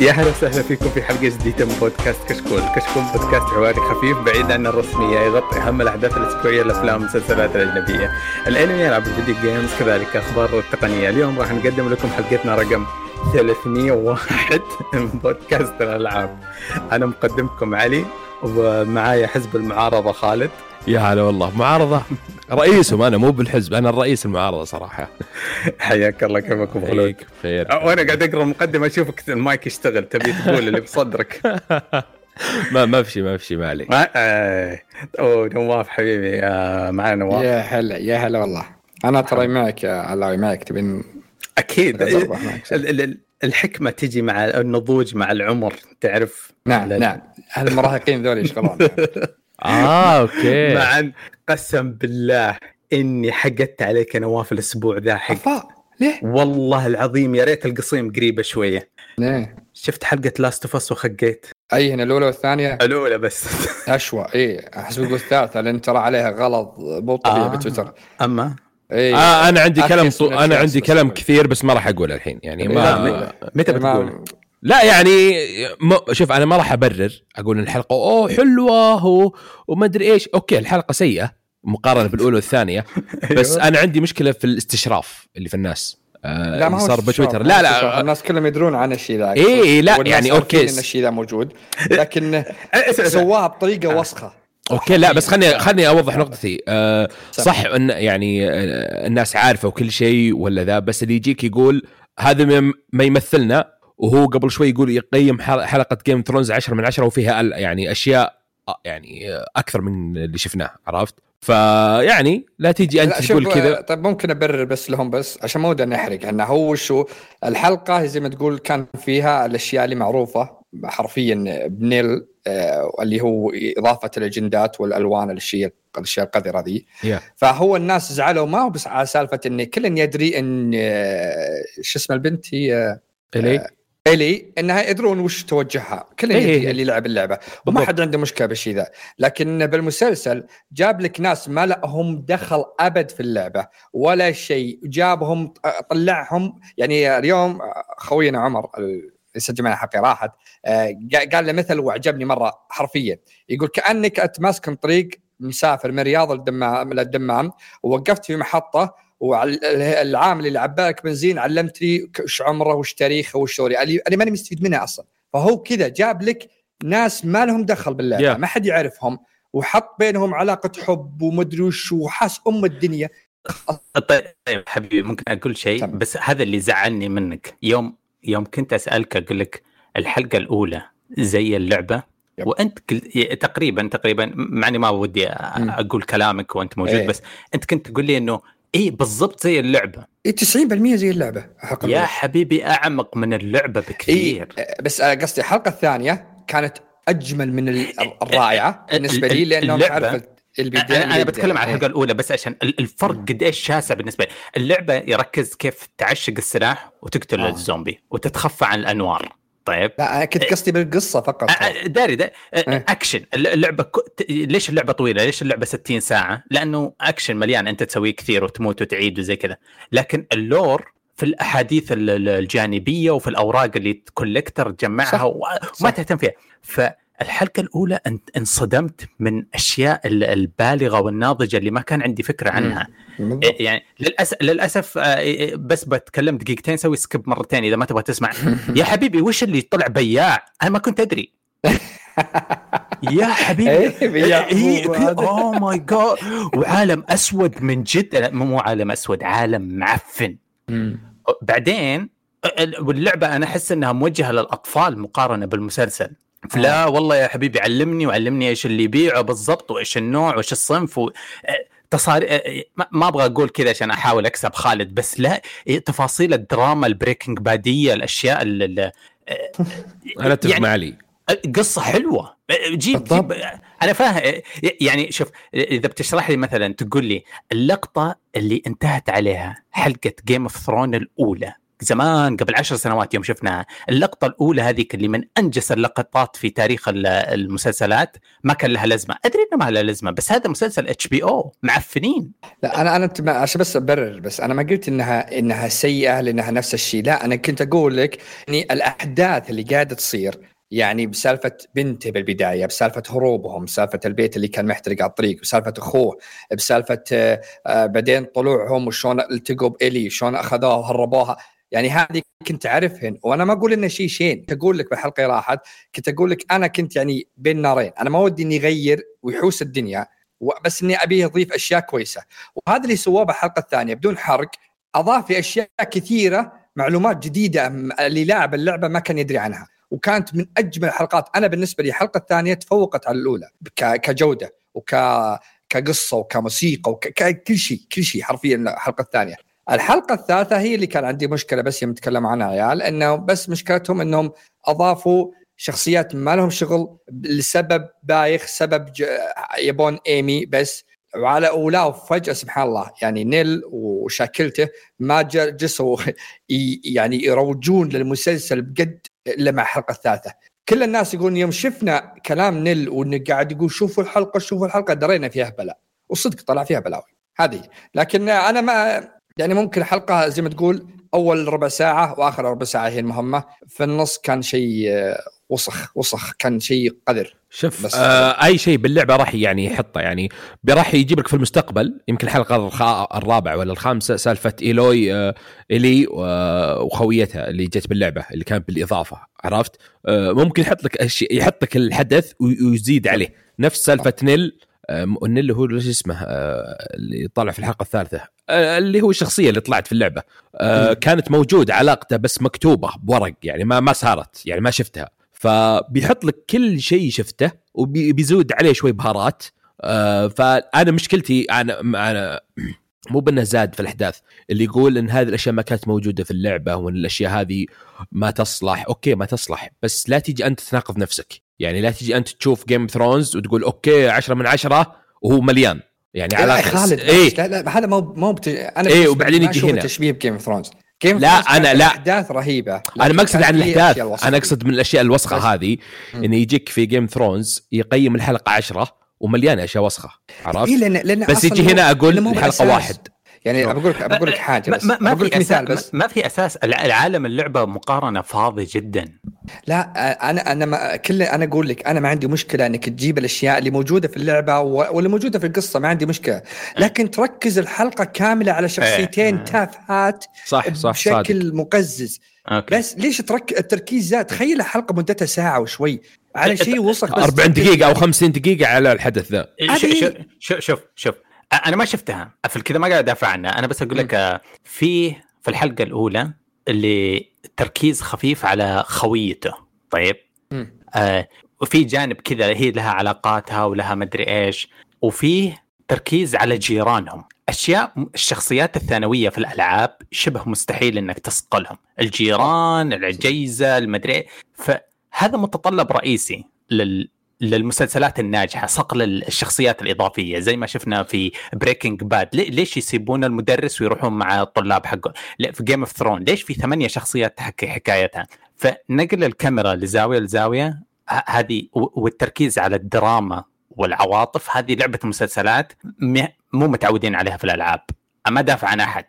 يا هلا وسهلا فيكم في حلقة جديدة من بودكاست كشكول، كشكول بودكاست حواري خفيف بعيد عن الرسمية يغطي أهم الأحداث الأسبوعية الأفلام والمسلسلات الأجنبية، الانمي العاب الفيديو جيمز كذلك أخبار التقنية، اليوم راح نقدم لكم حلقتنا رقم 301 من بودكاست الألعاب. أنا مقدمكم علي ومعايا حزب المعارضة خالد. يا هلا والله. معارضة رئيسهم أنا مو بالحزب أنا الرئيس المعارضة صراحة. حياك الله كيفك أبو خلود؟ خير خير وأنا قاعد أقرأ مقدمة أشوفك المايك يشتغل تبي تقول اللي بصدرك. ما ما في شيء ما في شيء ما عليك. آه، أوه نواف حبيبي آه، معنا نواف. يا هلا يا هلا والله. أنا ترى معك يا علاوي معك تبين أكيد. الحكمة تجي مع النضوج مع العمر تعرف؟ نعم. نعم. المراهقين ذول يشتغلون آه okay مع أن قسم بالله إني حقدت عليك يا نواف الأسبوع ذا حق ليه؟ والله العظيم يا ريت القصيم قريبة شوية ليه؟ شفت حلقة Last of Us وخقيت أي هنا الأولى والثانية الأولى بس أشوى اي أحس بقول الثالثة لأن ترى عليها غلط مو طبيعي آه. بتويتر أما اي آه أنا عندي كلام طو... الأشياء عندي كلام. كثير بس ما راح أقوله الحين يعني ما لا. متى بتقول؟ لا يعني م... شوف أنا ما راح أبرر أقول إن الحلقة أوه حلوة و... وما أدري إيش. okay الحلقة سيئة مقارنة بالأولى والثانية بس أيوة. أنا عندي مشكلة في الاستشراف اللي في الناس. آه لا ما اللي هو صار بتويتر. لا استشراف. لا الناس كلهم يدرون عن الشيء ذا إيه، إيه، لا، يعني okay. إن الشيء ذا موجود لكن اسمع اسمع سواها بطريقة وسخة. okay لا بس خلني خلني أوضح نقطتي. أه. صح. إن يعني آه، الناس عارفة وكل شيء ولا ذا بس اللي يجيك يقول هذا ما يمثلنا وهو قبل شوي يقول يقيم حل- حلقة Game Thrones 10 من 10 وفيها يعني أشياء آه، يعني آه، أكثر من اللي شفناه عرفت؟ فيعني لا تيجي أنت لا، تقول كذا. طيب ممكن أبرر بس لهم بس عشان ما ودنا نحرق. انه هو شو الحلقة زي ما تقول كان فيها الأشياء اللي معروفة حرفيا بنيل آه، اللي هو إضافة الأجندات والألوان الأشياء الأشياء القذرة ذي. يا. فهو الناس زعلوا ما هو بس على سالفة إن كل يدري إن آه، شو اسم البنت هي آه، الي إلي إنها يدرون وش توجهها. كل إيه إيه. اللي لعب اللعبة. وما. حد عنده مشكلة بالشيء ذا. لكن بالمسلسل جاب لك ناس ما لهم دخل أبد في اللعبة. ولا شيء. جابهم طلعهم. يعني اليوم خوينا عمر اللي يسجل معنا حقي راحت. آه، قال له مثل وعجبني مرة حرفيا. يقول كأنك انت ماسك طريق مسافر من الرياض للدمام للدمام. ووقفت في محطة والعامل اللي عبالك بنزين علمتني وش عمره وش تاريخه وش اللي أنا ماني مستفيد منها أصلا فهو كذا جاب لك ناس ما لهم دخل باللعبه Yeah. ما حد يعرفهم وحط بينهم علاقة حب ومدري وش وحاس أم الدنيا طيب حبيبي ممكن أقول شيء. بس هذا اللي زعلني منك يوم يوم كنت أسألك أقول لك الحلقة الأولى زي اللعبة يب. وأنت كل... تقريبا تقريبا مع إني ما ودي. أقول كلامك وأنت موجود إيه. بس أنت كنت تقول لي إنه إيه بالضبط زي اللعبة. إيه 90% زي اللعبة حق يا حبيبي أعمق من اللعبة بكثير. إيه بس أنا قصدي الحلقة الثانية كانت أجمل من ال- الرائعة بالنسبة لي لانهم اللعبة- تعرف البدايه أنا البداية. بتكلم عن. الحلقة الأولى بس عشان ال- الفرق قديش شاسع بالنسبة لي. اللعبة يركز كيف تعشق السلاح وتقتل آه. الزومبي وتتخفى عن الأنوار. طيب لا أنا كنت قصدي بالقصة فقط داري ده إيه. أكشن اللعبه ك... ليش اللعبة طويلة؟ ليش اللعبة 60 ساعة؟ لأنه أكشن مليان أنت تسويه كثير وتموت وتعيد وزي كذا، لكن ال lore في الأحداث ال- ال- الجانبية وفي الأوراق اللي ت collect تجمعها. وما. تهتم فيها، فالحلقه الأولى انصدمت من أشياء ال- البالغة والناضجة اللي ما كان عندي فكرة عنها،. إيه يعني للاسف للأسف آه، إيه، بس بتكلم دقيقتين سوي skip مرتين إذا ما تبغى تسمع. يا حبيبي وش اللي طلع بياع؟ أنا ما كنت أدري. يا حبيبي إيه، إيه،. oh my God وعالم أسود من جد. مو عالم أسود عالم معفن. بعدين ال- واللعبة أنا أحس إنها موجهة للأطفال مقارنة بالمسلسل. لا والله يا حبيبي علمني وعلمني إيش اللي يبيعه بالضبط وإيش النوع وإيش الصنف و... تصاري ما- ما أبغى أقول كذا عشان أحاول أكسب خالد بس لا إيه، تفاصيل الدراما البريكنج بادية الأشياء اللي أنا أتفق يعني- مع علي قصة حلوة. جيب. جيب. أنا فاهم. يعني شوف إذا بتشرح لي مثلا تقول لي اللقطة اللي انتهت عليها حلقة Game of Throne الأولى زمان قبل عشر سنوات يوم شفناها اللقطة الأولى هذيك اللي من أنجس اللقطات في تاريخ المسلسلات. ما كان لها لازمة. أدري إنه ما لها لازمة بس هذا مسلسل HBO معفنين. لا أنا أنا عشان بس أبرر بس أنا ما قلت انها إنها سيئة لأنها نفس الشيء. لا أنا كنت أقول لك إني الأحداث اللي قاعدة تصير يعني بسالفة بنته بالبداية بسالفة هروبهم بسالفة البيت اللي كان محترق على الطريق بسالفة أخوه بسالفة آه، بعدين طلوعهم وشلون التقوا بإلي شلون أخذوها وهربوها. يعني هذه كنت أعرفهن وأنا ما أقول إنه شيء شين. كنت أقول لك بالحلقة راحت كنت أقول لك أنا كنت يعني بين نارين. أنا ما ودي إني اغير ويحوس الدنيا بس إني ابي اضيف أشياء كويسة. وهذا اللي سواه بالحلقة الثانية بدون حرق أضاف أشياء كثيرة معلومات جديدة اللي لاعب اللعبة ما كان يدري عنها. وكانت من أجمل الحلقات. أنا بالنسبة لي الحلقة الثانية تفوقت على الأولى كجودة وك كقصة وكموسيقى وكل شيء كل شيء حرفيا الحلقة الثانية. الحلقة الثالثة هي اللي كان عندي مشكلة بس يوم نتكلم عنها عيال إنه بس مشكلتهم إنهم أضافوا شخصيات ما لهم شغل لسبب بايخ سبب يبون إيمي بس. وعلى ولا فجأة سبحان الله يعني نيل وشاكلته ما جسوا يعني يروجون للمسلسل بجد الا مع الحلقة الثالثة. كل الناس يقولون يوم شفنا كلام نيل وانه قاعد يقول شوفوا الحلقة شوفوا الحلقة درينا فيها بلاء. وصدق طلع فيها بلاوي هذه. لكن أنا ما يعني ممكن حلقه زي ما تقول أول ربع ساعة وآخر ربع ساعة هي المهمة. في النص كان شيء وسخ وسخ كان شيء قذر. شوف بس آه أي شيء باللعبة راح يعني يحطه يعني راح يجيب لك في المستقبل. يمكن الحلقة الرابعة ولا الخامسة سالفة إيلي آه ايلي آه وخويتها اللي جت باللعبة اللي كانت بالإضافة عرفت؟ آه ممكن يحط لك يحط لك الحدث ويزيد عليه. نفس سالفة نيل نيل هو إيش اسمه آه اللي طلع في الحلقة الثالثة آه اللي هو الشخصية اللي طلعت في اللعبة آه كانت موجود علاقته بس مكتوبة بورق يعني ما ما صارت يعني ما شفتها. فبيحط لك كل شيء شفته وبيزود عليه شوي بهارات فأنا مشكلتي أنا أنا مو بأنه زاد في الأحداث اللي يقول إن هذه الأشياء ما كانت موجودة في اللعبة وإن الأشياء هذه ما تصلح okay ما تصلح بس لا تيجي أنت تناقض نفسك. يعني لا تيجي أنت تشوف Game Thrones وتقول okay 10 من 10 وهو مليان. يعني على خالد إيه؟ لا لا هذا مو مو بت... أنا إيه وبعدين يجي هنا. تشبيه ب Game Thrones كيف لا أنا لا. أحداث رهيبة أنا ما أقصد عن الأحداث أنا أقصد من الأشياء الوسخة هذه انه يجيك في جيم ثرونز يقيم الحلقة عشرة ومليانة أشياء وسخة عرفت؟ إيه لأن لأن بس يجي هنا أقول الحلقة واحد. يعني بقول لك بقول لك حاجة بس ما, ما بقول لك مثال بس. ما في أساس. العالم اللعبة مقارنة فاضي جدا. لا أنا أنا ما كل أنا أقول لك أنا ما عندي مشكلة إنك تجيب الأشياء اللي موجودة في اللعبة واللي موجودة في القصة ما عندي مشكلة. لكن تركز الحلقة كاملة على شخصيتين تافهات صح صح بشكل صادق. مقزز. Okay. بس ليش ترك التركيز زاد؟ تخيل الحلقة مدتها ساعة وشوي. على شيء وسخ بس 40 دقيقة أو 50 دقيقة على الحدث ذا. شوف شوف شوف. أنا ما شفتها. في كذا ما قاعد أدافع عنها. أنا بس أقول لك في في الحلقة الأولى اللي تركيز خفيف على خويته. طيب؟ آه وفي جانب كذا هي لها علاقاتها ولها مدري إيش. وفيه تركيز على جيرانهم. أشياء الشخصيات الثانوية في الألعاب شبه مستحيل إنك تصقلهم الجيران الجيزه المدري فهذا متطلب رئيسي لل للمسلسلات الناجحة صقل الشخصيات الإضافية زي ما شفنا في Breaking Bad ليش يسيبون المدرس ويروحون مع الطلاب حقه؟ في Game of Thrones ليش في ثمانية شخصيات تحكي حكايتها؟ فنقل الكاميرا لزاوية لزاوية. هذه والتركيز على الدراما والعواطف هذه لعبة مسلسلات مو متعودين عليها في الألعاب. ما دافع عن أحد.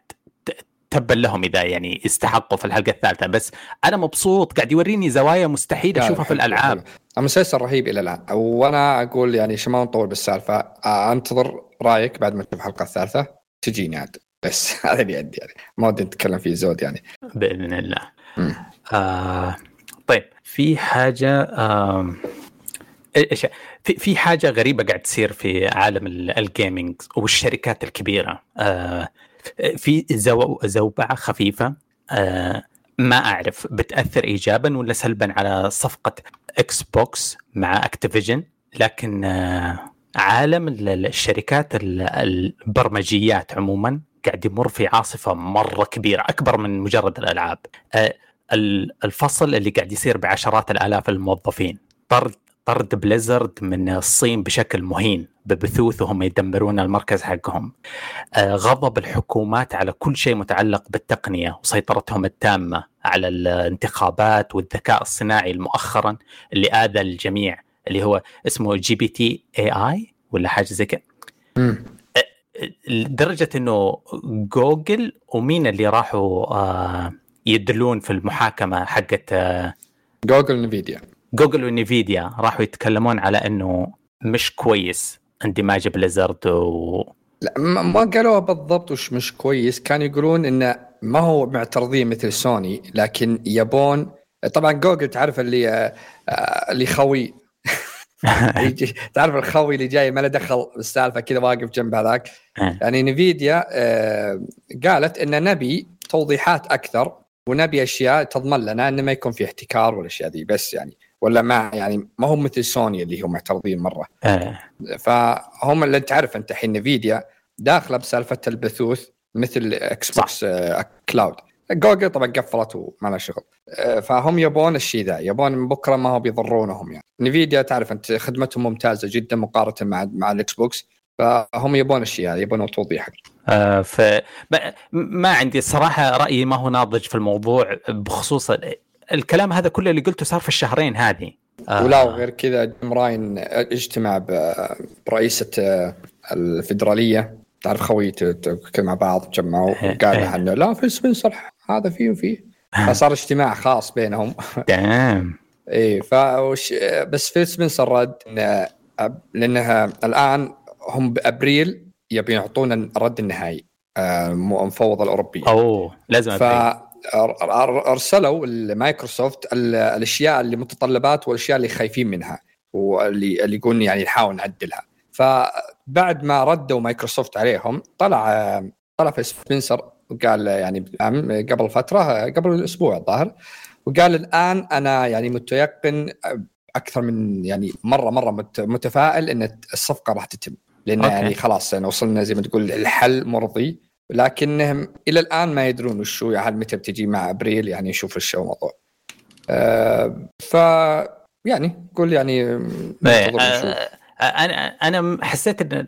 تبا لهم إذا يعني استحقوا في الحلقة الثالثة. بس أنا مبسوط. قاعد يوريني زوايا مستحيل أشوفها في الألعاب. المسلسل رهيب إلى الآن. وأنا أقول يعني عشان ما نطول بالسالفة أنتظر رأيك بعد ما تشوف الحلقة الثالثة. تجيني عاد. بس هذا اللي عندي يعني. ما ودي نتكلم فيه زود يعني. بإذن الله. آه طيب. في حاجة آه في في حاجة غريبة قاعد تصير في عالم ال gaming والشركات الكبيرة. آه في زو زوبعة خفيفة. آه ما أعرف بتأثر ايجابا ولا سلبا على صفقة Xbox مع Activision لكن آه عالم الشركات البرمجيات عموما قاعد يمر في عاصفة مرة كبيرة أكبر من مجرد الألعاب. آه الفصل اللي قاعد يصير بعشرات الآلاف الموظفين. طرد طرد Blizzard من الصين بشكل مهين ببثوث وهم يدمرون المركز حقهم. آه، غضب الحكومات على كل شيء متعلق بالتقنية وسيطرتهم التامة على الانتخابات والذكاء الصناعي مؤخرا اللي آذى الجميع اللي هو اسمه GPT AI ولا حاجة زي كذا. لدرجة إنه جوجل ومين اللي راحوا آه، يدلون في المحاكمة حقت Google Nvidia Google و Nvidia راحوا يتكلمون على إنه مش كويس اندماج Blizzard و لا ما قالوها بالضبط وش مش كويس. كانوا يقولون إنه ما هو معترضين مثل سوني لكن يبون طبعا جوجل تعرف اللي آه، اللي خوي. تعرف الخوي اللي جاي ما له دخل بالسالفه كذا واقف جنب هذاك. إيه. يعني Nvidia آه، قالت إن نبي توضيحات أكثر ونبي أشياء تضمن لنا إنه ما يكون في احتكار والاشياء ذي بس يعني ولا ما يعني ما هم مثل سوني اللي هم معترضين مرة. آه. فهم اللي انت عارف انت الحين Nvidia داخلة بسالفة البثوث مثل Xbox آه cloud Google طبعا قفلت وما لها شغل. آه، فهم يبون الشيء ذا يبون من بكرة ما هو بيضرونهم يعني. Nvidia تعرف أنت خدمتهم ممتازة جدا مقارنة مع مع ال Xbox فهم يبون الشيء هذا يبون توضيح آه ف ما عندي الصراحه رأيي ما هو ناضج في الموضوع بخصوص الكلام هذا كله اللي قلته صار في الشهرين هذه. آه. ولا وغير كذا جيم راين اجتمع برئيسة آه، الفدراليه تعرف خوي مع بعض تجمعوا وقال عنه لا في سبنسر هذا فيه وفيه. فصار اجتماع خاص بينهم. تمام. إيه فوش بس فيل سبنسر رد إن لأنها الآن هم بأبريل يبي يعطونا الرد النهائي المفوضه الأوروبية. أوه لازم ف أرسلوا المايكروسوفت الأشياء اللي متطلبات والأشياء اللي خايفين منها واللي اللي يقولون يعني نحاول نعدلها. فبعد ما ردوا مايكروسوفت عليهم طلع طلع فيل سبنسر وقال يعني قبل فترة قبل أسبوع الظاهر وقال الآن أنا يعني متيقن أكثر من يعني مرة مرة متفائل إن الصفقة راح تتم. لأن okay. يعني خلاص يعني وصلنا زي ما تقول الحل مرضي. لكنهم إلى الآن ما يدرون وش هو يعني متى بتجي مع أبريل يعني نشوف إيش الموضوع. أه ف يعني قول يعني أه أنا أنا حسيت إن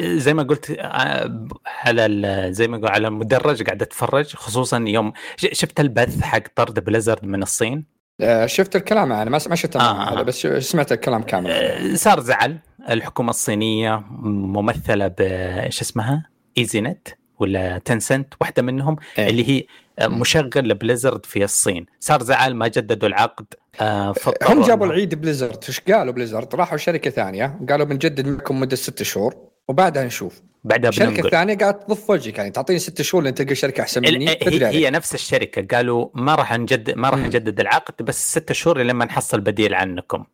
زي ما قلت آه، على زي ما قلت على المدرج قاعد أتفرج خصوصا يوم شفت البث حق طرد Blizzard من الصين آه، شفت الكلام أنا ما شفت آه. هذا بس سمعت الكلام كامل آه، صار زعل الحكومة الصينية ممثلة بايش اسمها؟ Easy Net ولا Tencent واحدة منهم إيه. اللي هي مشغل ل Blizzard في الصين. صار زعل ما جددوا العقد آه هم جابوا العيد Blizzard. إيش قالوا Blizzard؟ راحوا شركة ثانية قالوا بنجدد معكم مدة ست شهور وبعدها نشوف. بعدها الشركة الثانية قاعد تضف وجهك يعني تعطيني ست شهور لين تلقى شركة أحسن مني. هي, هي نفس الشركة قالوا ما راح نجدد ما راح نجدد العقد بس ست شهور لما نحصل بديل عنكم.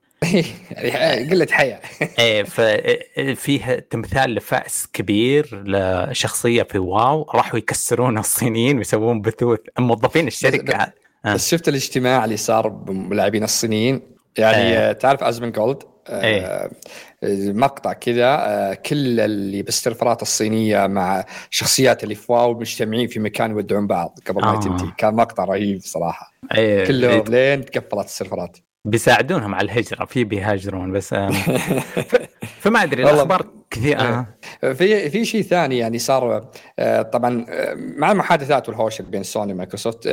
قلة حيا. إيه ففيه تمثال لفأس كبير لشخصية في WoW. راحوا يكسرون الصينيين ويسوون بثوث. موظفين الشركة. بس شفت الاجتماع اللي صار باللاعبين الصينيين؟ يعني آه. تعرف أزمن جولد؟ آه إيه؟ مقطع كذا آه كل اللي بالسيرفرات الصينية مع شخصيات اللي في WoW مجتمعين في مكان يودعون بعض قبل ما آه. تنتهي. كان مقطع رهيب صراحة. إيه. كلهم لين تقفلت السيرفرات. بيساعدونهم على الهجرة في بيهاجرون بس فما أدري الأخبار كثير آه. في في شيء ثاني يعني صار آه، طبعا آه، مع المحادثات والهوشه بين Sony و Microsoft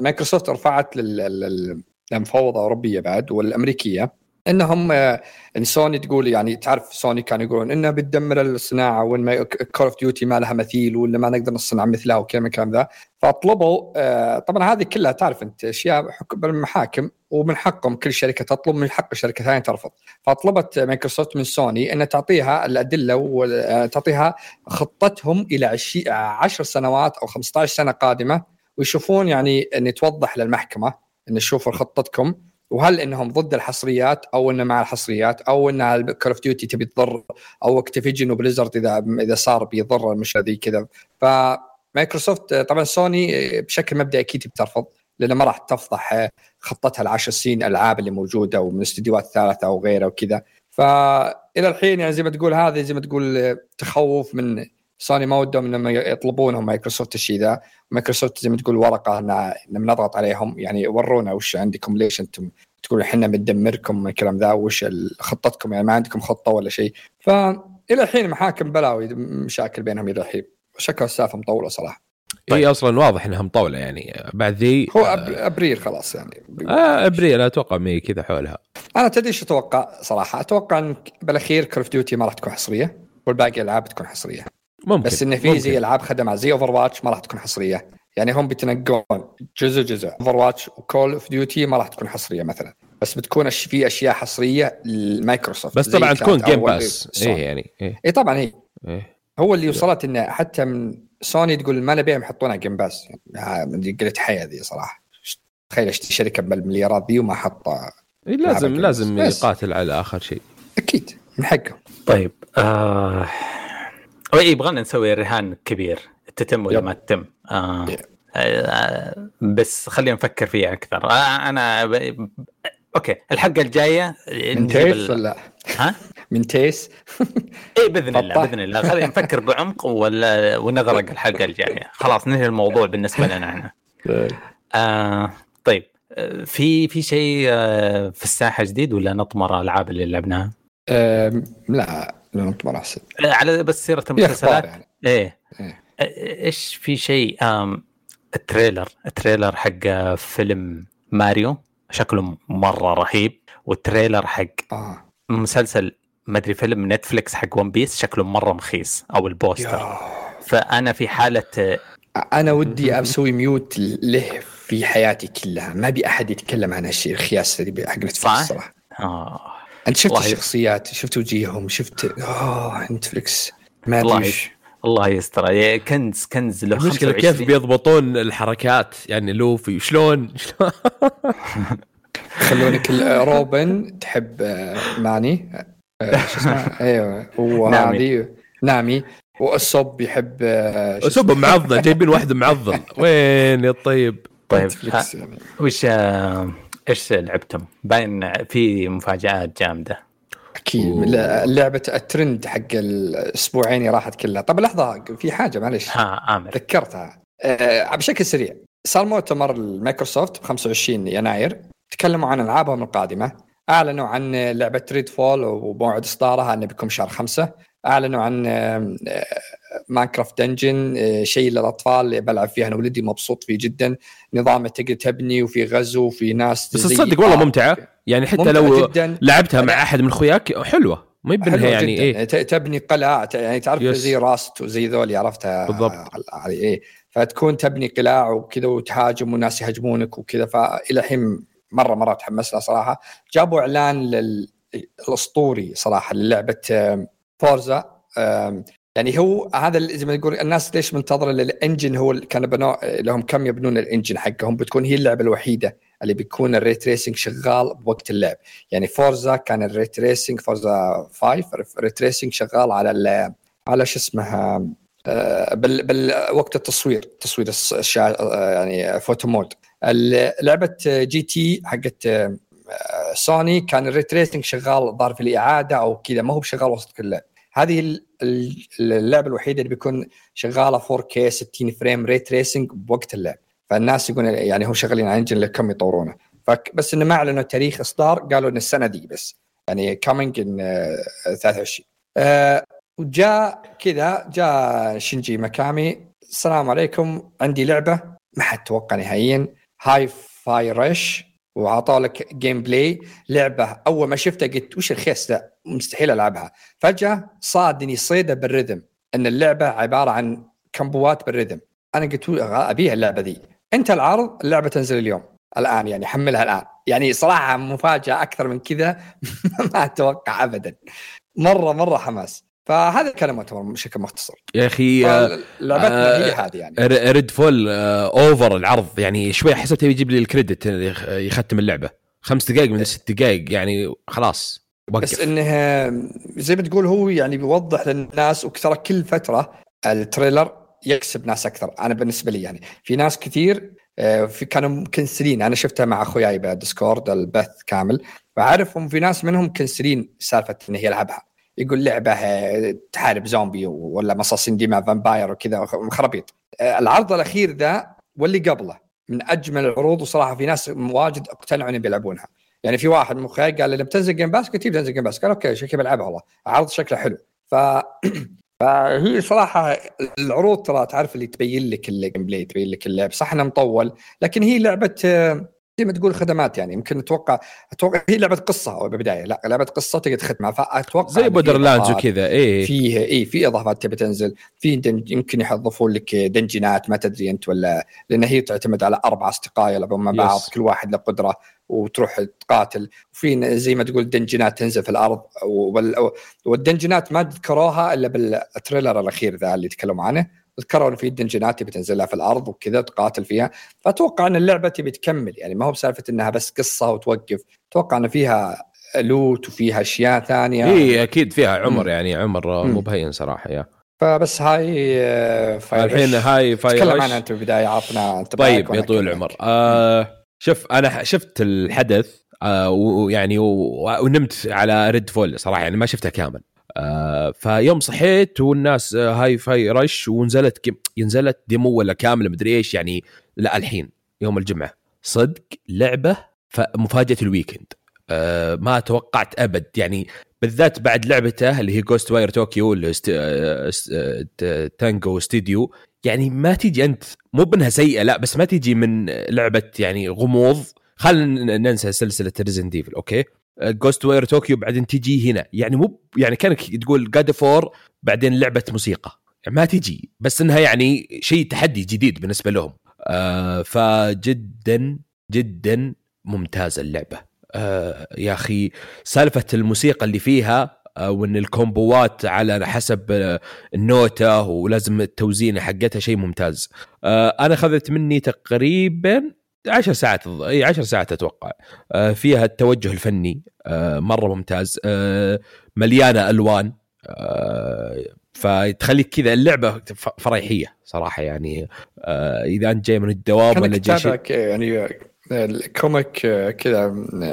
Microsoft رفعت للمفوضة الأوروبية بعد والأمريكية انهم يعني سوني تقول يعني تعرف سوني كانوا يقولون انها بتدمر الصناعة وإن Call of Duty ما لها مثيل ولا ما نقدر نصنع مثلها وكذا من الكلام ذا فطلبوا طبعا هذه كلها تعرف أنت أشياء بالمحاكم ومن حقهم كل شركة تطلب من حق الشركة الثانية ترفض. فطلبت مايكروسوفت من سوني إن تعطيها الأدلة وتعطيها خطتهم إلى 10 سنوات أو 15 سنة قادمة ويشوفون يعني إن توضح للمحكمة إن شوفوا خطتكم. وهل إنهم ضد الحصريات أو إنه مع الحصريات أو إن Call of Duty تبي تضر أو Activision و Blizzard إذا إذا صار بيضر مش ذي كذا. فمايكروسوفت طبعا سوني بشكل مبدئي أكيد بترفض لأن ما راح تفضح خطتها العشر سنين ألعاب اللي موجودة ومن استديوهات ثالثة أو غيره وكذا فالى الحين يعني زي ما تقول هذه زي ما تقول تخوف من سوني ما ودهم إنهم يطلبونهم مايكروسوفت الشيء ذا. مايكروسوفت زي ما تقول ورقة ان نضغط عليهم. يعني ورونا وش عندكم ليش أنتم تقول إحنا بندمركم الكلام ذا؟ وش خطتكم؟ يعني ما عندكم خطة ولا شيء. فالى الحين محاكم بلاوي مشاكل بينهم إلى الحين شكل السالفه مطوله صراحة. طيب. هي أصلا واضح انها مطوله يعني بعد ذي هو أب... أبريل خلاص يعني. آه أبريل أتوقع مي كذا حولها. أنا تدري إيش أتوقع صراحة؟ أتوقع ان بالأخير Call of Duty ما راح تكون حصرية والباقي الألعاب تكون حصرية. ممكن بس انه في زي ألعاب خدمات زي Overwatch ما راح تكون حصرية. يعني هم بيتنقون جزء جزء. Overwatch و Call of Duty ما راح تكون حصرية مثلا. بس بتكون في أشياء حصرية لمايكروسوفت بس طبعا تكون Game Pass اي يعني اي إيه طبعا اي إيه. هو اللي وصلت إنه حتى من سوني تقول ما نبيهم يحطونها Game Pass يعني قلت حياه ذي صراحة. تخيل أشتري شركة بالمليارات ذي وما حط إيه لازم لازم يقاتل على آخر شيء. أكيد من حقه طيب آه... يبغانا نسوي رهان كبير. تتم ولا ما تتم؟ آه... آه... بس خلينا نفكر فيها أكثر. آه أنا ب... okay الحلقة الجاية من تيس ولا؟ ها؟ من تيس. اي بإذن الله بإذن الله. خلينا نفكر بعمق ولا ونغرق الحلقة الجاية. خلاص ننهي الموضوع بالنسبة لنا إحنا. طيب. آه طيب. في في شيء آه، في الساحة جديد ولا نطمر الالعاب اللي لعبناها؟ لا. أحسن على بس سيرة المسلسلات يعني. إيه, إيه. إيش في شيء ال trailer ال trailer حق فيلم ماريو شكله مرة رهيب وال trailer حق آه. مسلسل ما أدري فيلم نتفلكس حق One Piece شكله مرة مخيس أو البوستر فأنا في حالة أنا ودي أسوي mute له في حياتي كلها ما أبي أحد يتكلم عن هالشيء الخياس اللي حق نتفلكس الصراحه آه. أنت شفت الشخصيات شفت وجيههم شفت اوه نتفلكس ما أدري الله يستر. كنز كنز له المشكلة كيف بيضبطون الحركات؟ يعني لوفي شلون؟ خلونك روبن تحب آه، ماني؟ آه، شو اسمه؟ أيوه. وهذه نامي. والصب يحب الصب آه، معضل جايبين واحد معضل. وين يا طيب؟ طيب يعني. وش إيش لعبتم؟ باين في مفاجآت جامدة. أكيد. لعبة الترند حق الأسبوعين راحت كلها. طب لحظة في حاجة معلش ها آمر. ذكرتها. أه بشكل سريع صار مؤتمر المايكروسوفت ب 25 يناير تكلموا عن ألعابهم القادمة. أعلنوا عن لعبة Redfall وموعد إصدارها أنه بيكون شهر خمسة. أعلنوا عن Minecraft Dungeon شيء للأطفال اللي بلعب فيه أنا ولدي مبسوط فيه جدا. نظام تقدر تبني وفي غزو وفي ناس بس تصدق والله ممتعة. يعني حتى لو جداً. لعبتها مع أحد من أخوياك حلوة. ما يبنها يعني إيه. تبني قلعة يعني تعرف yes. زي Rust وزي ذولي عرفتها بالضبط. إيه. فتكون تبني قلاع وكذا وتهاجم والناس يهاجمونك وكذا. فالى الحين مرة مرة تحمس لها صراحة. جابوا إعلان لل... الأسطوري صراحة للعبة Forza يعني هو هذا زي ما تقول الناس ليش منتظرة ال engine هو كان بنوا لهم كم يبنون ال engine حقهم؟ بتكون هي اللعبة الوحيدة اللي بيكون ال ray tracing شغال بوقت اللعب. يعني Forza كان ال ray tracing Forza 5 ال ray tracing شغال على على شو اسمها آه، بال بالوقت التصوير تصوير الشا آه، يعني photo mode لعبة GT حقت سوني كان ال ray tracing شغال ظهر في الإعادة أو كذا ما هو بشغال وسط كل اللعب هذه اللعبة الوحيدة اللي بيكون شغالة 4K 60 frame ray tracing بوقت اللعب فالناس يقول يعني هم شغالين على engine لكم يطورونه. بس إنه ما أعلنوا تاريخ إصدار قالوا ان السنة دي بس. يعني coming in 23 أه وجاء كذا جاء شينجي ميكامي السلام عليكم عندي لعبة ما حد توقع نهائيا. Hi-Fi Rush وعطوا لك gameplay لعبة. أول ما شفتها قلت وش الخيس ذا مستحيل ألعبها. فجأة صادني صيده بال rhythm. إن اللعبة عبارة عن كمبوات بال rhythm. أنا قلت أبيها اللعبة ذي. انتهى العرض اللعبة تنزل اليوم. الآن يعني حملها الآن. يعني صراحة مفاجأة أكثر من كذا ما أتوقع ابدا. مرة مرة حماس. فهذا كان مؤتمر بشكل مختصر. يا أخي لعبتنا آه هي هذه يعني. Redfall آه over العرض. يعني شوي حسبت يجيب لي ال credit يختم اللعبة. خمس دقائق من ست دقائق يعني خلاص وقف. بس إنه زي ما تقول هو يعني بيوضح للناس وترى كل فترة ال trailer يكسب ناس أكثر. أنا بالنسبة لي يعني في ناس كثير آه، في كانوا مكنسلين. أنا شفتها مع أخوياي بال Discord البث كامل. فأعرفهم في ناس منهم مكنسلين سالفة إنه يلعبها. يقول لعبة تحارب زومبي ولا مصاصين دماء vampire وكذا خرابيط العرض الأخير ذا واللي قبله من أجمل العروض وصراحة في ناس واجد اقتنعوا إنهم بيلعبونها. يعني في واحد مخي قال لي بتنزل Game Pass قلت بتنزل Game Pass قال okay شكلي بلعبها والله. عرض شكله حلو. ف فهي صراحة العروض ترى تعرف اللي تبين لك ال gameplay تبين لك اللعب. صح إنه مطول لكن هي لعبة زي ما تقول خدمات يعني. يمكن أتوقع أتوقع هي لعبة قصة بالبداية. لا لعبة قصة تقدر تختمها. فأتوقع زي Borderlands وكذا اي فيه اي في إضافات تبي تنزل. في يمكن يضيفون لك دنجينات ما تدري أنت ولا لأن هي تعتمد على أربع أصدقاء يلعبون مع بعض كل واحد له قدرة وتروح تقاتل. وفي زي ما تقول dungeon ات تنزل في الأرض. وال dungeon ات ما ذكروها إلا بال trailer الأخير ذا اللي تكلموا عنه. ذكروا انه في dungeon ات تبي تنزلها في الأرض وكذا تقاتل فيها فأتوقع إن اللعبة تبي تكمل. يعني ما هو بسالفة إنها بس قصة وتوقف. أتوقع إن فيها loot وفيها أشياء ثانية. إي أكيد فيها عمر م. يعني عمر مو بهين صراحة يا. فبس Hi آه، الحين Hi Fi تكلم عنها أنت في البدايه عطنا طيب يا طويل العمر. آه شوف أنا شفت الحدث آه ويعني ونمت على Redfall صراحة يعني ما شفتها كامل. آه فيوم صحيت والناس آه Hi-Fi Rush ونزلت نزلت demo ولا كاملة مدري إيش يعني لا الحين يوم الجمعة. صدق لعبة مفاجأة ال weekend. آه ما توقعت أبد يعني بالذات بعد لعبته اللي هي Ghostwire Tokyo Tango Studio. يعني ما تيجي أنت مو بأنها سيئة لا بس ما تيجي من لعبة يعني غموض. خلينا ننسى سلسلة Resident Evil okay؟ Ghostwire Tokyo بعدين تجي هنا. يعني مو يعني كانك تقول God of War بعدين لعبة موسيقى. ما تجي. بس إنها يعني شيء تحدي جديد بالنسبة لهم. آه فجدا جدا ممتازة اللعبة. آه يا أخي سالفة الموسيقى اللي فيها آه وإن ال combo ات على حسب آه النوتة ولازم التوزينه حقتها شيء ممتاز. آه أنا أخذت مني تقريبا عشر ساعات إي عشر ساعات أتوقع. آه فيها التوجه الفني آه مرة ممتاز. آه مليانة ألوان. فتخليك كذا اللعبة فريحيه صراحة يعني. إذا أنت جاي من الدوام ولا جاي يعني الكوميك كذا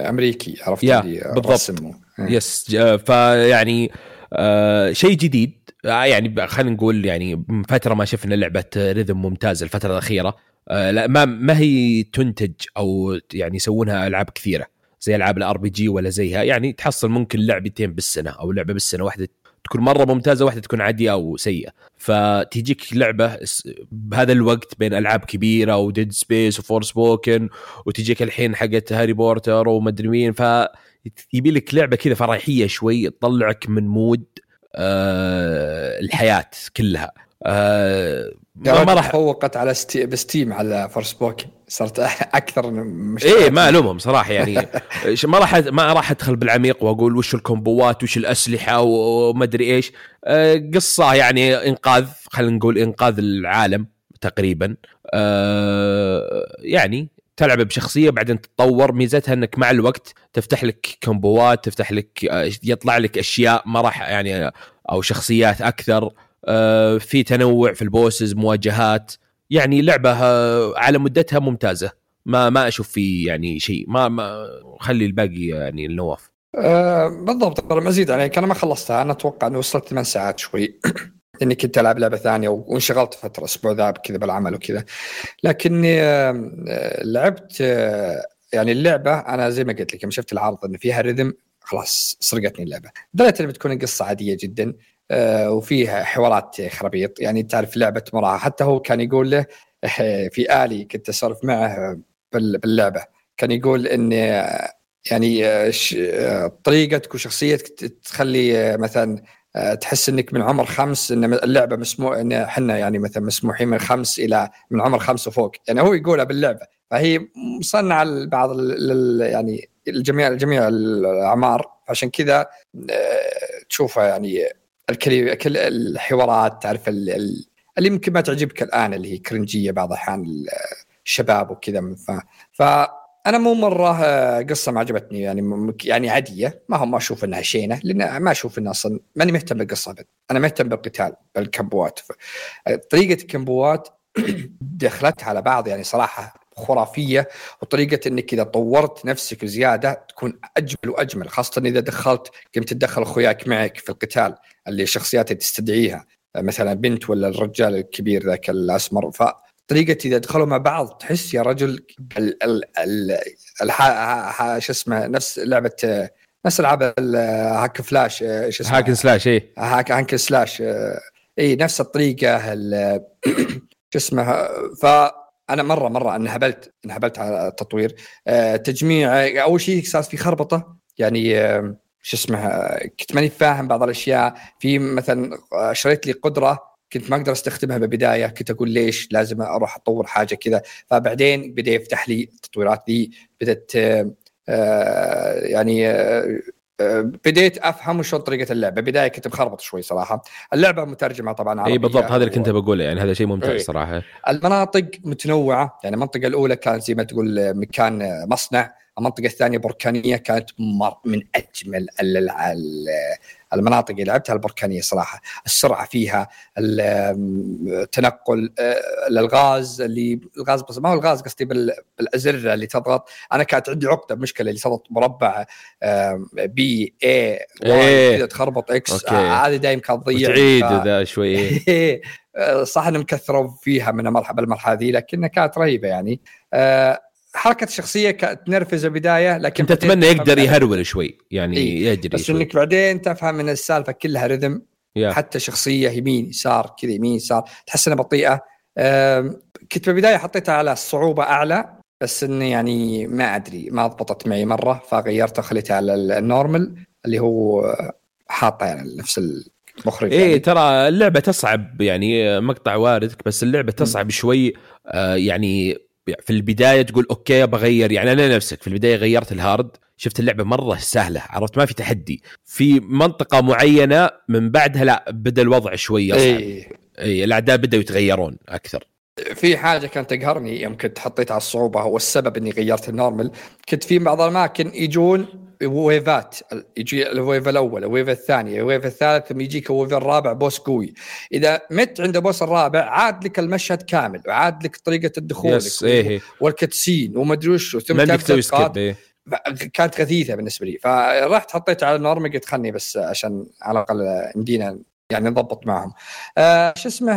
أمريكي عرفت يا بالضبط. yes فيعني شيء جديد. يعني خلينا نقول يعني من فترة ما شفنا لعبة rhythm ممتازه الفترة الأخيرة. لا ما ما هي تنتج أو يعني يسوونها ألعاب كثيرة زي ألعاب ال RPG ولا زيها. يعني تحصل ممكن لعبتين بالسنة أو لعبة بالسنة واحدة تكون مرة ممتازة واحدة تكون عادية أو سيئة. فتجيك لعبة بهذا الوقت بين ألعاب كبيرة و Dead Space و Forspoken وتجيك الحين حقت Harry Potter ومدري مين. ف لك لعبة كذا فرحية شوي تطلعك من mood آه الحياة كلها. آه ما, راح تفوقت على Stea... ب Steam على Forspoken صرت أكثر مش إيه ما ألومهم صراحة يعني. ما راح ما راح أدخل بالعميق وأقول وش ال combo ات وش الأسلحة وما أدري إيش. آه قصة يعني إنقاذ خلينا نقول إنقاذ العالم تقريبا. آه يعني تلعب بشخصية بعدين تتطور. ميزتها إنك مع الوقت تفتح لك combo ات تفتح لك آه، يطلع لك أشياء ما راح يعني أو شخصيات أكثر. آه، في تنوع في ال bosses مواجهات. يعني لعبة آه، على مدتها ممتازة. ما ما أشوف في يعني شيء. ما ما خلي الباقي يعني النواف. أه بالضبط. مزيد عليك. أنا ما خلصتها. أنا أتوقع انه وصلت ثمان ساعات شوي. إني كنت ألعب لعبة ثانية وانشغلت فترة أسبوع ذاب كذا بالعمل وكذا. لكني آه، لعبت يعني اللعبة أنا زي ما قلت لك لما شفت العرض إنه فيها ريذم خلاص سرقتني اللعبة. اللي بتكون القصة عادية جدا. آه، وفيها حوارات خرابيط. يعني تعرف لعبة مراهقه حتى هو كان يقول له آه، في آلي كنت أسولف معه باللعبة. كان يقول إن يعني آه، طريقتك وشخصيتك تخلي مثلا تحس إنك من عمر خمس إن اللعبة مسموح إن إحنا يعني مثلا مسموحين من خمس إلى من عمر خمس وفوق. يعني هو يقولها باللعبة. فهي مصنعة لبعض يعني الجميع جميع الأعمار. عشان كذا تشوفها يعني الكلمة كل الحوارات تعرف اللي يمكن ما تعجبك الآن اللي هي كرنجية بعض الاحيان الشباب وكذا ف... فانا مو مرة قصة ما عجبتني يعني يعني عادية ما هم ما أشوف إنها شينة لأن ما أشوف إنها أصلا ماني مهتم بالقصة أبد. أنا مهتم بالقتال بالكمبوات. طريقة الكمبوات دخلتها على بعض يعني صراحة خرافية وطريقة إنك إذا طورت نفسك زياده تكون أجمل وأجمل خاصة إذا دخلت قمت تدخل أخوياك معك في القتال اللي الشخصيات اللي تستدعيها مثلا بنت ولا الرجال الكبير ذاك الأسمر. ف طريقة إذا دخلوا مع بعض تحس يا رجل ال ال ال شو اسمه نفس لعبة نفس العاب hack slash إيش اسمه؟ hack slash اي hack hack slash. اي نفس الطريقة شو اسمه فانا مره مرة انهبلت انهبلت على التطوير. تجميع أول شيء صار في خربطة. يعني شو اسمه كنت ماني فاهم بعض الأشياء. في مثلا شريت لي قدرة كنت ما أقدر أستخدمها بالبداية. كنت أقول ليش لازم أروح أطور حاجة كذا. فبعدين بدأ يفتح لي التطويرات دي بدأت آه، يعني آه، بديت افهم شلون طريقة اللعبة. بداية كنت مخربط شوي صراحة. اللعبة مترجمة طبعا عربية. اي بالضبط هذا اللي كنت بقوله يعني هذا شيء ممتاز إيه. صراحة. المناطق متنوعة يعني المنطقة الأولى كانت زي ما تقول مكان مصنع. المنطقة الثانية بركانيه كانت من أجمل المناطق اللي لعبتها البركانيه صراحة. السرعة فيها التنقل آه، الالغاز اللي الغاز بس ما هو الغاز قصدي بالأزرة اللي تضغط. أنا كانت عندي عقدة مشكله اللي تضغط مربع B A Y كذا تخربط X آه، هذه دائما كانت تضيع. تعيد ذا شوي. إيه. آه، صح إنهم كثروا فيها من المرحلة بالمرحلة ذي لكنها كانت رهيبة يعني. حركة الشخصيه تنرفز البداية لكن أنت تتمنى يقدر يهرول شوي يعني إيه؟ يجري بس شوي. إنك بعدين تفهم إن السالفة كلها رذم yeah. حتى شخصية يمين يسار كذا يمين يسار تحس إنها بطيئة كنت بالبداية حطيتها على الصعوبه أعلى بس إني يعني ما أدري ما ضبطت معي مرة فغيرتها خليتها على النورمال اللي هو حاطة يعني نفس المخرج إيه يعني. ترى اللعبة تصعب يعني مقطع واردك بس اللعبة تصعب م. شوي آه يعني في البداية تقول okay بغير يعني أنا نفسك في البداية غيرت ال hard شفت اللعبة مرة سهلة عرفت ما في تحدي. في منطقة معينة من بعدها لا بدأ الوضع شوي يصعب اي اي الأعداء بدأوا يتغيرون أكثر. في حاجة كانت تقهرني يوم كنت حطيت على الصعوبة هو السبب إني غيرت ال normal كنت في بعض الأماكن يجون wave ات يجي ال wave الأول ال wave الثاني ال wave الثالث ثم يجيك ال wave الرابع boss قوي. إذا مت عند boss الرابع عاد لك المشهد كامل وعاد لك طريقة الدخول yes إيه. وال cutscene وما أدري وش ثم ما تسوي skip إيه. كانت غثيثة بالنسبة لي. فرحت حطيت على ال normal قلت خلني بس عشان على الأقل يمدينا يعني نضبط معهم. آه شو اسمه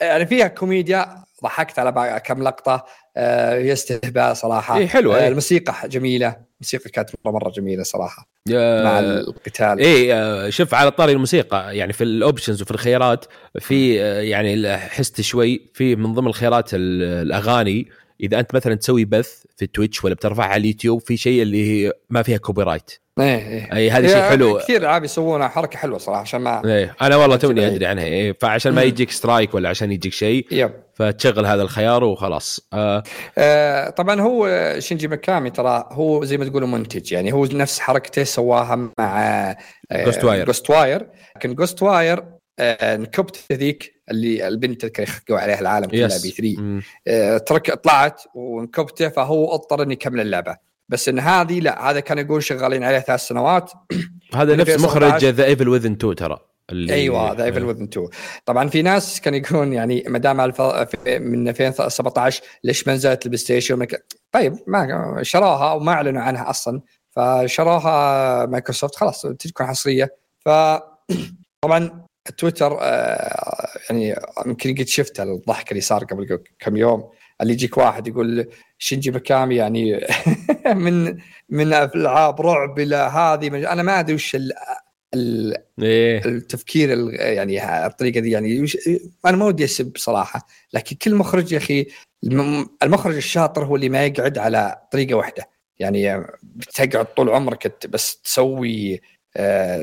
يعني فيها كوميديا ضحكت على كم لقطة آه هي استهبال صراحة. اي حلوة آه الموسيقى جميلة. الموسيقى كانت مره مرة جميلة صراحة. مع القتال. اي آه، شوف على طاري الموسيقى يعني في ال options وفي الخيارات في آه، يعني حست شوي في من ضمن الخيارات الأغاني إذا أنت مثلا تسوي بث في Twitch ولا بترفعها على اليوتيوب في شيء اللي ما فيها copyright إيه إيه. أي هذا شيء حلو. كثير العاب يسوونها حركة حلوة صراحة عشان ما إيه. أنا والله توني أدري عنها إيه. فعشان ما يجيك strike ولا عشان يجيك شيء yep. فتشغل هذا الخيار وخلاص. آه. آه طبعا هو شينجي ميكامي ترى هو زي ما تقولوا منتج يعني هو نفس حركته سواها مع Ghostwire Ghostwire لكن Ghostwire آه نكبت ذيك اللي البنت تذكر يخقوا عليها العالم كلها ب E3 آه ترك طلعت ونكبته فهو اضطر إنه يكمل اللعبة. بس إن هذه لا هذا كان يقول شغالين عليه ثلاث سنوات. هذا نفس مخرج The Evil Within 2 ترى اللي أيوه The Evil Within 2 طبعا في ناس كانوا يقولون يعني ما دام من 2017 ليش ما نزلت ال PlayStation؟ طيب ما شروها وما أعلنوا عنها أصلا. فشروها مايكروسوفت خلاص تكون حصرية. ف طبعا تويتر آه، يعني يمكن قد شفت الضحك اللي صار قبل كم يوم. اللي يجيك واحد يقول شينجي مكامي يعني من من ألعاب رعب إلى هذه أنا ما أدري وش إيه. التفكير يعني الطريقة دي يعني أنا ما ودي أسب صراحة لكن كل مخرج يا أخي المخرج الشاطر هو اللي ما يقعد على طريقة واحدة. يعني تقعد طول عمرك بس تسوي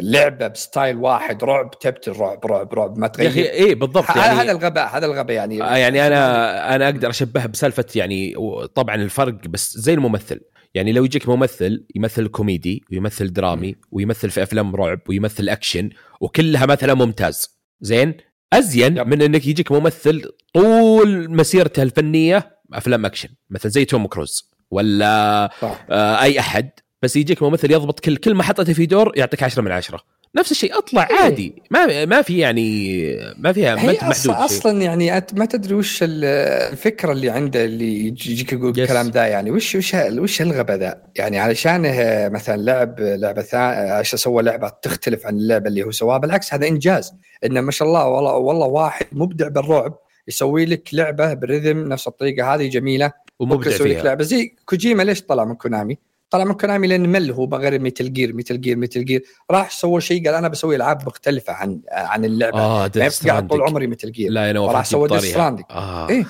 لعبة ب style واحد رعب تبتل رعب رعب رعب ما تغير يا أخي إيه بالضبط يعني هذا الغباء هذا الغباء يعني. آه، يعني أنا أنا أقدر اشبهها بسالفة يعني طبعا الفرق بس زي الممثل. يعني لو يجيك ممثل يمثل كوميدي ويمثل درامي ويمثل في أفلام رعب ويمثل أكشن وكلها مثلا ممتاز. زين؟ أزين yep. من إنك يجيك ممثل طول مسيرته الفنية أفلام أكشن مثلا زي توم كروز ولا آه أي أحد. بس يجيك ممثل يضبط كل كل ما حطته في دور يعطيك 10 من 10 نفس الشيء اطلع إيه. عادي. ما ما في يعني ما فيها ما انت محدود شيء. أصلا يعني انت ما تدري وش ال- الفكرة اللي عنده اللي يجي- يجيك يقول Yes. الكلام ذا يعني. وش وش وش الغباء ذا؟ يعني علشانه مثلا لعب لعبة ثانية عشان سوى لعبة تختلف عن اللعبة اللي هو سواها. بالعكس هذا إنجاز. إنه ما شاء الله والله والله واحد مبدع بالرعب يسوي لك لعبة بال rhythm نفس الطريقة هذه جميلة. ومبدع لك فيها. لعبة. زي كوجيما ليش طلع من كونامي؟ طلع من كونامي لأن مل هو غير Metal Gear Metal Gear Metal Gear. راح سوى شيء قال أنا بسوي ألعاب مختلفة عن عن اللعبة. آه يبقى قاعد طول. عمري Metal Gear. لا أنا وراح سوى Stranding. آه. إيه.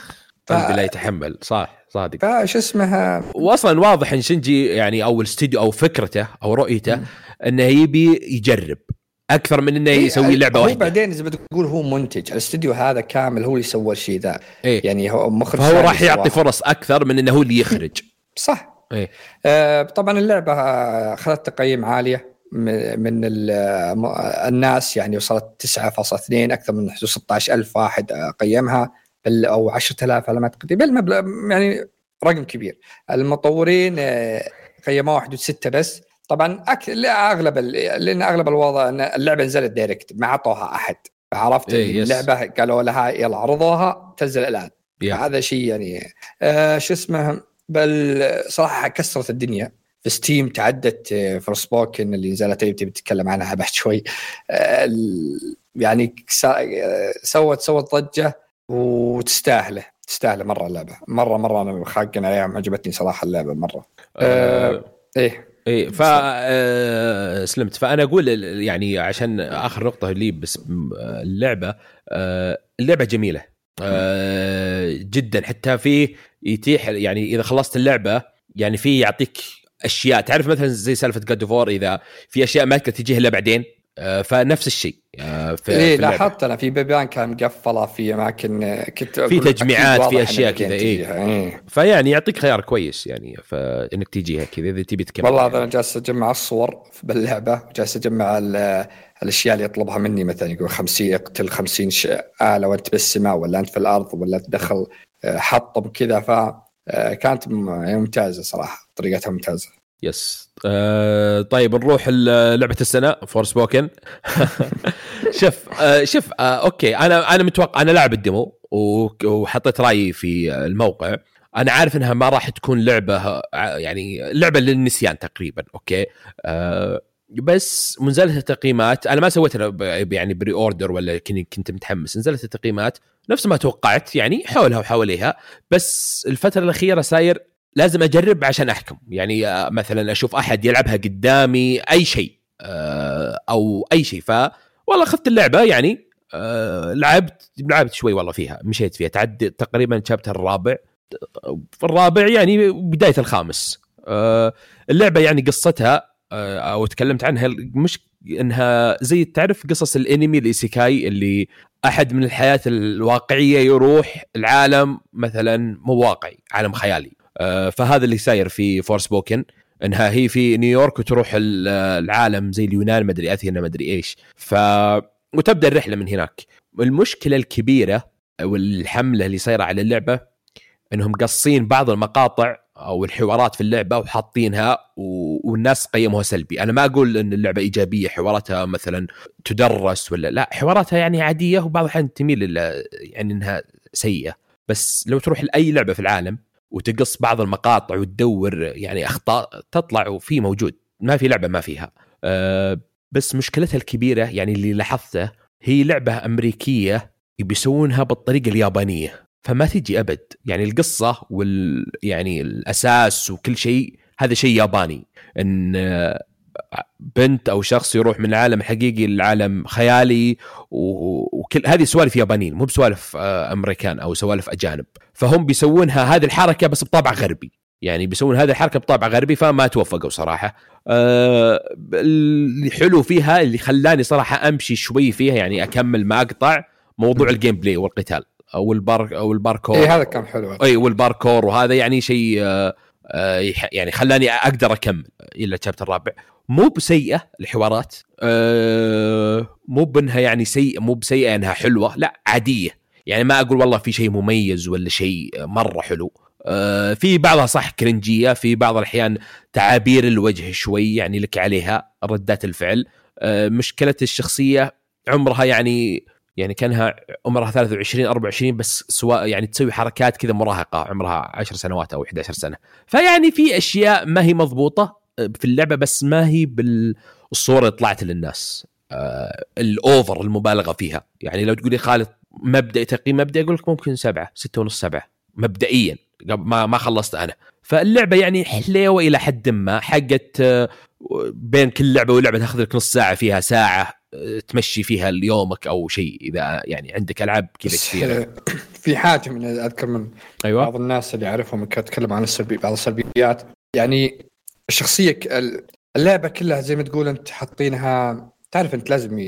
ف- لا يتحمل صح صادق. فش اسمها واصلا واضح إن شنجي يعني أو الاستوديو أو فكرته أو رؤيته مم. إنه يبي يجرب. أكثر من إنه يسوي لعبة إيه، هو واحدة. بعدين زي ما تقول هو منتج الاستوديو هذا كامل هو اللي سوى الشيء ذا. إيه. يعني هو مخرج فهو ثاني راح يعطي. فرص أكثر من إنه هو اللي يخرج. صح. إيه. آه طبعا اللعبة أخذت تقييم عاليه من الناس يعني وصلت 9.2 أكثر من 16000 واحد آه، قيمها أو 10000 على ما اعتقد بالمبلغ يعني رقم كبير. المطورين آه، قيموها حدود 6 بس. طبعا أك... لا اغلب ال... لأن أغلب الوضع إن اللعبة نزلت direct ما عطوها أحد. عرفت؟ إيه،. اللعبة قالوا لها يلا عرضوها تنزل الآن. هذا شيء يعني آه شو اسمه؟ بل صراحة كسرت الدنيا. في Steam تعدت Forspoken اللي نزلت. تبي تتكلم عنها بعد شوي. آه يعني آه، سوت سوت ضجة وتستاهله تستاهله مرة اللعبة. مرة مرة أنا خاقن عليها عجبتني صراحة اللعبة مرة. آه إيه. إيه ف آه، سلمت. فأنا أقول يعني عشان آخر نقطة لي بس آه، اللعبة آه، اللعبة جميلة. آه، جدا. حتى في يتيح يعني إذا خلصت اللعبة يعني في يعطيك أشياء تعرف مثلا زي سالفة جاد فور إذا في أشياء ما تقدر تجيها إلا بعدين آه، فنفس الشيء آه، في, في اللعبة. لاحظت أنا في بيبان كان مقفلة في أماكن آه، كنت في تجميعات، في إنك كذا، بعدين إيه. فيعني يعطيك خيار كويس يعني فإنك تجيها كذا إذا تبي تكمل والله يعني. أنا جالس أجمع الصور باللعبة وجالس أجمع ال- الأشياء اللي يطلبها مني مثلا يقول 50 اقتل 50 ش- آلة وأنت بالسماء ولا أنت في الأرض ولا تدخل حطم كذا ف آه، يعني ممتازة صراحة طريقتها ممتازة. yes. آه طيب نروح لعبة السنة Forspoken شوف آه شوف آه okay أنا أنا متوقع أنا لاعب ال demo وحطيت رأيي في الموقع. أنا عارف إنها ما راح تكون لعبة آه، يعني لعبة للنسيان تقريبا okay؟ آه بس نزلت التقييمات أنا ما سويت يعني pre-order ولا كنت متحمس. نزلت التقييمات نفس ما توقعت يعني حولها وحواليها بس الفترة الأخيرة صاير لازم أجرب عشان أحكم. يعني آه، مثلا أشوف أحد يلعبها قدامي أي شيء آه، أو أي شيء. ف والله أخذت اللعبة يعني آه، لعبت لعبت شوي والله فيها مشيت فيها. تعدي تقريبا شابتر الرابع في الرابع يعني بداية الخامس. اللعبة يعني قصتها أو تكلمت عنها مش إنها زي تعرف قصص الأنمي الايسيكاي اللي أحد من الحياة الواقعية يروح العالم مثلا مو واقعي عالم خيالي. آه، فهذا اللي ساير في Forspoken إنها هي في نيويورك وتروح ال- العالم زي اليونان مدري أثينا مدري إيش. ف وتبدأ الرحلة من هناك. المشكلة الكبيرة والحملة اللي صايره على اللعبة إنهم قصين بعض المقاطع أو الحوارات في اللعبة وحاطينها. والناس قيموها سلبي، أنا ما أقول إن اللعبة إيجابية حواراتها مثلا تدرس ولا لا حواراتها يعني عادية وبعض الأحيان تميل يعني إنها سيئة، بس لو تروح لأي لعبة في العالم وتقص بعض المقاطع وتدور يعني أخطاء تطلع وفي موجود، ما في لعبة ما فيها. أه بس مشكلتها الكبيرة يعني اللي لاحظته هي لعبة أمريكية بيسوونها بالطريقة اليابانية فما تجي أبد. يعني القصة وال يعني الأساس وكل شيء هذا شيء ياباني. إن آه، بنت أو شخص يروح من العالم الحقيقي للعالم خيالي وكل هذه سوالف يابانيين مو بسوالف آه، أمريكان أو سوالف أجانب. فهم بيسوونها هذه الحركة بس بطابع غربي. يعني بيسوون هذه الحركة بطابع غربي فما توفقوا صراحة. آه، اللي حلو فيها اللي خلاني صراحة أمشي شوي فيها يعني أكمل ما اقطع موضوع ال gameplay والقتال. أو البار أو الباركور. إيه هذا كان حلو. اي والباركور. وهذا يعني شيء آه، يعني خلاني أقدر أكمل إلى الشابتر الرابع. مو بسيئة الحوارات. آه، مو بأنها يعني سيئه مو بسيئة أنها حلوة. لا عادية. يعني ما أقول والله في شيء مميز ولا شيء مرة حلو. آه، في بعضها صح كرنجية في بعض الأحيان تعابير الوجه شوي يعني لك عليها ردات الفعل. مشكلة الشخصية عمرها يعني يعني كانها عمرها 23 24 بس سواء يعني تسوي حركات كذا مراهقة عمرها 10 سنوات أو 11 سنة. فيعني في أشياء ما هي مضبوطة في اللعبة بس ما هي بالصورة اللي طلعت للناس آه الأوفر المبالغة فيها. يعني لو تقول لي خالد مبدئي تقييم مبدئي أقول لك ممكن سبعة ستة ونص سبعة مبدئيا. ما ما خلصت أنا. فاللعبة يعني حليوة إلى حد ما حقت آه، بين كل لعبة ولعبة تاخذ لك نص ساعة فيها ساعة آه، تمشي فيها يومك أو شيء إذا يعني عندك ألعاب كذا كثيرة. في حاجة من أذكر من أيوه. بعض الناس اللي أعرفهم كانت تتكلم عن السلبي بعض السلبيات. يعني الشخصية اللعبة كلها زي ما تقول أنت حاطينها تعرف أنت لازم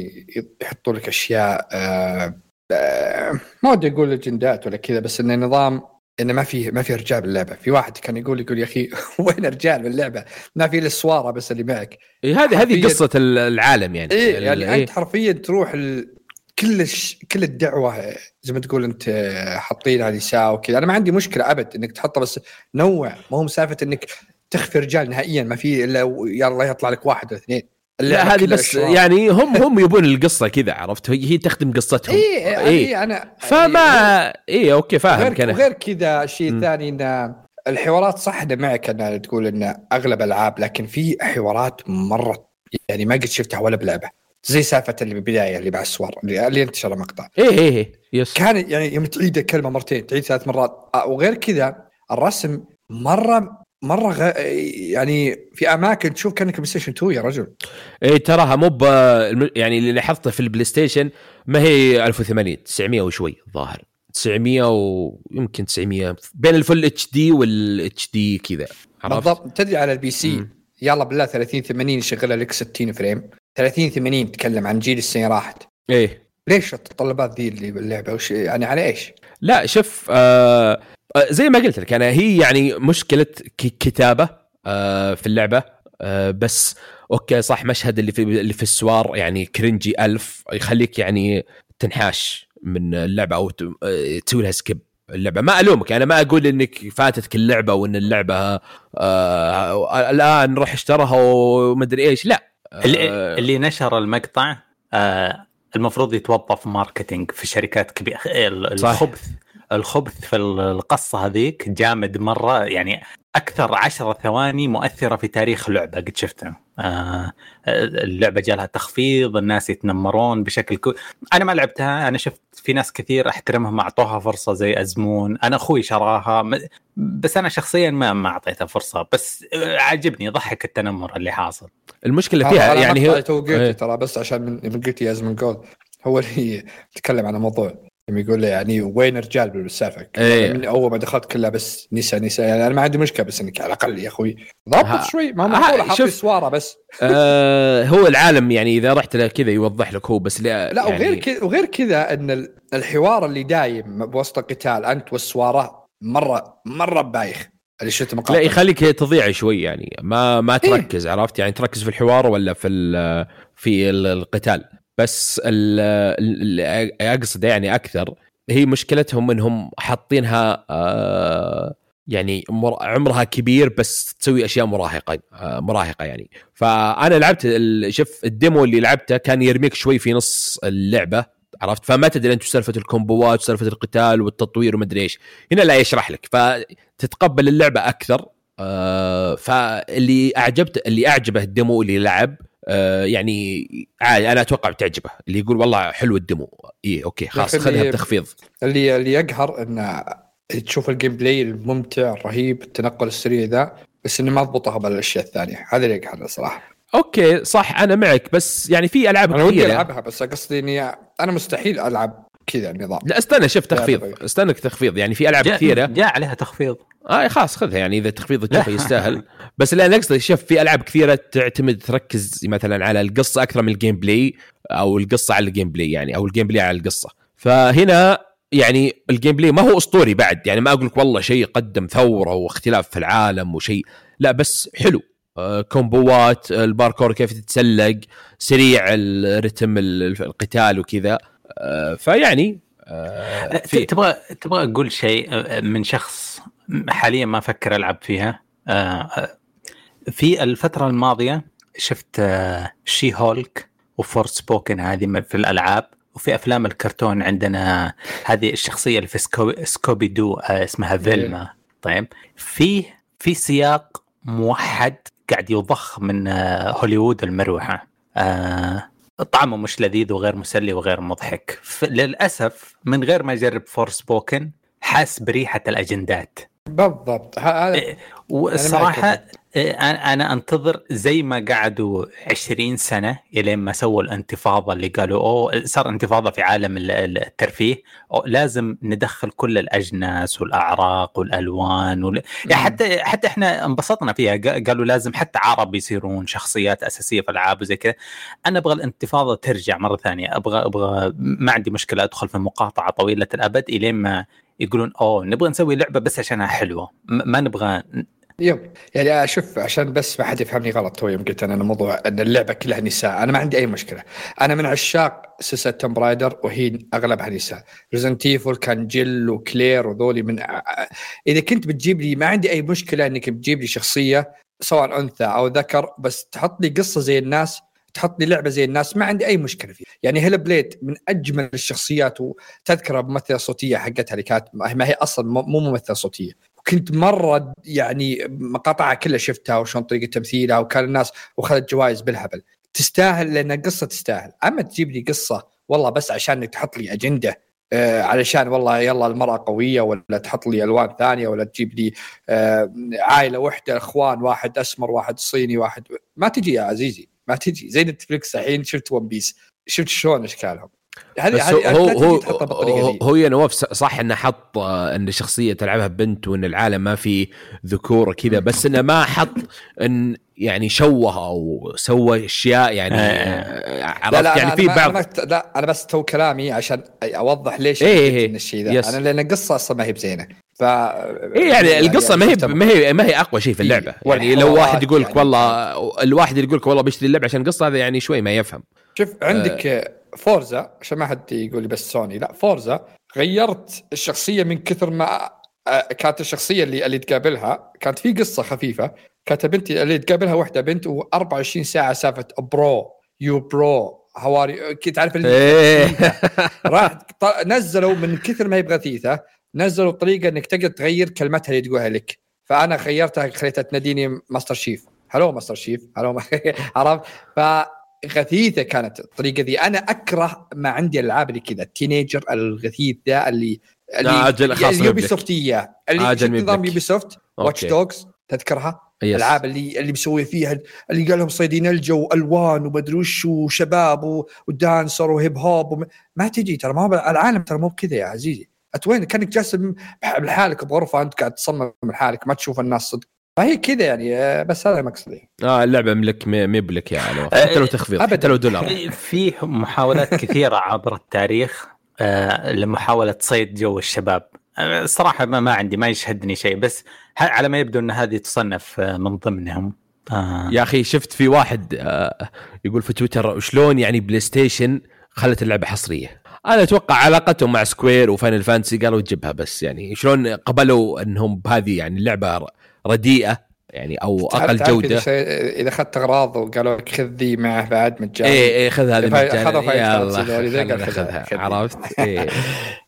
يحطوا لك أشياء آه آه ما ودي أقول ليجندات ولا كذا بس انه نظام إنه ما في ما في رجال باللعبة. في واحد كان يقول يقول يا أخي وين رجال باللعبة؟ ما في إلا السواره بس اللي معك. إيه هذه هذه قصة العالم يعني. إيه يعني إيه؟ أنت حرفيا تروح ال... كل الش... كل الدعوة زي ما تقول أنت حاطينها نساء وكذا. أنا ما عندي مشكلة أبد إنك تحطها بس نوع. ما هو مسافة إنك تخفي رجال نهائيا. ما في إلا يلا يطلع لك واحد ولا اثنين. لا هذه بس الشراب. يعني هم هم يبون القصة كذا عرفت؟ هي تخدم قصتهم. اي إيه. أنا فما اي okay فاهم غير كان وغير كذا شيء ثاني إن الحوارات صح أنا معك ان تقول إن أغلب العاب لكن في حوارات مرة يعني ما قد شفتها ولا بلعبه زي سالفة اللي بالبدايه اللي مع الصور اللي, انتشر المقطع. إيه إيه إيه. yes كان يعني يوم تعيد الكلمة مرتين تعيد ثلاث مرات. وغير كذا الرسم مرة مرة غ... يعني في أماكن تشوف كأنك بلاي ستيشن 2 يا رجل. اي تراها مو يعني اللي لاحظته في البلاي ستيشن ما هي 1080 900 وشوي الظاهر. 900 ويمكن 900 بين ال full HD وال HD كذا بالضبط. تدري على ال PC؟ م. يلا بالله 30 80 يشغلها لك 60 frame. 30 80 تكلم عن جيل السنة راحت. إيه. ليش التطلبات ذي اللي باللعبة؟ وش يعني على إيش؟ لا شوف آه آه، زي ما قلت لك أنا هي يعني مشكلة كتابة آه، في اللعبة آه، بس okay صح مشهد اللي في اللي في السوار يعني cringy ألف يخليك يعني تنحاش من اللعبة أو تسوي لها skip اللعبة ما ألومك أنا ما أقول إنك فاتتك اللعبة وإن اللعبة آه الآن روح اشترها ومدري إيش لا. اللي, اللي نشر المقطع آه المفروض يتوظف marketing في شركات كبيرة الخبث. الخبث في القصة هذيك جامد مرة يعني أكثر عشرة ثواني مؤثرة في تاريخ لعبه قد شفتها. آه اللعبة جالها تخفيض الناس يتنمرون بشكل كو... أنا ما لعبتها أنا شفت في ناس كثير أحترمهم أعطوها فرصة زي أزمون أنا أخوي شراها بس أنا شخصيا ما ما اعطيتها فرصة بس عجبني ضحك التنمر اللي حاصل. المشكلة فيها يعني هي إيه. ترى بس عشان من قلت يا أزمون جول هو اللي يتكلم عن الموضوع. يقول لي يعني وين الرجال بالسالفه؟ إيه. من أول ما دخلت كلها بس نساء نساء يعني أنا ما عندي مشكلة بس إنك على الأقل يا أخوي ضبط شوي. ما حاط سواره بس. آه هو العالم يعني إذا رحت له كذا يوضح لك هو بس لا, لا يعني وغير كذا وغير كذا إن الحوار اللي دايم بوسط القتال أنت والسواره مرة مرة بايخ. اللي شفت مقاطع لا يخليك تضيع شوي يعني. ما ما إيه. تركز إيه؟ عرفت؟ يعني تركز في الحوار ولا في في القتال. بس اللي أقصد يعني أكثر هي مشكلتهم إنهم حاطينها آه يعني عمرها كبير بس تسوي أشياء مراهقة آه مراهقة يعني. فأنا لعبت شوف ال demo اللي لعبته كان يرميك شوي في نص اللعبة عرفت؟ فما تدري أنت سالفة ال combo ات وسالفه القتال والتطوير ومدري إيش. هنا لا يشرح لك فتتقبل اللعبة أكثر آه فاللي اعجبت اللي أعجبه ال demo اللي لعب يعني عادي أنا أتوقع بتعجبه اللي يقول والله حلو ال demo. اي okay خلاص خذها بتخفيض. اللي اللي يقهر إنه تشوف ال gameplay الممتع الرهيب التنقل السريع ذا بس انه ما ضبطها بالأشياء الثانية. هذا اللي يقهر صراحة. okay صح أنا معك بس يعني في ألعاب أنا ودي ألعبها بس قصدي إني أنا مستحيل ألعب كذا النظام لا استنى شوف تخفيض. استنى تخفيض. يعني في ألعاب كثيرة. جاء عليها تخفيض. آه خلاص خذها. يعني إذا تخفيض تشوفه يستاهل. بس اللي أنا اقصد شوف في ألعاب كثيرة تعتمد تركز مثلا على القصة أكثر من ال gameplay أو القصة على ال gameplay يعني أو ال gameplay على القصة. فهنا يعني ال gameplay ما هو اسطوري بعد. يعني ما أقول لك والله شيء قدم ثورة واختلاف في العالم وشيء. لا بس حلو. آه combo ات ال parkour كيف تتسلق سريع الرتم القتال وكذا. فيعني آه تبغى تبغى أقول شيء آه، من شخص حاليا ما أفكر ألعب فيها. آه في الفترة الماضية شفت آه She-Hulk و Forspoken هذه في الألعاب. وفي أفلام الكرتون عندنا هذه الشخصية اللي في Scooby-Doo آه اسمها Velma. طيب في في سياق موحد قاعد يضخ من آه هوليوود المروحة. آه طعمه مش لذيذ وغير مسلي وغير مضحك. للأسف من غير ما اجرب Forspoken حاس بريحة الأجندات. بالضبط. هذا إيه، والصراحه إيه، أنا أنتظر زي ما قعدوا 20 سنة إلين ما سووا الانتفاضة اللي قالوا أوه صار انتفاضة في عالم الترفيه. لازم ندخل كل الأجناس والأعراق والألوان وال... يعني حتى حتى إحنا انبسطنا فيها. قالوا لازم حتى عرب يصيرون شخصيات أساسية في العاب وزي كذا. أنا أبغى الانتفاضة ترجع مرة ثانية. أبغى أبغى ما عندي مشكلة أدخل في مقاطعة طويلة الأبد إلين ما يقولون أوه نبغى نسوي لعبة بس عشانها حلوة. ما نبغى yep. يعني أشوف عشان بس ما حد يفهمني غلط تو يوم قلت أنا الموضوع إن اللعبة كلها نساء. أنا ما عندي أي مشكلة. أنا من عشاق سلسلة Tomb Raider وهي أغلبها نساء. Resident Evil كان جيل وكلير وذولي من إذا كنت بتجيب لي ما عندي أي مشكلة إنك بتجيب لي شخصية سواء أنثى أو ذكر بس تحط لي قصة زي الناس تحط لي لعبة زي الناس ما عندي أي مشكلة فيها. يعني Hellblade من أجمل الشخصيات وتذكر الممثله الصوتيه حقتها اللي كانت ما هي أصلا مو ممثلة صوتية. كنت مرة يعني مقاطعها كلها شفتها وشلون طريقة تمثيلها وكان الناس واخذت جوائز بالهبل. تستاهل لأن القصة تستاهل. أما تجيب لي قصة والله بس عشان تحط لي أجندة آه علشان والله يلا المرأة قوية ولا تحط لي ألوان ثانية ولا تجيب لي آه عائلة وحدة إخوان واحد أسمر واحد صيني واحد ما تجي يا عزيزي. ما تجي. زي Netflix الحين شفت One Piece شفت شلون أشكالهم؟ هذه هو هو هو, هو يا نواف صح إنه حط إن الشخصيه تلعبها بنت وإن العالم ما في ذكور كذا بس إنه ما حط إن يعني شوه أو سوى أشياء يعني آه. آه، عرفت لا لا يعني في بعض أنا لا أنا بس تو كلامي عشان أوضح ليش إيه إيه. الشيء ذا. أنا لأن القصة أصلا ما هي بزينة. ف إيه يعني القصة ما هي ما هي ما هي أقوى شيء في اللعبة. يعني لو واحد يقول لك يعني والله الواحد يقول لك والله بشتري اللعبة عشان القصة هذا يعني شوي ما يفهم. شوف عندك آه. Forza عشان ما حد يقول لي بس سوني. لا Forza غيرت الشخصية من كثر ما آه، كانت الشخصية اللي اللي تقابلها كانت في قصة خفيفة. كانت بنتي اللي تقابلها واحدة بنت و24 ساعة سالفه bro yo bro how are you كنت عارف اللي إيه. راح نزلوا من كثر ما هي بغثيثة. نزلوا طريقة إنك تقدر تغير كلمتها اللي تقولها لك. فأنا غيرتها خليتها تناديني Master Chief. hello Master Chief. hello عرفت؟ ف غثيثه كانت الطريقة ذي. أنا أكره ما عندي الالعاب اللي كذا. التينيجر الغثيث ذا اللي اللي أجل خاص يوبي سوفتيه اللي نظام يوبي سوفت واتش دوجز تذكرها؟ الألعاب اللي اللي مسوي فيها اللي قال لهم صيدين الجو ألوان ومدري وش وشباب ودانسر وهيب هوب وم... ما تجي ترى ما هو العالم ترى مو بكذا يا عزيزي. اتوين كأنك جالس لحالك بغرفة أنت قاعد تصمم لحالك ما تشوف الناس صدق. فهي كذا يعني آه، بس هذا مقصدي آه اللعبة ملك مي بلك يا علو حتى لو تخفيض حتى لو دولار. في محاولات كثيرة عبر التاريخ آه لمحاولة صيد جو الشباب. الصراحه ما, ما عندي ما يشهدني شيء بس على ما يبدو إن هذه تصنف آه، من ضمنهم. آه. يا أخي شفت في واحد آه يقول في تويتر شلون يعني بلاي ستيشن خلت اللعبة حصرية؟ أنا أتوقع علاقتهم مع سكوير وفاينل فانتسي قالوا تجيبها بس يعني شلون قبلوا إنهم بهذه يعني اللعبه رديئة يعني أو أقل جودة؟ إذا أخذت أغراض وقالوا لك خذ ذي معه بعد مجاني اي اي خذ هذه مجاني خذها عرفت؟ إيه.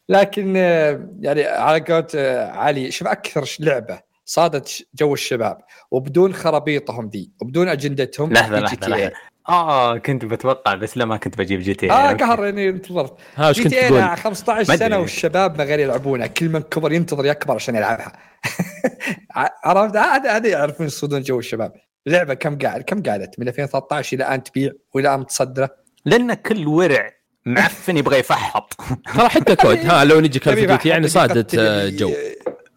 لكن آه، يعني على قولة آه، علي شوف أكثر لعبة صادت جو الشباب وبدون خرابيطهم ذي وبدون أجندتهم لحظة لحظة لحظة. آه كنت بتوقع بس لا ما كنت بجيب GTA آه قهر إني انتظرت. ها GTA 15 سنة والشباب ما غير يلعبونها كل من كبر ينتظر يكبر عشان يلعبها. عرفت؟ هذا هذا يعرفون يصودون جو الشباب. لعبة كم قاعد كم قعدت من 2013 إلى الآن تبيع وإلى الآن متصدرة. لأن كل ورع معفن يبغى يفحط. ترى حتى COD ها لو نجي كل يعني صادت آه، جو.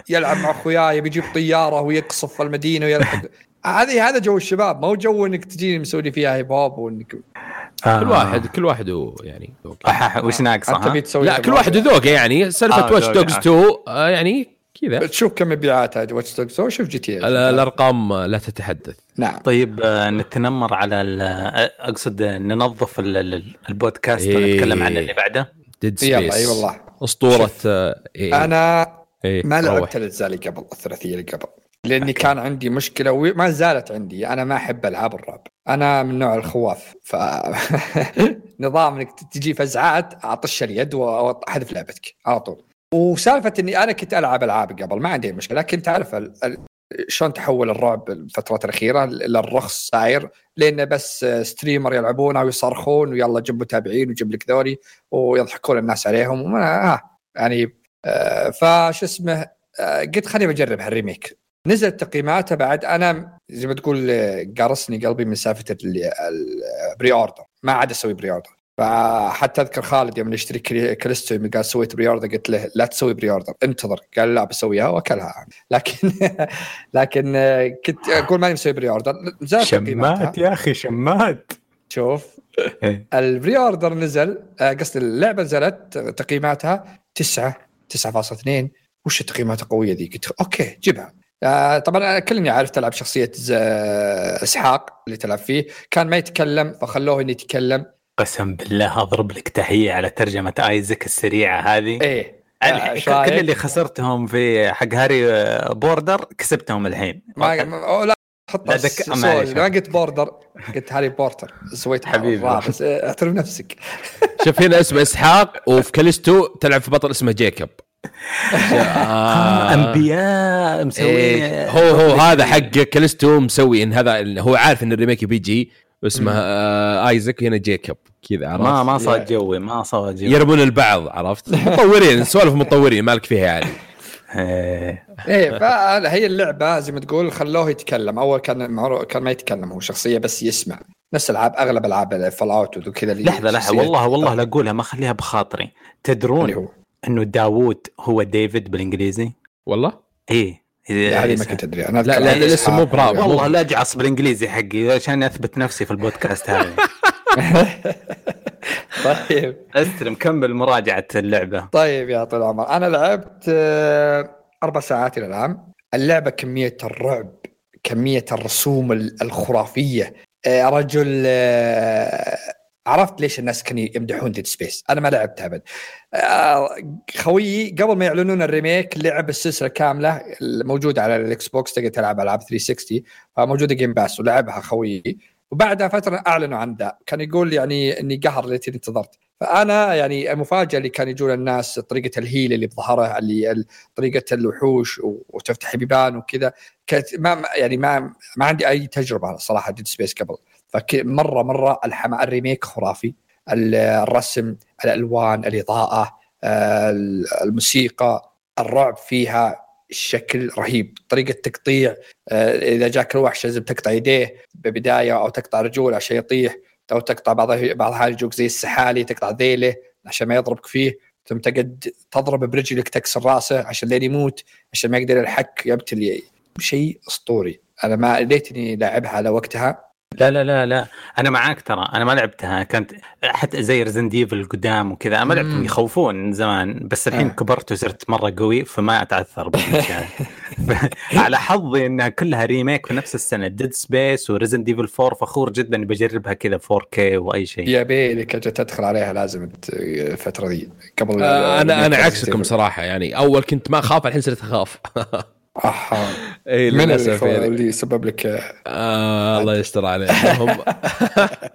يلعب مع اخوياي بيجيب طيارة ويقصف المدينة هذه هذا جو الشباب ما هو جو إنك تجيني مسوي فيها hip hop وإنك آه. كل واحد كل واحد هو يعني وش ناقصه؟ لا كل واحد ذوقه يعني. سالفة آه واتش دوجز 2 آه. يعني كذا. تشوف كم مبيعات هذه واتش دوجز 2 شوف جي تي الأرقام لا تتحدث. نعم. طيب آه نتنمر على أقصد ننظف البودكاست إيه. ونتكلم عن اللي بعده. Dead Space أي والله. أسطورة إيه. أنا إيه ما. لعبت الأجزاء اللي قبل الثلاثية اللي قبل. لأني كان عندي مشكلة وما زالت عندي. أنا ما أحب ألعاب الرعب. أنا من نوع الخواف. ف نظام إنك تجي فزعات اطش اليد وأحذف لعبتك. على طول. وسالفة إني أنا كنت ألعب ألعاب قبل ما عندي مشكلة. لكن تعرف ال- ال- شلون تحول الرعب الفترات الأخيرة للرخص صاير؟ لأنه بس streamer يلعبونه ويصرخون ويلا جيب متابعين وجيب لك ذولي ويضحكون الناس عليهم. وما آه يعني آه فش اسمه آه قلت خليني بجرب هال remake. نزلت تقييماته بعد أنا زي ما تقول آه، قرصني قلبي من سالفة ال pre-order ما عاد أسوي pre-order فحتى أذكر خالد يوم نشتري كري- كاليستو يوم قال سويت pre-order قلت له لا تسوي pre-order انتظر. قال لا بسويها وأكلها لكن لكن آه، كنت أقول ماني مسوي pre-order تقييماتها شمات يا أخي شمات. شوف. إيه. ال pre-order نزل آه، قصدي اللعبة نزلت تقييماتها 9 9.2 وش التقييمات القوية ذي؟ قلت okay جيبها. آه، طبعا كلني عارف تلعب شخصية ز- إسحاق اللي تلعب فيه. كان ما يتكلم فخلوه إنه يتكلم. قسم بالله أضرب لك تحية على ترجمة آيزك السريعة هذه. إيه. آه، كل؟ اللي خسرتهم في حق هاري آه، بورتر كسبتهم الحين. ما لا حط لا، دك- معليش. ما قلت border قلت هاري بورتر سويت حبيبي. آه، احترم نفسك. شوف هنا اسمه إسحاق وفي كاليستو تلعب في بطل اسمه جيكوب آه. أنبياء مسوين إيه هو هو هذا حق كاليستو مسوي إن هذا هو عارف إن ال remake بيجي اسمه آه ايزك هنا جيكوب كذا عرفت؟ ما ما صار joy ما صار joy. يربون البعض عرفت؟ مطورين سوالف مطورين مالك فيها يعني. إيه. إيه فهي اللعبة زي ما تقول خلوه يتكلم. أول كان كان ما يتكلم هو شخصية بس يسمع. نفس العاب أغلب ألعاب Fallout وكذا لحظة لحظة. والله والله لا أقولها ما أخليها بخاطري. اللي تدرون هو. إنه داوود هو ديفيد بالإنجليزي؟ والله؟ إيه. هذه ما كنت أدري. أنا لا، لا، لسه مو. برافو. والله لا أجعص بالإنجليزي حقي عشان أثبت نفسي في البودكاست هذا. طيب. أستلم كمل مراجعة اللعبة. طيب يا طويل العمر. أنا لعبت آه، أربع ساعات إلى الآن. اللعبة كمية الرعب كمية الرسوم ال- الخرافية. آه، رجل آه، عرفت ليش الناس كانوا يمدحون Dead Space أنا ما لعبتها أبد. آه، خويي قبل ما يعلنون ال remake لعب السلسلة كاملة الموجودة على ال Xbox تقدر تلعب ألعاب 360 موجوده Game Pass ولعبها خويي. وبعدها فترة أعلنوا عن ذا. كان يقول يعني إني قهر ليتني انتظرت. فأنا يعني المفاجأة اللي كان يجون الناس طريقة ال heal اللي بظهرها اللي ال- طريقة الوحوش وتفتح بيبان وكذا كانت ما- يعني ما ما عندي أي تجربة صراحة Dead Space قبل. فمره مرة الحما الريميك خرافي. ال- الرسم الألوان الإضاءة آه، الموسيقى الرعب فيها الشكل رهيب. طريقة تقطيع آه، إذا جاك الوحش لازم تقطع يديه ببداية أو تقطع رجوله عشان يطيح أو تقطع بعض بعض يجوك زي السحالي تقطع ذيله عشان ما يضربك فيه. ثم تقعد تضرب برجلك تكسر راسه عشان لين يموت عشان ما يقدر يلحق يبتلي شيء أسطوري. أنا ما ليتني لاعبها على وقتها لا لا لا لا. أنا معاك ترى. أنا ما لعبتها. كانت حتى زي Resident Evil القدام وكذا. أنا ما لعبتهم. يخوفون من زمان. بس الحين آه. كبرت وصرت مرة قوي فما أتعثر على حظي انها كلها remake في نفس السنة. Dead Space و Resident Evil 4 فخور جدا إني بجربها كذا 4K واي شيء. يا لك أجل تدخل عليها لازم ت- الفترة دي قبل آه أنا أنا عكسكم صراحة. يعني أول كنت ما أخاف الحين صرت أخاف. أها إي للأسف يعني. اللي سبب لك آه الله يستر عليهم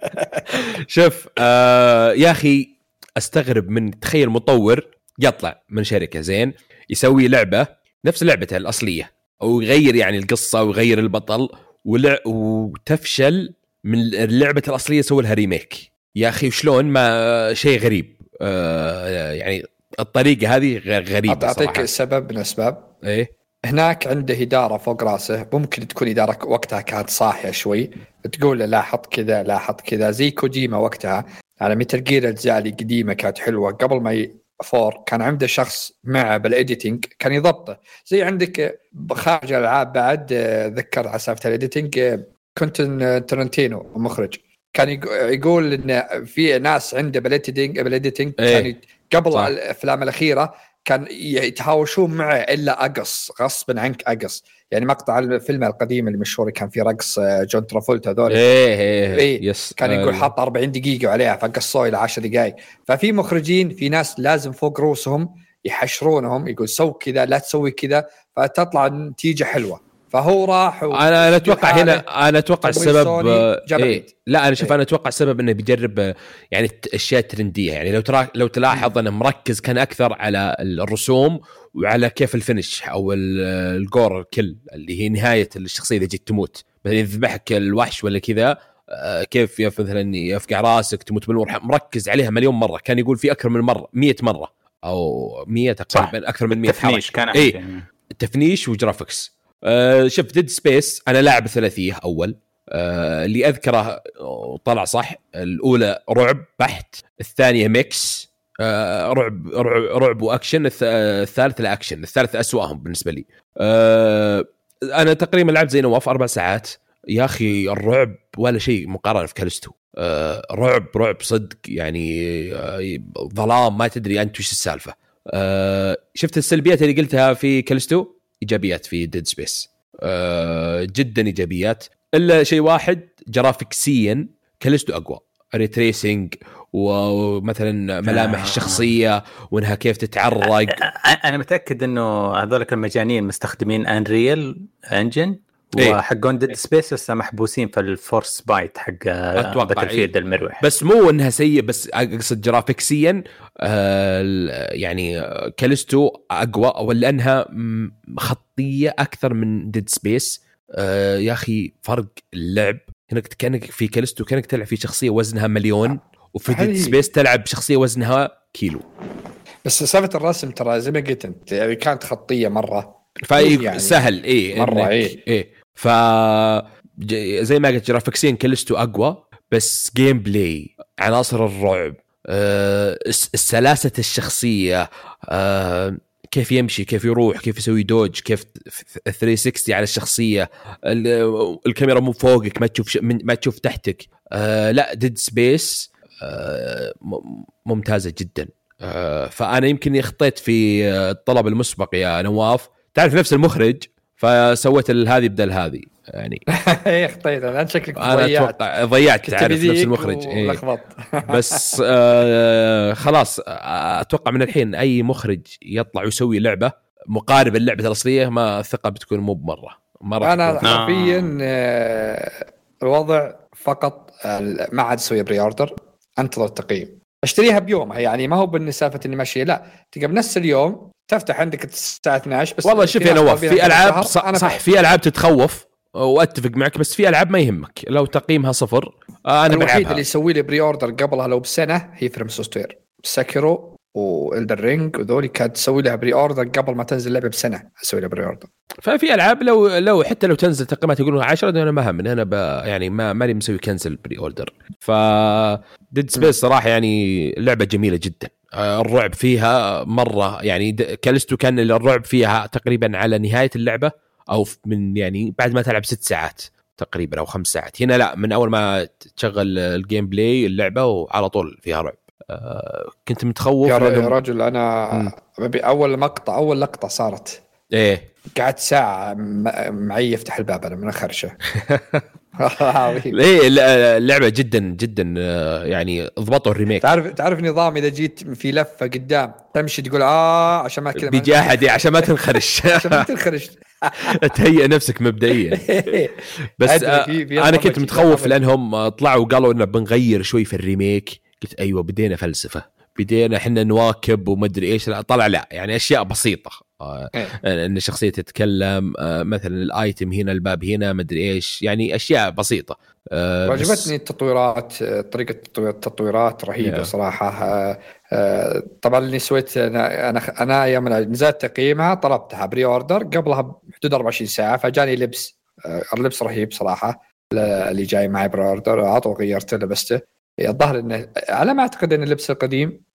شوف آه يا أخي أستغرب من تخيل مطور يطلع من شركة زين يسوي لعبة نفس لعبته الأصلية أو يغير يعني القصة ويغير البطل ولع وتفشل من اللعبة الأصلية سوى لها ريميك. يا أخي وشلون ما شيء غريب. آه يعني الطريقة هذه غريبة أعطيك سبب من اسباب إيه؟ هناك عنده إدارة فوق راسه. ممكن تكون إدارة وقتها كانت صاحية شوي. تقول له لاحظ كذا لاحظ كذا. زي كوجيما وقتها. على Metal Gear الأجزاء اللي قديمة كانت حلوة. قبل ما ي... four كان عنده شخص معه بال editing كان يضبطه. زي عندك خارج الألعاب بعد ذكر على سالفة ال editing كوينتن تارنتينو المخرج. كان يق- يقول إن في ناس عنده بال editing إيه. كان قبل. الأفلام الأخيرة كان يتهاوشون معه إلا أقص غصبا عنك أقص. يعني مقطع الفيلم القديم المشهور كان فيه رقص آه، جون ترافولتا هذول إيه إيه, إيه. yes كان يقول آه، حط 40 دقيقة عليها فقصوه إلى 10 دقائق ففي مخرجين في ناس لازم فوق رؤوسهم يحشرونهم يقول سو كذا لا تسوي كذا فتطلع نتيجة حلوة. فهو راح أنا أنا أتوقع هنا أنا أتوقع السبب إيه لا أنا شوف إيه؟ أنا أتوقع السبب إنه بيجرب يعني أشياء ترندية. يعني لو ترا لو تلاحظ إنه مركز كان أكثر على الرسوم وعلى كيف ال finish أو ال gore كل اللي هي نهاية الشخصية إذا جيت تموت. مثلا يذبحك الوحش ولا كذا آه، كيف مثلا يفقع راسك تموت بالنور مركز عليها مليون مرة. كان يقول في أكثر من مرة 100 مرة أو 100 تقريبا أكثر من 100 تفنيش كان اي تفنيش و graphics آه شوف Dead Space أنا لاعب ثلاثية أول. آه اللي أذكره طلع صح. الأولى رعب بحت. الثانية mix آه رعب رعب, رعب وأكشن. الثالث الاكشن الثالث أسوأهم بالنسبة لي. أنا تقريبا لعبت زي نواف أربع ساعات. يا أخي الرعب ولا شيء مقارنة في كالستو رعب رعب صدق. يعني ظلام ما تدري أنت وش السالفة. شفت السلبيات اللي قلتها في كالستو إيجابيات في Dead Space آه جدا إيجابيات. إلا شيء واحد جرافيكسيا كالستو أقوى. ray tracing ومثلا ملامح الشخصية وإنها كيف تتعرق. أنا متأكد إنه هذول المجانين مستخدمين Unreal Engine إيه؟ وحقون Dead Space لسه محبوسين في ال Frostbite حق Battlefield إيه؟ المروح بس مو إنها سيء بس أقصد جرافيكسيا آه يعني كاليستو أقوى ولا انها خطية أكثر من Dead Space آه يا أخي فرق اللعب هناك كأنك في كاليستو كأنك تلعب في شخصية وزنها مليون وفي Dead Space تلعب شخصيه وزنها كيلو بس سالفة الرسم ترى زي ما قلت أنت يعني كانت خطية مرة فأي يعني سهل اي مرة اي إيه. ف زي ما قلت graphics يا Callisto أقوى بس gameplay عناصر الرعب أه سلاسه الشخصية أه كيف يمشي كيف يروح كيف يسوي dodge كيف 360 على الشخصية الكاميرا مو فوقك ما تشوف ما تشوف تحتك أه لا Dead Space أه ممتازة جدا. أه فأنا يمكن خطيت في الطلب المسبق يا نواف. تعرف نفس المخرج؟ فسويت هذه بدل هذه يعني. اي خطيت. أنا شكلك أنا أتوقع ضيعت. تعرف نفس المخرج. إيه. بس آه خلاص أتوقع من الحين أي مخرج يطلع ويسوي لعبة مقاربه للعبه الأصلية ما الثقة بتكون مو بمرة. مره أنا حرفيا آه الوضع فقط ما عاد أسوي pre-order أنتظر التقييم. أشتريها بيومها يعني ما هو بالنسافة إني ماشيه لا تلقى بنفس اليوم تفتح عندك الساعة 12 بس والله شوف يا نواف في ألعاب صح, صح في ألعاب تتخوف وأتفق معك بس في ألعاب ما يهمك لو تقييمها صفر آه أنا الوحيد اللي يسوي لي pre-order قبلها لو بسنة هي From Software Sekiro و Elden Ring وذولي كانت تسوي لها pre-order قبل ما تنزل اللعبه بسنة أسوي لها pre-order ففي ألعاب لو لو حتى لو تنزل تقييمات يقولون 10 أنا ما همني أنا يعني ما ماني مسوي cancel pre-order ف Dead Space صراحة يعني لعبة جميلة جدا. الرعب فيها مرة. يعني كالستو كان الرعب فيها تقريبا على نهاية اللعبة أو من يعني بعد ما تلعب ست ساعات تقريبا أو خمس ساعات. هنا لا من أول ما تشغل ال gameplay اللعبة وعلى طول فيها رعب. آه كنت متخوف. يا, يا رجل أنا أول مقطع أول لقطة صارت. إيه. قعدت ساعة معي يفتح الباب أنا من الخرشة. إيه اللعبة جدا جدا آه، يعني ضبطوا ال remake. تعرف تعرف نظام إذا جيت في لفة قدام تمشي تقول آه عشان ما كذا بيجي احد عشان ما تنخرش. عشان ما تنخرش. تهيئ نفسك مبدئيا. بس آه أنا كنت متخوف لأنهم طلعوا وقالوا إنه بنغير شوي في الريميك. قلت أيوه بدينا فلسفة. بدينا إحنا نواكب ومدري إيش. لا طلع لا يعني أشياء بسيطة. آه إيه. إن الشخصيه تتكلم آه مثلا الآيتم هنا الباب هنا مدري إيش. يعني أشياء بسيطة. آه عجبتني التطويرات طريقة التطويرات رهيبة yeah. صراحة. آه آه طبعا اللي سويت أنا أنا أنا يوم نزلت تقييمها طلبتها pre-order قبلها بحدود 24 ساعة فجاني لبس. آه اللبس رهيب صراحة. اللي جاي معي pre-order عطوا غيرته لبسته. الظاهر انه على ما أعتقد إن اللبس القديم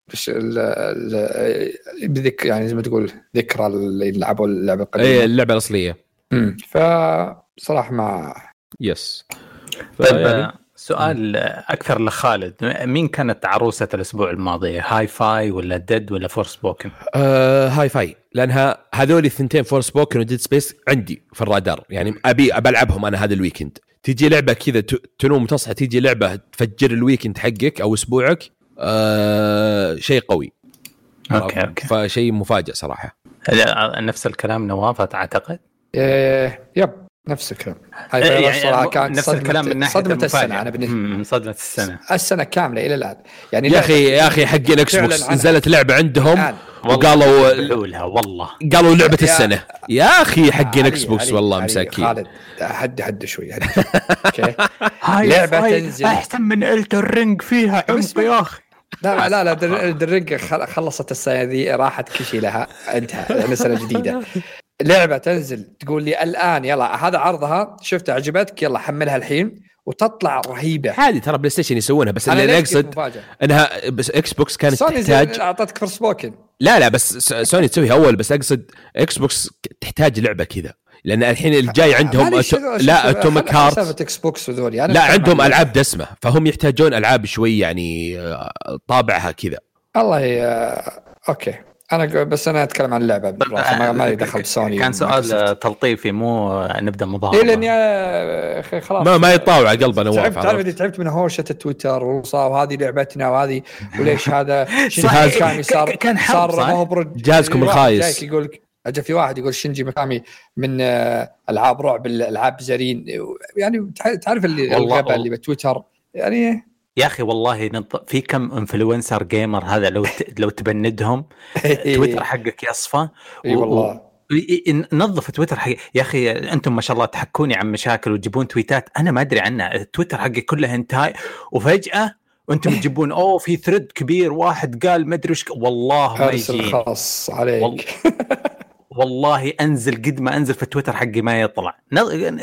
بذك يعني زي ما تقول ذكرى اللي لعبوا اللعبة القديمة. اي اللعبة الأصلية. امم فصراحة ما يس. طيب سؤال أكثر لخالد. مين كانت عروسة الأسبوع الماضي؟ Hi-Fi ولا Dead ولا Forspoken آه Hi-Fi لأنها هذول الثنتين Forspoken و Dead Space عندي في الرادار. يعني ابي بلعبهم أنا هذا ال weekend تيجي لعبة كذا تنوم تصحى تيجي لعبة تفجر ال weekend حقك أو أسبوعك آه شيء قوي. okay okay. فشيء مفاجئ صراحة. نفس الكلام نواف أعتقد؟ إيه يب نفس الكلام. هاي يعني الصراحة كانت نفس الكلام من ناحية صدمة المفاجأة. السنة أنا بالنسبة صدمة السنة. السنة كاملة إلى الآن. يعني يا أخي يا أخي حق الاكس بوكس. نزلت لعبة عندهم. وقالوا بحولها والله. قالوا لعبة يا- السنة. يا أخي حق الاكس بوكس والله مساكين. خالد حد حد شوي هدي. أوكي؟ هاي تنزل. أحسن من الترنج فيها بس عمق يا أخي لا لا لا در- درينج خل- خلصت السنة ذي راحت كل شيء لها انتهى لأن سنه جديدة. لعبة تنزل تقول لي الآن يلا هذا عرضها شفت عجبتك يلا حملها الحين وتطلع رهيبة. عادي ترى PlayStation يسوونها بس اللي اقصد؟ إنها بس Xbox كانت سوني تحتاج أعطتك Forspoken لا لا بس سوني تسويها أول بس أقصد Xbox تحتاج لعبة كذا. لأن الحين الجاي عندهم. شوف- لا Atomic Heart Xbox وذولي. أنا لا عندهم عن- ألعاب دسمة. فهم يحتاجون ألعاب شوي يعني آه، طابعها كذا. الله ي... أوكي. أنا بس أنا أتكلم عن اللعبة ما, ما لي دخل بسوني كان سؤال. تلطيفي مو نبدأ اي مظاهره لاني أنا أخي خلاص. ما ما يطاوع قلبه نواف تعبت تعرف تعبت من هوشة التويتر وهذه لعبتنا وهذه وليش هذا؟ جهاز- مكامي صار كان حرب، صار جهازكم الخايس. يقول لك اجى في واحد يقول شنجي مكامي من آه، ألعاب رعب الألعاب زرين. يعني تع- تعرف اللي الغباء اللي بتويتر؟ يعني يا أخي والله نط... في كم influencer gamer هذا لو ت... لو تبندهم؟ تويتر حقك يصفى إي والله. نظف تويتر حقي. يا أخي أنتم ما شاء الله تحكوني عن مشاكل وتجيبون تويتات. أنا ما أدري عنها. التويتر حقي كله هنتاي وفجأة وأنتم تجيبون أوه في thread كبير واحد قال ما أدري وش والله ما يجي خاص عليك. والله أنزل قد ما أنزل في التويتر حقي ما يطلع. نظ-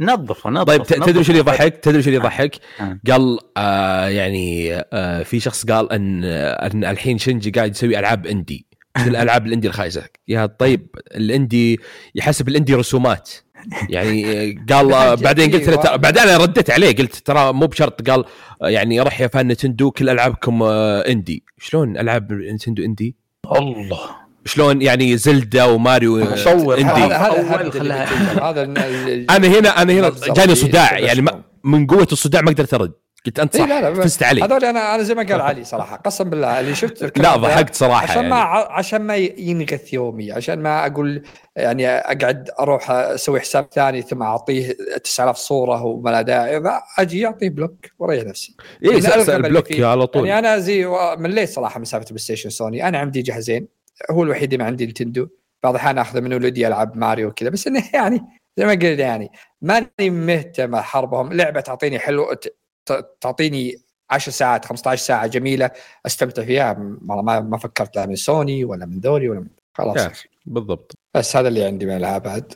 نظف نظف طيب تدري وش اللي يضحك؟ تدري وش اللي يضحك؟ آه. قال آه يعني آه في شخص قال أن أن الحين شنجي قاعد يسوي ألعاب إندي. مثل الألعاب الإندي الخايسه يا طيب الإندي يحسب الإندي رسومات. يعني آه، قال آه، بعدين قلت له ترى- بعدين أنا رديت عليه قلت ترى مو بشرط. قال آه، يعني راح يا فان نتندو كل ألعابكم آه، إندي. شلون ألعاب نتندو إندي؟ الله شلون يعني زلدا وماريو آه، مصور. إندي. هذا أنا هنا أنا هنا. جاني صداع. إيه، يعني ما من قوة الصداع ما قدرت أرد. قلت انت إيه، صح لا لا فزت علي. هذول أنا أنا زي ما قال علي صراحة. قسم بالله اللي شفت لا ضحكت صراحة عشان يعني. ما عشان ما ينغث يومي عشان ما أقول يعني أقعد أروح أسوي حساب ثاني ثم أعطيه 9000 صورة وما لا داعي. أجي أعطيه block وريح نفسي. اي من سأل الغباء اللي block فيه. على طول. يعني أنا زي مليت صراحة من سالفه ال PlayStation سوني؟ أنا عندي جهازين. هو الوحيد اللي ما عندي Nintendo. بعض الأحيان أخذه من ولدي العب ماريو وكذا بس إنه يعني زي ما قلت يعني ماني مهتم حربهم لعبة تعطيني حلو تعطيني 10 ساعات 15 ساعة جميلة أستمتع فيها. ما ما فكرت لا من سوني ولا من ذولي ولا من خلاص. يا بالضبط. بس هذا اللي عندي من الالعاب بعد.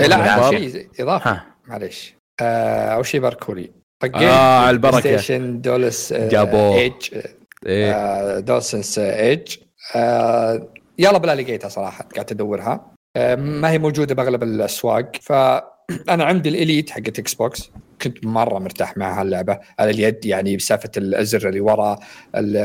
الله يعطيك شيء اضافه معليش. آه، أول شيء باركوا لي. طقيت آه، البركة. PlayStation DualSense آه،. ايج إيه. آه، يلا بلا لقيتها صراحة قاعد أدورها. آه، ما هي موجودة بأغلب الأسواق. فانا عندي ال Elite حقت Xbox. كنت مرة مرتاح مع هاللعبه على اليد يعني بسالفه الأزر اللي ورا ال-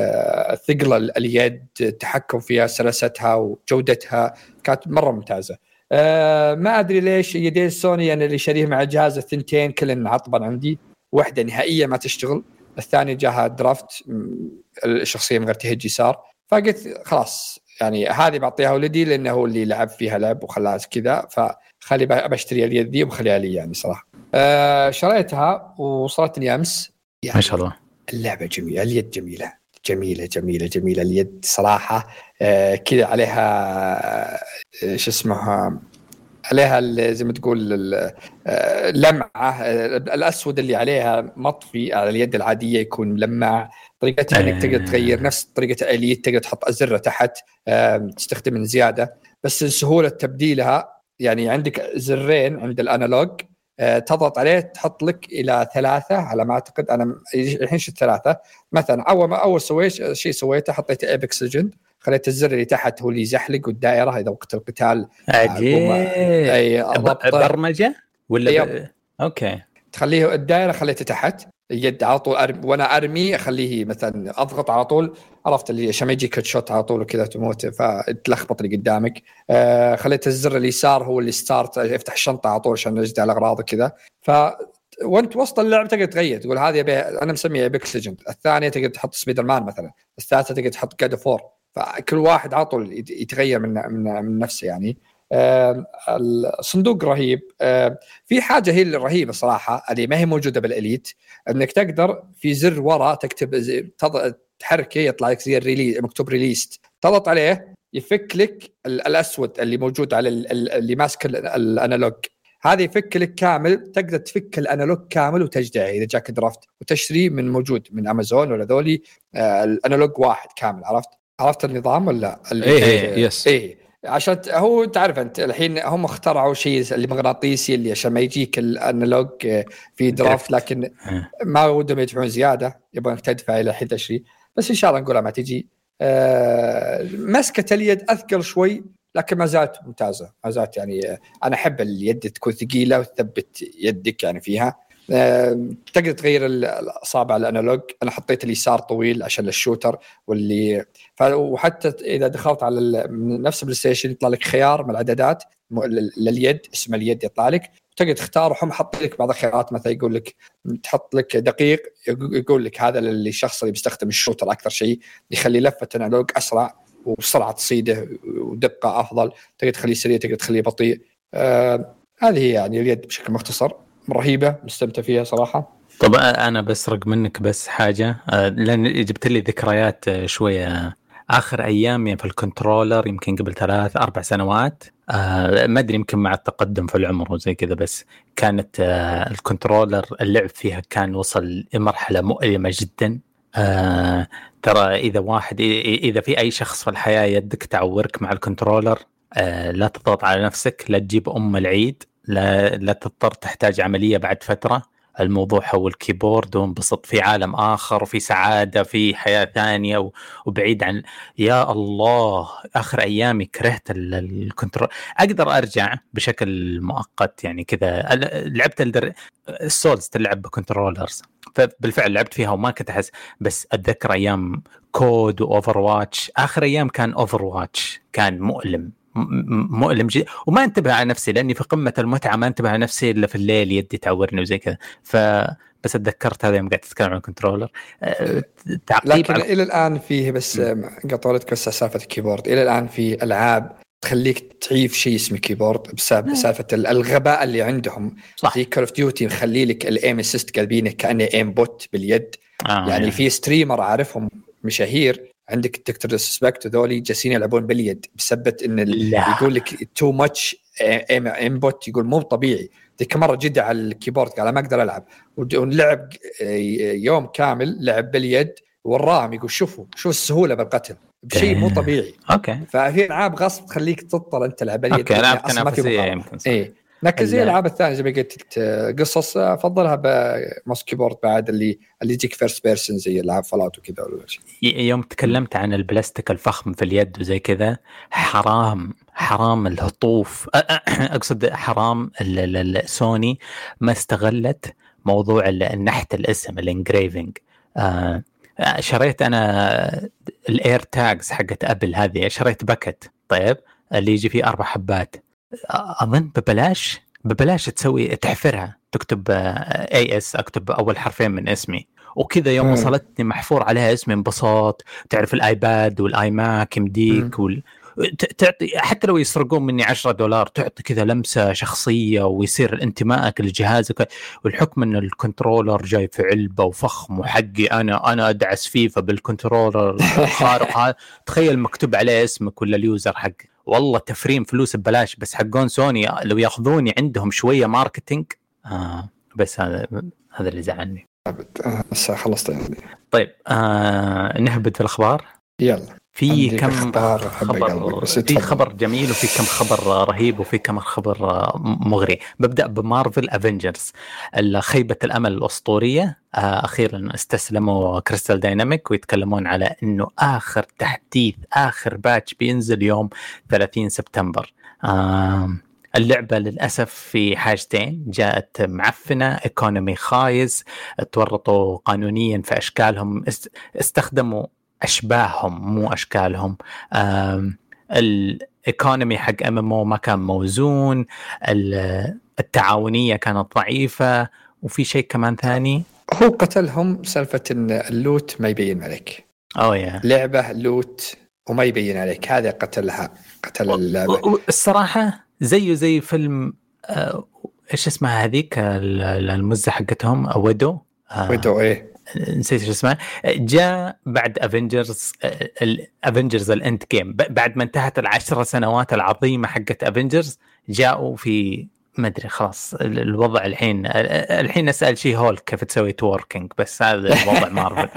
الثقل ال- اليد التحكم فيها سلستها وجودتها. كانت مرة ممتازة. آه، ما أدري ليش يدين سوني أنا اللي شاريه مع الجهاز الثنتين كلن عطبا عندي. واحدة نهائية ما تشتغل. الثانية جاها درافت الشخصية من غير تهج يسار. فقلت خلاص يعني هذه بعطيها ولدي لأنه هو اللي لعب فيها لعب وخلاها كذا فخلي بشتري اليد ذي وبخليها لي يعني صراحة. آه شريتها وصلتني أمس يعني ما شاء الله اللعبة جميلة اليد جميلة جميلة جميلة جميلة اليد صراحة آه كذا عليها آه شو اسمها عليها زي ما تقول ال- آه، لمعة آه، الأسود اللي عليها مطفي على اليد العادية يكون ملمع. طريقتها إنك تقدر آه. تغير نفس طريقة اليد تقدر تحط أزرة تحت تستخدم من زيادة. بس سهولة تبديلها يعني عندك زرين عند ال analog تضغط عليه تحط لك إلى ثلاثة على ما أعتقد. أنا الحين شفت ثلاثة. مثلا أول ما أول سويت شيء سويته حطيت Apex Legends خليت الزر اللي تحت هو اللي يزحلق والدائرة اذا وقت القتال. عجيب. أي ب- اضبطه برمجه ولا ب... yep. okay. تخليه الدائرة خليته تحت اليد على طول أرمي وأنا أرمي أخليه مثلا أضغط على طول عرفت اللي عشان ما يجيك shoot على طول وكذا تموت فتلخبط اللي قدامك. آه خليت الزر اليسار هو اللي start يفتح الشنطة على طول عشان يجد على الأغراض وكذا. ف وانت وسط اللعب تقدر تغير تقول هذه أنا مسميها Apex Legends الثانية تقدر تحط سبايدر مان مثلا. الثالثة تقدر تحط God of War فكل واحد على طول يتغير من من, من نفسه يعني. الصندوق رهيب. في حاجة هي الرهيبه صراحة اللي ما هي موجودة بال Elite إنك تقدر في زر ورا تكتب تحركه يطلع لك زي ال release مكتوب release تضغط عليه يفك لك الأسود اللي موجود على اللي ماسك ال analog. هذا يفك لك كامل تقدر تفك ال analog كامل وتجدعه إذا جاك drift وتشتري من موجود من امازون ولا ذولي. آه ال analog واحد كامل عرفت؟ عرفت النظام ولا إيه إيه yes إيه عشان هو تعرف أنت الحين هم اخترعوا شيء اللي مغناطيسي اللي عشان ما يجيك ال analog آه، في drift لكن ما ودهم يدفعون زيادة يبغونك تدفع إلى حين تشتري بس إن شاء الله نقولها ما تجي. آه مسكة اليد أثقل شوي لكن ما زالت ممتازة. ما زالت يعني آه، أنا أحب اليد تكون ثقيلة وتثبت يدك يعني فيها. تقدر تغير الاصابع ال analog. أنا حطيت اليسار طويل عشان ال shooter واللي وحتى إذا دخلت على نفس ال PlayStation يطلع لك خيار من الاعدادات لليد اسم اليد يطلع لك. تقدر تختار وهم حاط لك بعض الخيارات مثلا يقول لك تحط لك دقيق يقول لك هذا للشخص اللي بيستخدم ال shooter أكثر شيء يخلي لفة ال analog أسرع وسرعة صيده ودقة أفضل. تقدر تخليه سريع تقدر تخليه بطيء. آه هذه هي يعني اليد بشكل مختصر. رهيبة مستمتع فيها صراحة. طب أنا بسرق منك بس حاجة لأن جبت لي ذكريات شوية. آخر أيامي في ال controller يمكن قبل ثلاث أربع سنوات آه ما أدري يمكن مع التقدم في العمر وزي كذا بس كانت آه ال controller اللعب فيها كان وصل لمرحلة مؤلمة جدا. آه ترى إذا واحد إذا في أي شخص في الحياة يدك تعورك مع ال controller آه لا تضغط على نفسك لا تجيب أم العيد. لا لا تضطر تحتاج عملية بعد فترة. الموضوع هو ال keyboard وانبسط في عالم آخر وفي سعادة في حياة ثانية وبعيد عن يا الله آخر أيامي كرهت ال control. أقدر أرجع بشكل مؤقت يعني كذا. لعبت الدر... ال Souls تلعب ب controllers. فبالفعل لعبت فيها وما كنت أحس. بس أتذكر أيام COD و Overwatch آخر أيام كان Overwatch كان مؤلم. مؤلم جدا. وما انتبه على نفسي لأني في قمة المتعة ما انتبه على نفسي إلا في الليل يدي تعورني وزي كذا. ف بس أتذكرت هذا يوم قاعد تتكلم عن ال controller أه، لكن على... إلى الآن فيه بس قطعتك بس سالفة ال keyboard. إلى الآن في ألعاب تخليك تعيف شيء اسمه keyboard بسبب سالفة الغباء اللي عندهم. صح. زي Call of Duty مخلي لك ال aim assist قلبينه كأنه aimbot باليد. آه يعني, يعني في streamer اعرفهم مشاهير. عندك Dr Disrespect وذولي جالسين يلعبون باليد بسبه إن يقول لك too much input يقول مو طبيعي. ذيك مرة جد على ال keyboard قال ما أقدر ألعب. ولعب يوم كامل لعب باليد وراهم يقول شوفوا شو السهولة بالقتل. بشيء مو طبيعي. okay. ففي ألعاب غصب تخليك تضطر أنت تلعب باليد. okay العاب تنافسية يمكن صح. لكن زي الألعاب الثانية زي ما قلت قصص افضلها ب mouse keyboard بعد اللي اللي يجيك first person زي العاب فلات وكذا ولا شيء. يوم تكلمت عن البلاستيك الفخم في اليد وزي كذا حرام حرام الهطوف. أقصد حرام سوني ما استغلت موضوع النحت الاسم ال engraving آه شريت أنا ال AirTags حقت Apple هذه شريت packet طيب اللي يجي فيه أربع حبات. أظن ببلاش ببلاش تسوي تحفرها تكتب A S أكتب أول حرفين من اسمي. وكذا يوم وصلتني محفور عليها اسمي انبساط تعرف ال iPad وال iMac يمديك وال... تعطي حتى لو يسرقون مني 10 دولار تعطي كذا لمسة شخصية ويصير انتمائك لجهازك. والحكم إن ال controller جاي في علبة وفخم وحقي أنا أنا أدعس FIFA بال controller الخارق. تخيل مكتوب عليه اسمك ولا ال user حقك. والله تفريم فلوس ببلاش بس حقون سوني لو ياخذوني عندهم شوية marketing آه بس هذا هذا اللي زعلني. هسه خلصت يعني. طيب آه نهبط في الأخبار؟ يلا. في كم خبر في خبر جميل وفي كم خبر رهيب وفي كم خبر مغري. ببدأ ب Marvel Avengers خيبه الأمل الأسطورية. آه، أخيرا استسلموا Crystal Dynamics ويتكلمون على إنه آخر تحديث آخر patch بينزل يوم 30 سبتمبر. اللعبة للأسف في حاجتين. جاءت معفنة economy خايس تورطوا قانونيا في أشكالهم استخدموا أشباههم مو أشكالهم. ال economy حق MMO ما كان موزون التعاونية كانت ضعيفة وفي شيء كمان ثاني؟ هو قتلهم سالفة إن ال loot ما يبين عليك. oh yeah. لعبة loot وما يبين عليك. هذا قتلها قتل اللعبة. الصراحة زيه زي فيلم آه إيش اسمها هذيك المزة حقتهم؟ Widow آه. Widow إيه. نسيت شو اسمه. جاء بعد Avengers Avengers ال Endgame بعد ما انتهت العشر سنوات العظيمة حقت Avengers جاءوا في ما أدري خلاص الوضع الحين الحين أسأل She-Hulk كيف تسوي twerking بس هذا الوضع مارفل.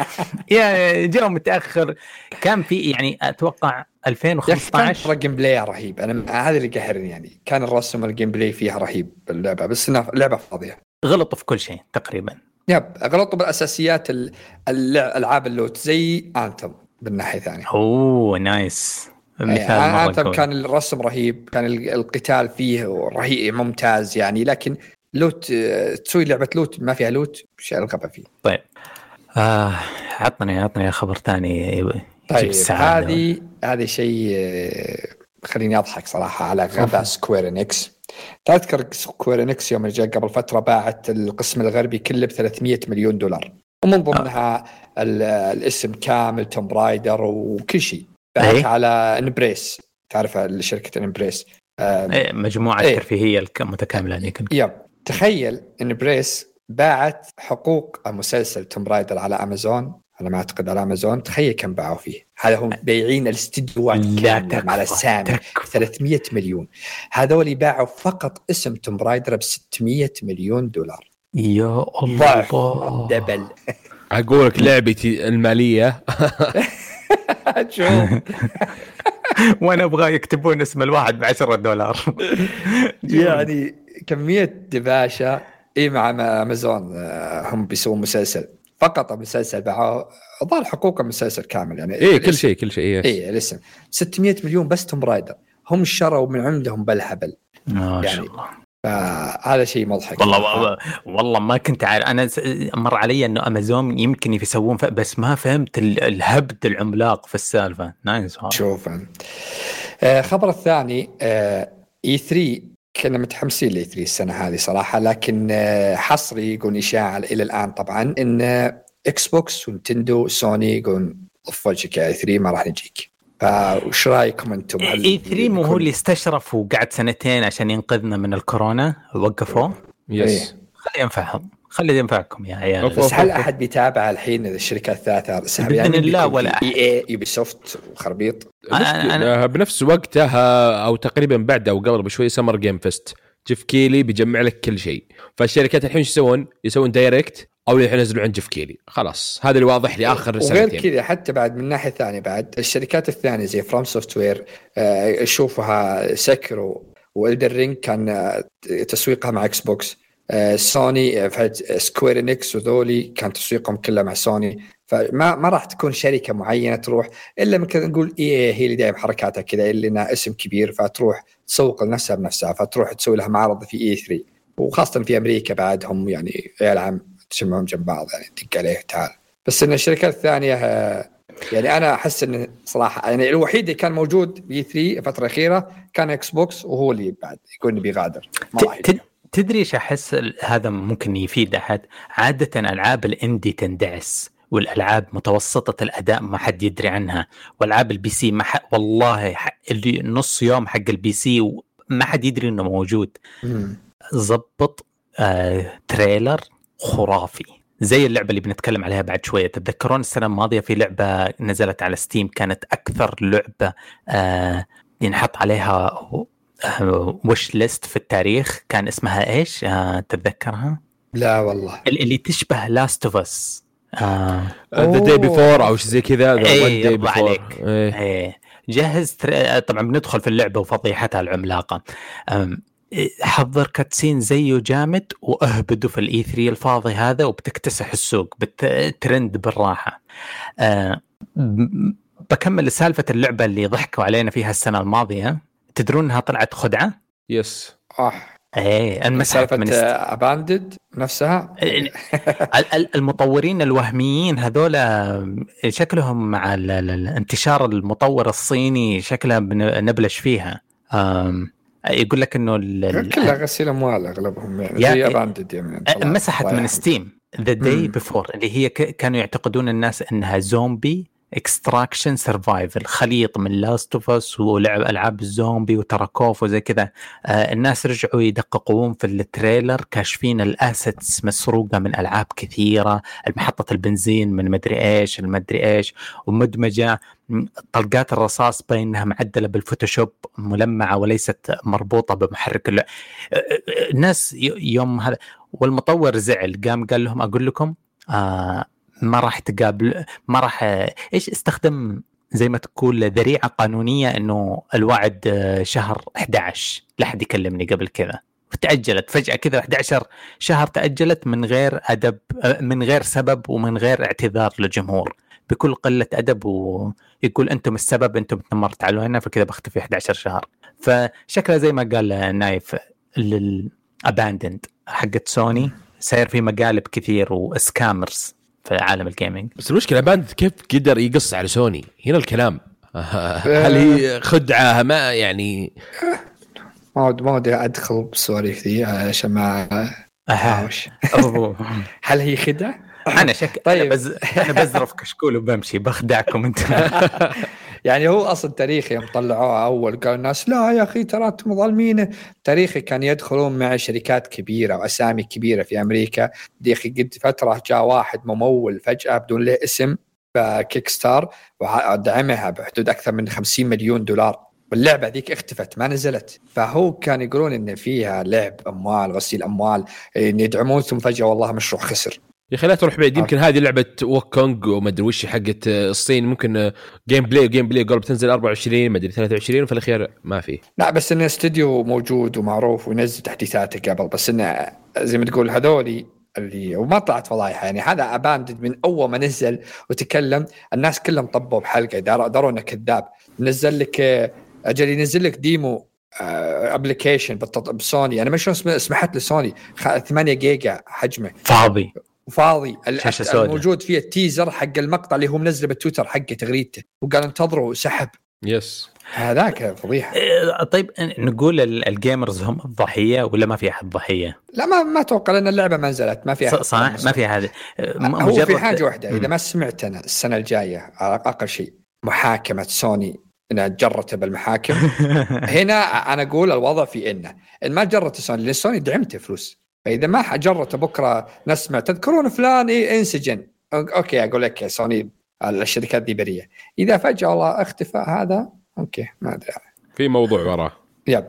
yeah جاء متأخر. كان في يعني أتوقع 2015 كان gameplay رهيب. أنا هذا اللي قهرني يعني. كان الرسم ال gameplay فيها رهيب باللعبه بس إنها لعبة فاضية. غلطوا في كل شيء تقريبا. yep غلطوا بالأساسيات الألعاب ال loot زي آنتم بالناحية الثانية. oh nice. مثال يعني مرة كان الرسم رهيب كان القتال فيه رهيب ممتاز يعني لكن loot تسوي لعبة loot ما فيها loot شيء الغبا فيه. طيب. آه عطني عطني خبر ثاني طيب هذه هذه شيء آه، خليني أضحك صراحة على غباء Square Enix تذكر Square Enix يوم جاء قبل فترة باعت القسم الغربي كله ب 300 مليون دولار. ومن ضمنها آه. الاسم كامل Tomb Raider وكل شيء. باعت أيه؟ على Embracer تعرف شركة Embracer إيه مجموعة إيه؟ ترفيهية المتكامله هذيك. yep. تخيل Embracer باعت حقوق مسلسل Tomb Raider على امازون على ما أعتقد على امازون تخيل كم باعوا فيه. هذا هم بايعين الاستديوهات على الأسامي 300 مليون. هذول باعوا فقط اسم Tomb Raider ب 600 مليون دولار. يا الله. double. أقول لك لعبتي المالية. شوف. وأنا أبغى يكتبون اسم الواحد ب 10 دولار. يعني كمية دباشة. إي مع أمازون آه، هم بيسوون مسلسل. فقط المسلسل باعوا الظاهر حقوق المسلسل كامل يعني اي كل شيء كل شيء اي إيه الاسم 600 مليون بس Tomb Raider. هم شروا من عندهم بالهبل ما يعني شاء الله فهذا شيء مضحك. والله والله ما كنت عارف. أنا مر علي إنه امازون يمكن يسوون بس ما فهمت الهبد العملاق في السالفة. nice. شوف. آه خبر الثاني آه E3 كنا متحمسين ل E3 السنة هذه صراحة لكن آه حصري يقول إشاعة إلى الآن طبعا إن Xbox و Nintendo سوني يقولون طف وجهك يا E3 ما راح نجيك. فايش رأيكم أنتم؟ E3 مو هو اللي استشرف وقعد سنتين عشان ينقذنا من الكورونا؟ وقفوه؟ yes إيه. خلي ينفعهم. خلي ينفعكم يا عيال. بس هل أحد بيتابع الحين الشركات الثلاثه بإذن يعني الله ولا EA Ubisoft وخربيط. أنا أنا بنفس وقتها أو تقريبا بعد أو قبل بشوي Summer Game Fest Geoff Keighley بيجمع لك كل شيء. فالشركات الحين إيش يسوون؟ يسوون direct أو اللي ينزلوا عند Geoff Keighley. خلاص هذا اللي واضح لي اخر سنتين. وغير كذا حتى بعد من ناحية ثانية بعد الشركات الثانية زي FromSoftware اشوفها Sekiro و Elden Ring كان آه، تسويقها مع Xbox سوني Square Enix وذولي كان تسويقهم كله مع سوني فما ما راح تكون شركة معينة تروح إلا مثل نقول EA هي اللي دائما حركاتها كذا اللي إنها اسم كبير فتروح تسوق لنفسها بنفسها فتروح تسوي لها معرض في E3 وخاصة في أمريكا بعدهم يعني عيال عم تجمعهم جنب بعض يعني دق عليه تعال بس إن الشركات الثانية يعني أنا أحس انه صراحة يعني الوحيد اللي كان موجود ب E3 الفترة الأخيرة كان Xbox وهو اللي بعد يقول بيغادر. تدري إيش أحس؟ هذا ممكن يفيد أحد. عادة ألعاب ال indie تندعس. والألعاب متوسطة الأداء ما حد يدري عنها والعاب ال PC ما حد والله اللي نص يوم حق ال PC ما حد يدري إنه موجود. ظبط آه trailer خرافي. زي اللعبة اللي بنتكلم عليها بعد شوية. تتذكرون السنة الماضية في لعبة نزلت على Steam كانت أكثر لعبة آه ينحط عليها wishlist في التاريخ. كان اسمها إيش؟ آه تتذكرها؟ لا والله. اللي تشبه Last of Us The Day Before أو شيء زي كذا The Day Before إيه. جهز طبعا بندخل في اللعبة وفضيحتها العملاقة. حضر cutscene زيه جامد واهبده في ال E3 الفاضي هذا وبتكتسح السوق بترند بالراحة. أه بكمل سالفه اللعبة اللي ضحكوا علينا فيها السنة الماضية. تدرون إنها طلعت خدعة؟ yes آه. إيه انمسحت من Abandoned نفسها؟ المطورين الوهميين هذول شكلهم مع انتشار المطور الصيني شكله نبلش فيها. يقول لك إنه كلها غسيل أموال أغلبهم يعني زي Abandoned يعني مسحت من Steam The Day Before اللي هي كانوا يعتقدون الناس إنها زومبي extraction survival خليط من Last of Us ولعب العاب الزومبي و Tarkov وزي كذا آه الناس رجعوا يدققون في ال trailer كاشفين ال assets مسروقة من ألعاب كثيرة محطه البنزين من مدري إيش المدري إيش ومدمجة طلقات الرصاص باين انها معدلة بالفوتوشوب ملمعة وليست مربوطة بمحرك اللعب. آه، آه، الناس يوم هذا والمطور زعل قام قال لهم أقول لكم آه ما راح تقابل ما راح إيش استخدم زي ما تقول ذريعة قانونية إنه الوعد شهر 11 لا حد يكلمني قبل كذا. تأجلت فجأة كذا 11 شهر تأجلت من غير أدب من غير سبب ومن غير اعتذار للجمهور. بكل قلة أدب ويقول أنتم السبب أنتم تنمرت على هنا فكذا بختفي 11 شهر. فشكلها زي ما قال نايف ال Abandoned حقت سوني صاير في مقالب كثير و scammers في عالم ال gaming بس المشكلة Abandoned كيف قدر يقص على سوني؟ هنا الكلام. هل هي خدعة؟ ما يعني ما ودي ما ودي أدخل بالسواليف ذي عشان ما اهاوش هل هي خدعة؟ أنا شك طيب. أنا, بز... أنا بزرف كشكول وبمشي بخدعكم انت يعني هو أصلا تاريخي يوم طلعوها أول قال الناس لا يا أخي ترى أنتم ظالمين. تاريخي كان يدخلون مع شركات كبيرة وأسامي كبيرة في أمريكا. دي أخي قد فترة جاء واحد ممول فجأة بدون له اسم Kickstarter ودعمها بحدود أكثر من 50 مليون دولار. واللعبة ذيك اختفت ما نزلت. فهو كان يقولون إن فيها لعب أموال غسيل أموال يدعمون ثم فجأة والله مشروع خسر. يا أخي لا تروح بعيد. يمكن هذه لعبة Wukong وما أدري وش حقت الصين. ممكن gameplay gameplay قرب تنزل 24 ما أدري 23 وفي الأخير ما في. لا بس انه استوديو موجود ومعروف وينزل تحديثاته قبل بس انه زي ما تقول هذولي اللي وما طلعت فضايح يعني. هذا Abandoned من أول ما نزل. وتكلم الناس كلهم طبوا بحلقة. دروا انه كذاب. نزل لك أجل ينزل لك demo application بسوني. أنا ما شلون سمحت لسوني. 8 جيجا حجمه. فاضي. وفاضي الموجود فيه ال teaser حق المقطع اللي هو منزله بالتويتر حقه تغريدته. وقال انتظروا سحب. yes هذاك فضيحة. إيه، طيب نقول ال gamers هم الضحية ولا ما في أحد ضحية؟ لا ما ما أتوقع لأن اللعبة ما نزلت ما في أحد صح ما في هذا هو في حاجة واحدة إذا ما سمعت أنا السنة الجاية أقل شيء محاكمة سوني إنها جرته بالمحاكم. هنا أنا أقول الوضع في إنه إن ما جرت سوني لأن سوني دعمته فلوس. فإذا ما جرته بكرة نسمع تذكرون فلان إيه إنسجن. okay أقول لك سوني الشركات دي بريه إذا فجأة والله اختفى هذا okay ما أدري. في موضوع وراه. yep.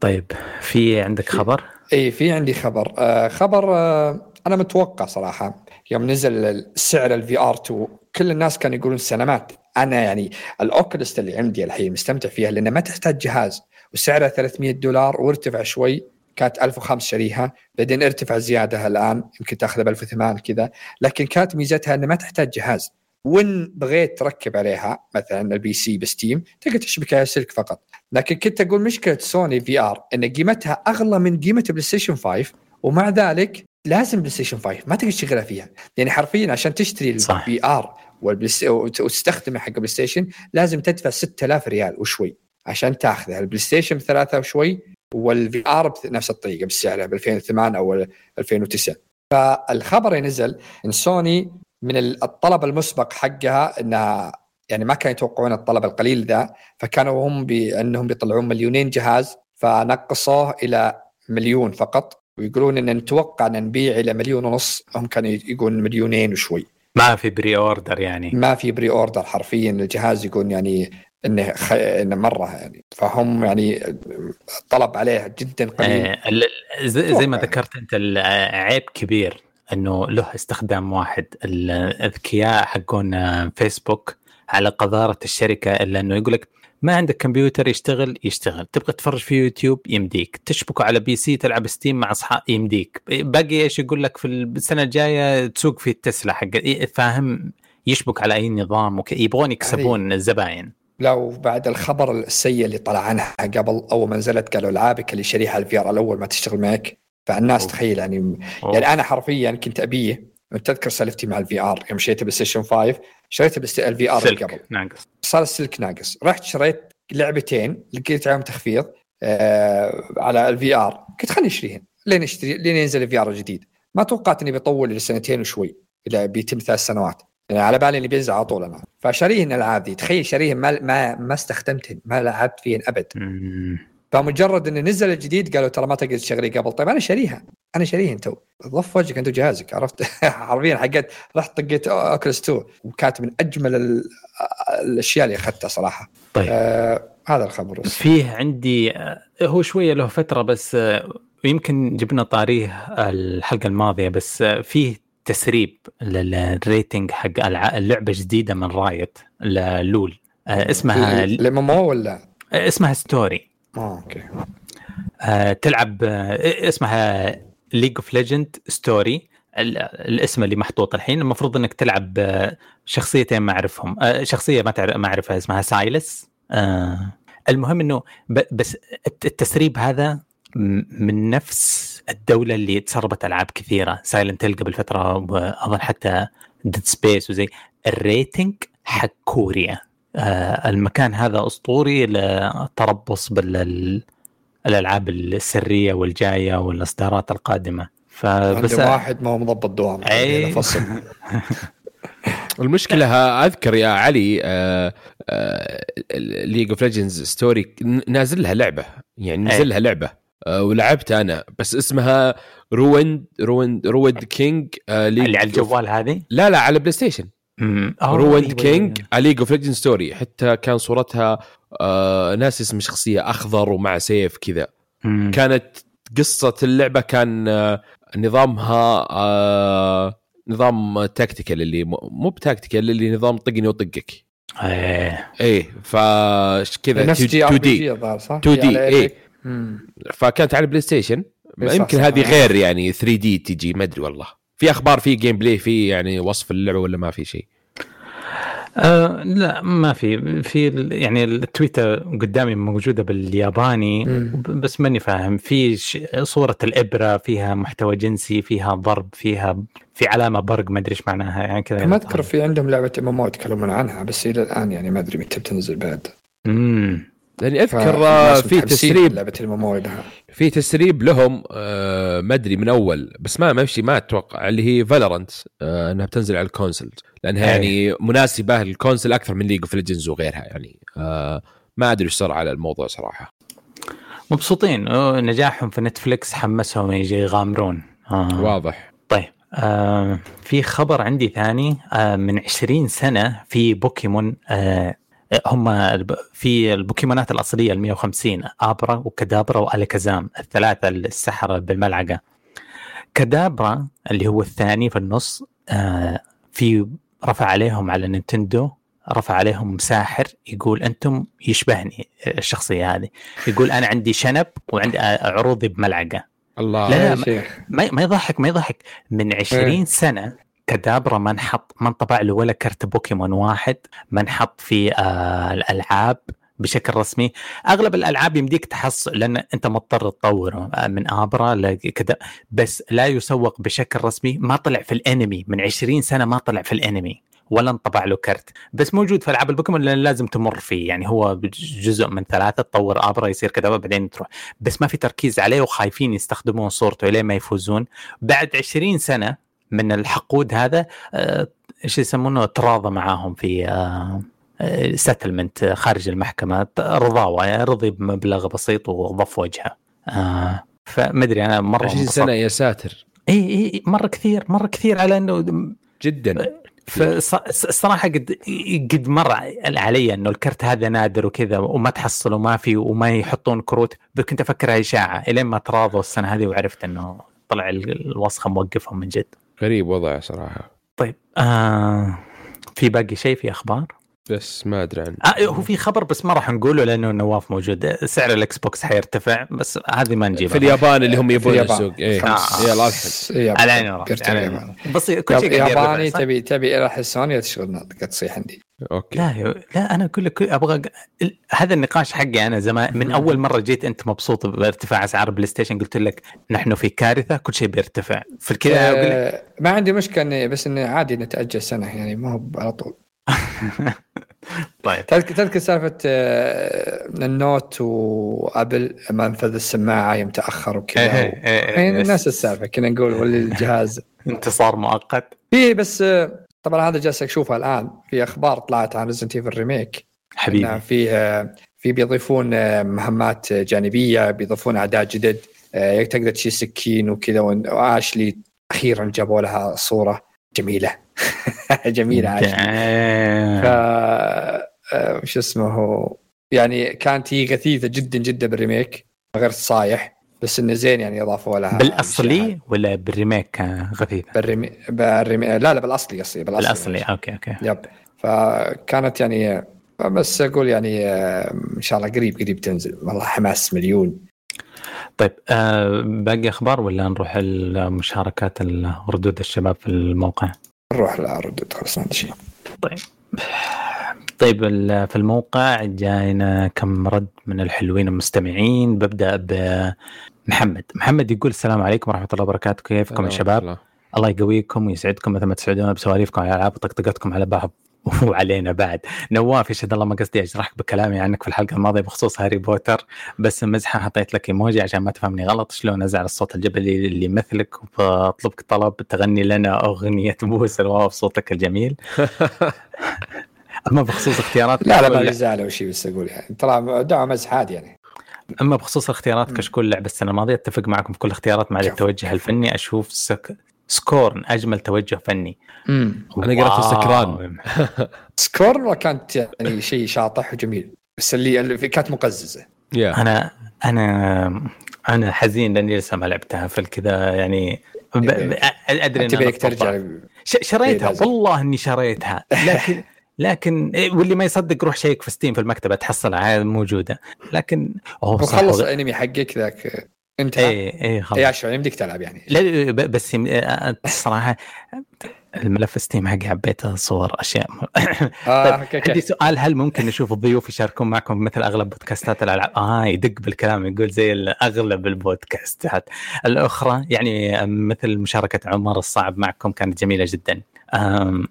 طيب في عندك خبر؟ اي في عندي خبر. آه خبر آه أنا متوقع صراحة يوم نزل سعر ال VR 2 كل الناس كانوا يقولون سينمات أنا يعني ال Oculus اللي عندي الحين مستمتع فيها لأنه ما تحتاج جهاز وسعرها 300 دولار وارتفع شوي. كانت 1005 شريها بعدين ارتفع زيادة الآن يمكن تاخذها ب 1008 كذا. لكن كانت ميزتها إنه ما تحتاج جهاز. وان بغيت تركب عليها؟ مثلا ال PC ب Steam تقدر تشبك على سلك فقط. لكن كنت أقول مشكلة سوني VR إن قيمتها أغلى من قيمة بلاي ستيشن 5 ومع ذلك لازم بلاي ستيشن 5 ما تقدر تشغلها فيها. يعني حرفيا عشان تشتري ال VR وتستخدمه حق بلاي ستيشن لازم تدفع 6000 ريال وشوي عشان تأخذها. البلاي ستيشن بثلاثة وشوي وال VR بنفس الطريقة بالسعر ب 2008 أو 2009 فالخبر ينزل إن سوني من الطلب المسبق حقها إنها يعني ما كانوا يتوقعون الطلب القليل ذا فكانوا هم بانهم بيطلعون مليونين جهاز فنقصوه إلى مليون فقط ويقولون إن نتوقع إن نبيع إلى مليون ونص هم كانوا يقولون مليونين وشوي. ما في pre order يعني. ما في pre order حرفيا الجهاز يقول يعني إنه خ... إنه مرة يعني. فهم يعني الطلب عليه جدا قليل. آه زي, زي ما ذكرت أنت العيب كبير إنه له استخدام واحد. الاذكياء حقون فيسبوك على قذارة الشركة إلا إنه يقول لك ما عندك كمبيوتر يشتغل يشتغل. تبغى تتفرج في يوتيوب يمديك. تشبكه على PC تلعب Steam مع اصحاب يمديك. باقي إيش يقول لك في السنة الجاية؟ تسوق في التسلا حق فاهم يشبك على أي نظام وك... يبغون يكسبون الزباين. لو بعد الخبر السيء اللي طلع عنها قبل اول ما نزلت قالوا العابك اللي شريها ال VR الأول ما تشتغل معك. فالناس أوه. تخيل يعني أوه. يعني أنا حرفيا كنت ابيه تذكر سالفتي مع ال VR يوم شريت بلاي ستيشن 5 شريت ال VR قبل. ناقص. صار السلك ناقص. رحت شريت لعبتين لقيت عليهم تخفيض آه على ال VR قلت خليني أشتريهن. لين أشتري لين ينزل ال VR الجديد. ما توقعت إني بيطول لسنتين وشوي إلى بيتم ثلاث سنوات. على بالي اللي بينزل على طول أنا. فشاريهن الالعاب دي. تخيل شاريهن ما ما ما استخدمتهن ما لعبت فيهن أبد. فمجرد انه نزل الجديد قالوا ترى ما تقدر تشغليه قبل. طيب أنا شاريها أنا شاريهن تو ضف وجهك أنت وجهازك عرفت؟ حرفيا حقت. رحت طقيت Oculus 2 وكانت من أجمل الأشياء اللي أخذتها صراحة. طيب. آه هذا الخبر. بس. فيه عندي آه، هو شوية له فترة بس آه، يمكن جبنا طاريه الحلقة الماضية بس آه، فيه تسريب لل rating حق اللعبة جديدة من Riot لول اسمها ال MMO ولا؟ اسمها Story. آه okay. آه تلعب آه اسمها League of Legends Story الاسم اللي محطوط الحين. المفروض إنك تلعب آه، شخصيتين ما أعرفهم. آه شخصية ما تعرف ما أعرفها اسمها سايلس آه المهم إنه بس التسريب هذا من نفس الدولة اللي تسربت ألعاب كثيرة. Silent Hill قبل فترة اظن حتى Dead Space وزي. ال rating حق كوريا. آه المكان هذا أسطوري للتربص بالالعاب السرية والجاية والإصدارات القادمة. فبس واحد ما هو مضبط دوام أي. فصل المشكلة أذكر يا علي League of Legends Story نازل لها لعبة. يعني نزل لها لعبة. ولعبت أنا. بس اسمها Ruined Ruined Ruined King آه اللي على الجوال هذه؟ لا لا على بلاي ستيشن Ruined King League of Legends Story حتى كان صورتها آه ناس اسم شخصية أخضر ومع سيف كذا. كانت قصة اللعبة كان آه نظامها آه نظام tactical اللي مو ب tactical اللي نظام طقني وطقك. إيه. إيه فكذا 2D 2D. إيه. فكانت على البلاي ستيشن يمكن هذه غير يعني 3D تجي ما أدري والله. في أخبار في gameplay في يعني وصف اللعبة ولا ما في شيء؟ آه لا ما في. في يعني التويتر قدامي موجودة بالياباني مم. بس ماني فاهم. في صورة الإبرة فيها محتوى جنسي فيها ضرب فيها في علامة برق ما أدري إيش معناها يعني كذا. ما أذكر في عندهم لعبة ام يتكلمون عنها بس إلى الآن يعني ما أدري متى بتنزل بعد. امم لأني أذكر في تسريب لعبة ال MMO في تسريب لهم آه ما أدري من أول بس ما ماشي ما أتوقع اللي هي Valorant آه إنها بتنزل على ال console لأنها أي. يعني مناسبة لل console أكثر من League of Legends وغيرها يعني آه ما أدري إيش صار على الموضوع صراحة. مبسوطين. نجاحهم في نتفلكس حمسهم يجي يغامرون. آه. واضح. طيب آه في خبر عندي ثاني آه من 20 سنة في بوكيمون آه هم في البوكيمونات الأصلية ال 150 آبرا وكدابرا والكازام الثلاثة السحرة بالملعقة. كدابرا اللي هو الثاني في النص آه، في رفع عليهم على نينتندو رفع عليهم ساحر يقول أنتم يشبهني الشخصية هذه. يقول أنا عندي شنب وعندي عروضي بملعقة. الله لا, لا ما, ما يضحك ما يضحك. من 20 سنة كدابرا ما انحط ما انطبع له ولا كرت بوكيمون واحد ما انحط في آه الألعاب بشكل رسمي. أغلب الألعاب يمديك تحصل لأن أنت مضطر تطوره آه، من ابرا كذا بس لا يسوق بشكل رسمي. ما طلع في الأنمي من 20 سنة ما طلع في الأنمي ولا انطبع له كرت. بس موجود في ألعاب البوكيمون لأن لازم تمر فيه يعني هو جزء من ثلاثة تطور ابرا يصير كذا بعدين تروح. بس ما في تركيز عليه وخايفين يستخدمون صورته لين ما يفوزون. بعد 20 سنة من الحقود هذا آه، إيش يسمونه تراضى معاهم في سيتلمنت آه، آه، خارج المحكمة. رضاوة يعني رضي بمبلغ بسيط وضف وجهه. فما أدري أنا مرة 20 سنة يا ساتر. إي إي مرة كثير مرة كثير على إنه جدا. فالصراحه قد قد مر علي إنه الكرت هذا نادر وكذا وما تحصل وما في وما يحطون كروت. كنت افكرها إشاعة إلين ما تراضوا السنة هذه وعرفت إنه طلع الوسخة موقفهم من جد. غريب وضعه صراحة طيب آه في باقي شيء في أخبار؟ بس ما أدري عنه آه هو في خبر بس ما راح نقوله لأنه نواف موجود. سعر الاكس بوكس حيرتفع بس هذه ما نجيبها. في اليابان اللي هم يبون السوق. آه. يلا على عيني بس كل شيء ياباني تبي تبي راح سوني تشغلنا تصيح عندي. okay. لا لا أنا أقول لك أبغى هذا النقاش حقي أنا زمان من أول مرة جيت أنت مبسوط بارتفاع أسعار بلاي ستيشن قلت لك نحن في كارثة كل شيء بيرتفع. في الكذا أه ما عندي مشكلة بس انه عادي نتأجل سنة يعني ما هو على طول. طيب. تذكر تذكر سالفة آه، ال Note وأبل منفذ السماعة يوم تأخر وكذا إيه، إيه، إيه، يعني نفس السالفة كنا نقول ولي الجهاز. انتصار مؤقت. في بس آه، طبعا هذا جالس اشوفها الآن. في أخبار طلعت عن Resident Evil remake حبيبي. في في بيضيفون مهمات جانبية بيضيفون اعداء جدد آه، تقدر تشيل سكين وكذا وآشلي أخيرا جابوا لها صورة جميلة. جميله ف آه، شو اسمه هو يعني كانت هي غثيثة جدا جدا بال remake غير صايح بس إنه زين يعني اضافوا لها بالأصلي ولا بال remake غثيثة؟ بال rema... بال rema... لا لا بالأصلي اصلي بالأصلي, بالأصلي. okay okay. yep. فكانت يعني بس أقول يعني آه، إن شاء الله قريب قريب تنزل. والله حماس مليون. طيب آه باقي أخبار ولا نروح المشاركات ردود الشباب في الموقع؟ نروح لردود خلاص ما شيء. طيب. طيب في الموقع جاينا كم رد من الحلوين المستمعين. ببدأ بمحمد محمد. يقول السلام عليكم ورحمة الله وبركاته. كيفكم يا شباب؟ الله يقويكم ويسعدكم مثل ما تسعدونا بسواليفكم على الألعاب وطقطقتكم على بعض. وعلينا بعد. نواف يشهد الله ما قصدي اجرحك بكلامي عنك في الحلقة الماضية بخصوص هاري بوتر بس مزحة حطيت لك إيموجي عشان ما تفهمني غلط شلون أزعل الصوت الجبلي اللي يمثلك وبطلبك طلب تغني لنا أغنية بوس الواو بصوتك الجميل. أما بخصوص اختيارات لا لا ما زعل أو شيء بس أقول يعني. طلع دعوه مزح عادي يعني. أما بخصوص الاختيارات كشكول لعبه السنة الماضية أتفق معكم في كل الاختيارات مع التوجه الفني أشوف سك... Scorn أجمل توجه فني. امم أنا قرأت سكران Scorn كانت يعني شيء شاطح وجميل بس اللي, اللي كانت مقززة. Yeah. أنا أنا أنا حزين لأني لسه ما لعبتها فالكذا يعني ب... أدري إن ترجع. شريتها؟ والله إني شريتها. لكن لكن إيه، واللي ما يصدق روح شيك في Steam في المكتبة تحصلها موجودة. لكن هو خلص الأنمي حقك ذاك. انت اي اي خلاص. اي عشان يمديك تلعب يعني. لا بس الصراحه الملف Steam حقي حبيته صور أشياء آه طيب عندي سؤال هل ممكن نشوف الضيوف يشاركون معكم مثل أغلب بودكاستات الألعاب؟ آه يدق بالكلام يقول زي أغلب البودكاستات. الأخرى يعني مثل مشاركة عمر الصعب معكم كانت جميلة جدا. إن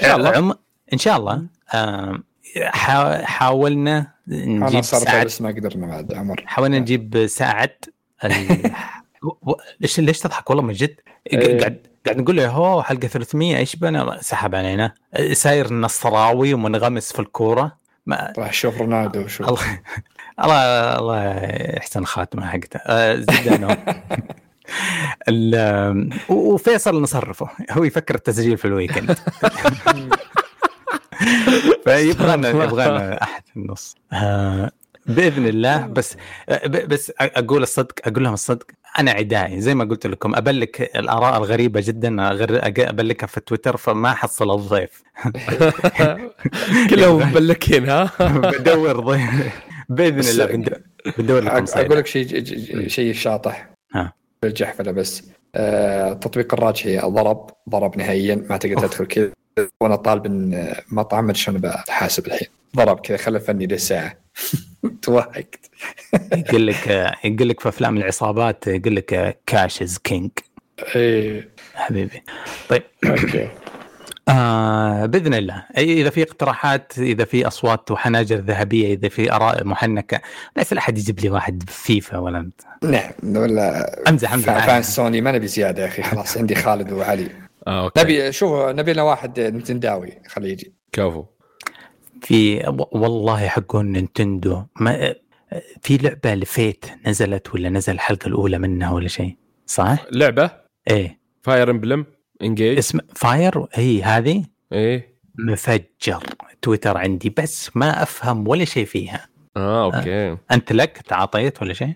شاء الله. إن شاء الله. حاولنا نجيب سعد بس ما قدرنا بعد عمر. حاولنا نجيب سعد ليش ليش تضحك؟ والله من جد. إيه. قاعد قاعد نقول له هو حلقة 300 إيش بنا سحب علينا. ساير نصراوي ومنغمس في الكورة. ما راح شوف رونالدو وشوف الله الله الله يحسن خاتمه حقته. آه، زدنا وفيصل نصرفه. هو يفكر التسجيل في الويكند. فيبغى يبغى أحد في النص. آه بإذن الله. بس بس أقول الصدق أقول لهم الصدق أنا عدائي زي ما قلت لكم. أبلك الآراء الغريبة جدا أبلكها في تويتر فما احصل الضيف. كلهم مبلكين ها؟ بدور ضيف. بإذن الله بدور لكم أقول لك شيء شيء شاطح. ها. بالجحفلة بس. آه تطبيق الراجحي ضرب ضرب نهائيا ما تقدر تدخل كذا. وأنا طالب من مطعم شلون بحاسب الحين. ضرب كذا خلى فني له ساعه توهقت يقول لك يقول لك في أفلام العصابات يقول لك cash is king إيه. حبيبي. طيب. Okay. آه بإذن الله. إذا في اقتراحات إذا في أصوات وحناجر ذهبية إذا في آراء محنكة ليس أحد يجيب لي واحد فيفا ولا نعم. ولا أمزح أمزح. fan Sony ما نبي زيادة يا أخي. خلاص عندي خالد وعلي. آه، okay. نبي شوف نبي لنا واحد نتنداوي. خليه يجي. كفو. في والله حقون Nintendo ما في لعبة لفيت نزلت ولا نزل الحلقة الأولى منها ولا شيء صح؟ لعبة؟ إيه Fire Emblem Engage اسم Fire هي هذه؟ إيه مفجر تويتر عندي بس ما أفهم ولا شيء فيها آه okay أنت لك تعاطيت ولا شيء؟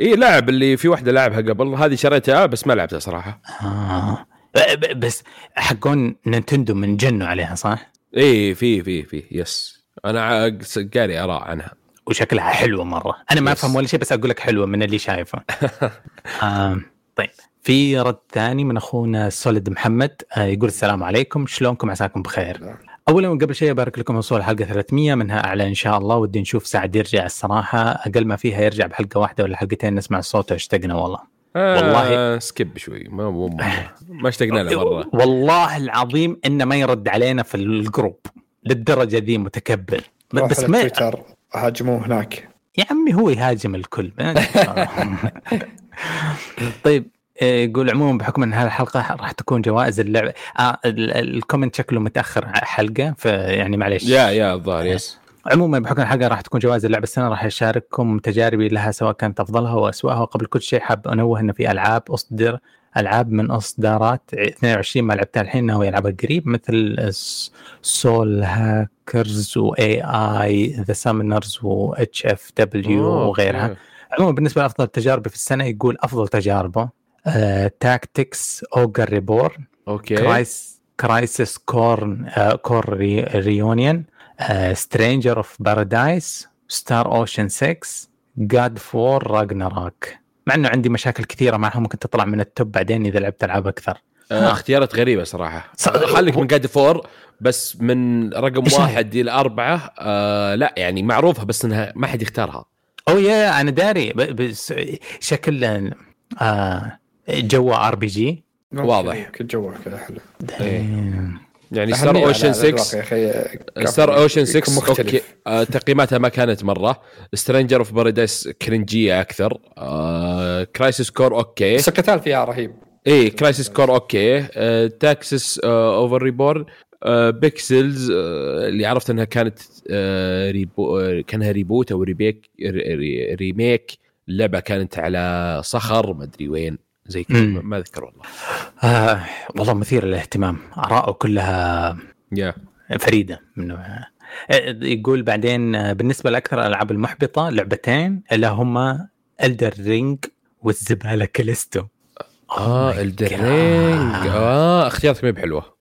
اي لعب اللي في واحدة لعبها قبل هذه شريتها بس ما لعبتها صراحة آه. بس حقون Nintendo من جنوا عليها صح؟ إيه في في في yes أنا قاري آراء عنها. وشكلها حلوة مرة. أنا ما أفهم ولا شيء بس أقول لك حلوة من اللي شايفه. آه طيب. في رد ثاني من أخونا Solid محمد آه يقول السلام عليكم. شلونكم؟ عساكم بخير. اولا قبل شيء أبارك لكم وصول حلقة 300 منها أعلى إن شاء الله. ودي نشوف سعد يرجع الصراحة. أقل ما فيها يرجع بحلقة واحدة ولا حلقتين نسمع صوته. اشتقنا والله. آه والله skip شوي. ما مو ما اشتقنا له مرة. والله العظيم إنه ما يرد علينا في ال group للدرجة ذي متكبر. بس ما تويتر هاجموه هناك. يا عمي هو يهاجم الكل. طيب يقول عموما بحكم إن هذه الحلقة راح تكون جوائز اللعبه آه ال comment شكله متأخر حلقة فيعني معليش. يا يا الظاهر yes. عموما بحكم الحلقة راح تكون جوائز اللعبة السنة راح أشارككم تجاربي لها سواء كانت أفضلها واسواها وقبل كل شيء حاب أنوه إنه في ألعاب أصدر ألعاب من إصدارات 22 ما لعبتها الحين ناوي العبها قريب مثل Soul Hackers و AI The Somnium و HFW وغيرها عموما بالنسبة لأفضل تجاربي في السنة يقول أفضل تجاربه Tactics Ogre Reborn okay. Cris Crisis Core Core Reunion Stranger of Paradise Star Ocean 6 God of War Ragnarök مع إنه عندي مشاكل كثيرة معها ممكن تطلع من ال top بعدين إذا لعبت ألعاب أكثر. آه اختيارات غريبة صراحة. خليك من God of War بس من رقم واحد إلى أربعة آه لا يعني معروفة بس إنها ما حد يختارها. أو يا أنا داري بس شكل آه جو RPG واضح. جو كذا حلو. يعني Star Ocean 6 Star Ocean 6 okay آه تقييماتها ما كانت مرة. Stranger of Paradise كرنجيه أكثر. آه Crisis Core okay. بس القتال فيها رهيب. إي Crisis Core okay. آه Tactics آه Ogre Reborn آه pixels آه اللي عرفت إنها كانت آه rebo آه كأنها reboot أو ريبيك re remake اللعبه كانت على صخر ما أدري وين. زي كذا ما أذكر والله. آه والله مثير للاهتمام. آراءه كلها yeah. فريدة. من يقول بعدين بالنسبة لأكثر الألعاب المحبطة لعبتين اللي هما Elden Ring والزبالة كاليستو. آه Elden Ring آه اختيارك ما بحلوة.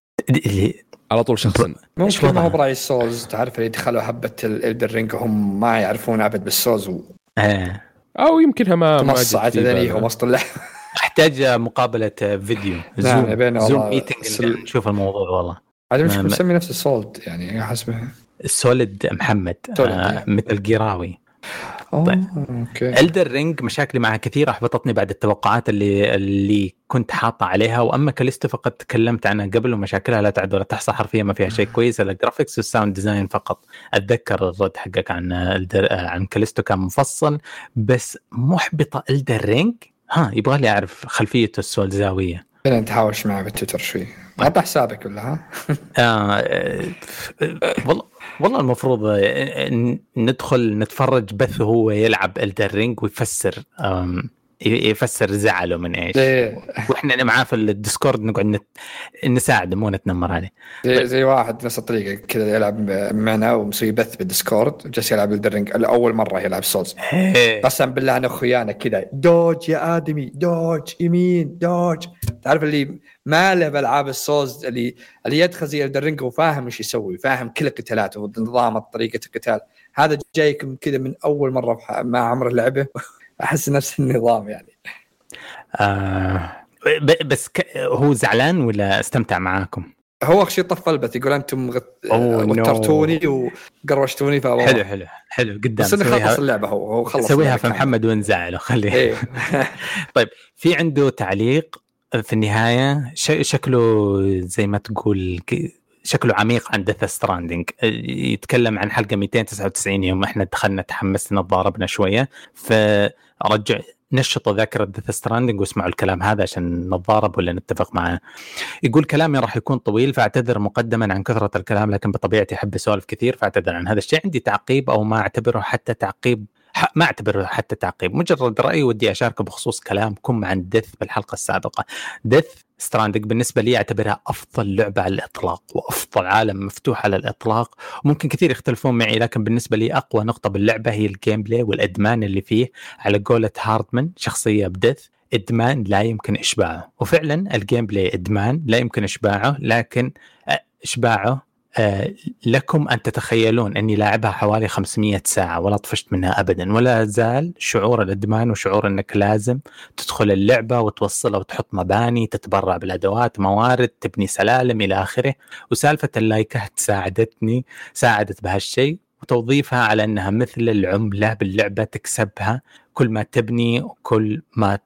على طول شخصا. ممكن ما هو برا ال Souls تعرف اللي دخلوا حبة Elden Ring وهم ما يعرفون ابد بال Souls. و... آه. أو يمكنها ما مصعت ذنيهم وسط اللعبه أحتاج مقابلة فيديو. Zoom, Zoom meeting سل... نشوف الموضوع والله. عاد مش مسمي نفس ال Solid يعني حسبه Solid محمد آه مثل قراوي طيب. Okay. Elden Ring مشاكلي معها كثيره أحبطتني بعد التوقعات اللي اللي كنت حاطه عليها. وأما كاليستو فقد تكلمت عنها قبل ومشاكلها لا تعد ولا تحصى حرفيا ما فيها شيء كويس. إلا ال graphics وال sound design فقط. أتذكر الرد حقك عن Elden... عن كاليستو كان مفصل بس محبطة Elden Ring ها يبغى لي أعرف خلفية ال Souls زاويه خلينا نتهاوش معه بالتويتر شوي. غطى حسابك ولا ها؟ آه والله والله المفروض ندخل نتفرج بث وهو يلعب Elden Ring ويفسر يفسر زعله من إيش. زي وإحنا معاه في ال Discord نقعد نت... نساعده مو نتنمر عليه. زي, زي واحد نفس الطريقة كذا يلعب معنا ومسوي بث بال Discord جالس يلعب Elden Ring اول مرة يلعب Souls قسم بالله أنا اخويانا كذا. dodge يا آدمي dodge يمين dodge. تعرف اللي ما له بألعاب ال Souls اللي اللي يدخل زي Elden Ring وفاهم إيش يسوي فاهم كل قتالاته ونظام طريقة القتال. هذا جايكم كذا من أول مرة مع عمر اللعبة. أحس نفس النظام يعني. آه بس ك... هو زعلان ولا استمتع معاكم؟ هو شيء طفل البث يقول أنتم غت... وترتوني وقروشتوني فهو حلو حلو حلو قدام. بس إنه خلص اللعبة هو هو خلص سويها في محمد وانزعله خليه. إيه. طيب في عنده تعليق في النهاية؟ ش... شكله زي ما تقول شكله عميق عن ديث ستراندنج يتكلم عن حلقة 299 يوم إحنا دخلنا تحمسنا تضاربنا شوية. فرجع نشطوا ذاكرة Death Stranding واسمعوا الكلام هذا عشان نتضارب ولا نتفق معاه. يقول كلامي راح يكون طويل فاعتذر مقدما عن كثرة الكلام لكن بطبيعتي أحب أسولف كثير فاعتذر عن هذا الشيء عندي تعقيب أو ما أعتبره حتى تعقيب ما اعتبره حتى تعقيب مجرد رأي ودي أشاركه بخصوص كلامكم عن Death بالحلقة السابقة. Death Stranding بالنسبة لي أعتبرها أفضل لعبة على الإطلاق وأفضل عالم مفتوح على الإطلاق. وممكن كثير يختلفون معي لكن بالنسبة لي أقوى نقطة باللعبة هي ال gameplay والإدمان اللي فيه على قولة Heartman شخصية ب Death إدمان لا يمكن إشباعه. وفعلا ال gameplay إدمان لا يمكن إشباعه لكن إشباعه لكم أن تتخيلون أني لاعبها حوالي 500 ساعة ولا طفشت منها ابدا ولا زال شعور الإدمان وشعور إنك لازم تدخل اللعبة وتوصلها وتحط مباني تتبرع بالأدوات موارد تبني سلالم إلى آخره. وسالفة اللايكات ساعدتني ساعدت بهالشيء وتوظيفها على أنها مثل العملة باللعبة تكسبها. كل ما تبني وكل ما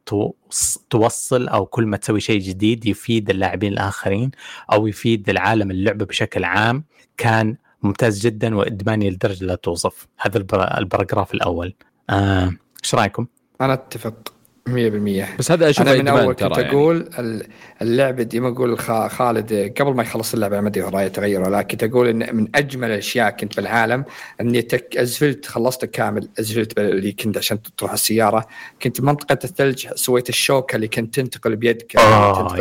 توصل أو كل ما تسوي شيء جديد يفيد اللاعبين الآخرين أو يفيد العالم اللعبة بشكل عام كان ممتاز جدا وإدماني لدرجة لا توصف. هذا البراجراف الأول. آه، إيش آه، رأيكم؟ أنا أتفق. 100% بس هذا أشوف أنا من أول كنت يعني. أقول اللعبه دي ما أقول خالد قبل ما يخلص اللعبه ما أدري رايه تغير ولا كنت أقول إن من أجمل الأشياء كنت بالعالم إني تك أزفلت خلصت كامل أزفلت اللي كنت عشان تروح السيارة. كنت منطقة الثلج سويت الشوكة اللي كنت تنتقل بيدك آه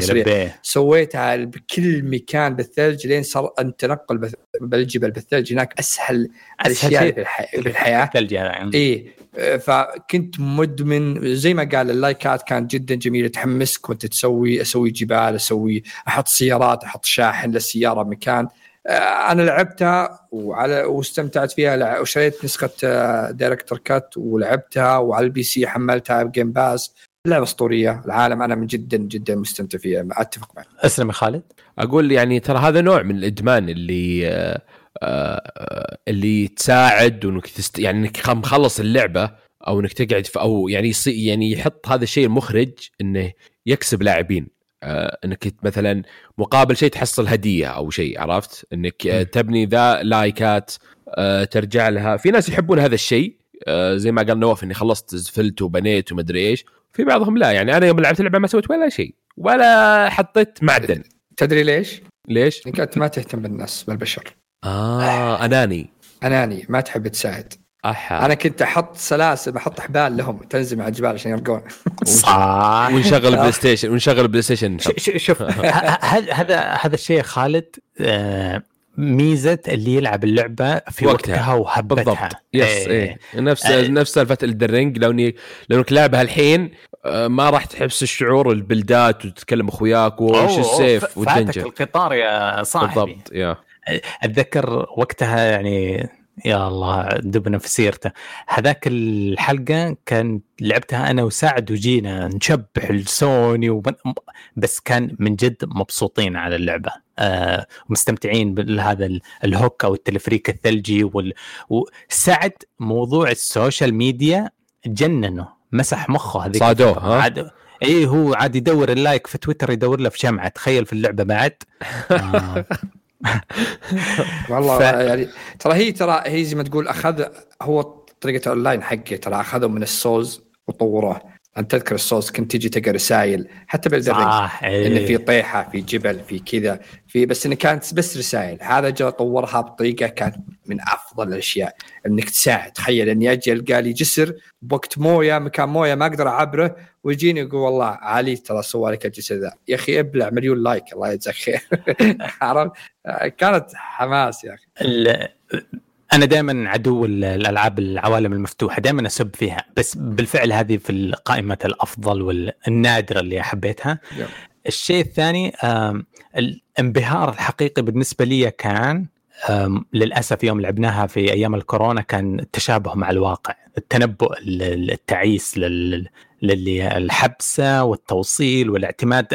سويتها بكل مكان بالثلج لين صار التنقل بالجبل بالثلج. هناك أسهل, الأشياء بالحياة الثلج يعني. اي فكنت مدمن زي ما قال اللايكات كانت جدا جميلة تحمسك وانت تسوي أسوي جبال أسوي أحط سيارات أحط شاحن للسيارة بمكان آه، أنا لعبتها وعلى واستمتعت فيها. وشريت نسخة Director's Cut ولعبتها وعلى ال PC حملتها ب Game Pass لعبة أسطورية. العالم أنا من جدا جدا مستمتع فيها. أتفق معك. أسلم يا خالد. أقول يعني ترى هذا نوع من الإدمان اللي آه آه، اللي تساعد وإنك تست... يعني إنك مخلص اللعبة أو إنك تقعد في أو يعني يصي... يعني يحط هذا الشيء المخرج إنه يكسب لاعبين. آه إنك مثلا مقابل شيء تحصل هدية أو شيء عرفت؟ إنك آه تبني ذا لايكات آه ترجع لها. في ناس يحبون هذا الشيء. آه زي ما قال نواف إني خلصت زفلت وبنيت ومدري إيش. في بعضهم لا يعني أنا يوم لعبت اللعبه ما سويت ولا شيء ولا حطيت معدن. تدري ليش؟ ليش؟ إنك ما تهتم بالناس بالبشر. آه أناني. أناني ما تحب تساعد. أحا. أنا كنت أحط سلاسل بحط حبال لهم تنزل على الجبال عشان يرقون. صح. ونشغل PlayStation ونشغل PlayStation شوف هذا هذا الشيء خالد آه، ميزة اللي يلعب اللعبة في وقتها, وقتها وهبتها. بالضبط. yes إيه, إيه. نفس آه. نفس سالفة Elden Ring لو اني لو انك لعبها الحين آه، ما راح تحس الشعور ال build ات وتتكلم أخوياك وش السيف وال dungeon القطار يا صاحبي. بالضبط يا أتذكر وقتها يعني يا الله دبنا في سيرته. هذاك الحلقة كان لعبتها أنا وسعد وجينا نشبح السوني وبن... بس كان من جد مبسوطين على اللعبة. آه ومستمتعين بهذا ال hook أو التلفريك الثلجي وال... وسعد موضوع ال social media جننه. مسح مخه هذيك صادوه ها؟ عاد... اي هو عاد يدور ال like في تويتر يدور له في شمعه تخيل في اللعبة بعد. آه. والله ف... يعني ترى هي ترى هي زي ما تقول أخذ هو طريقة اونلاين حقه ترى اخذوا من ال Souls وطوروه أنت تذكر ال Souls كنت تجي تلقى رسائل حتى ب Elden Ring صح إيه. انه في طيحة في جبل في كذا في بس إنه كانت بس رسائل. هذا جاء طورها بطريقة كانت من أفضل الأشياء إنك تساعد. تخيل إني أجي ألقى لي جسر بوقت موية مكان موية ما أقدر أعبره ويجيني يقول والله علي ترى سوى لك الجسر ذا. يا أخي ابلع مليون like الله يجزاك خير. عرفت؟ كانت حماس يا أخي. أنا دائما عدو الألعاب العوالم المفتوحة دائما أسب فيها. بس بالفعل هذه في قائمه الأفضل والنادرة اللي حبيتها. الشيء الثاني الانبهار الحقيقي بالنسبة لي كان للأسف يوم لعبناها في أيام الكورونا كان التشابه مع الواقع التنبؤ التعيس لل للي الحبسة والتوصيل والاعتماد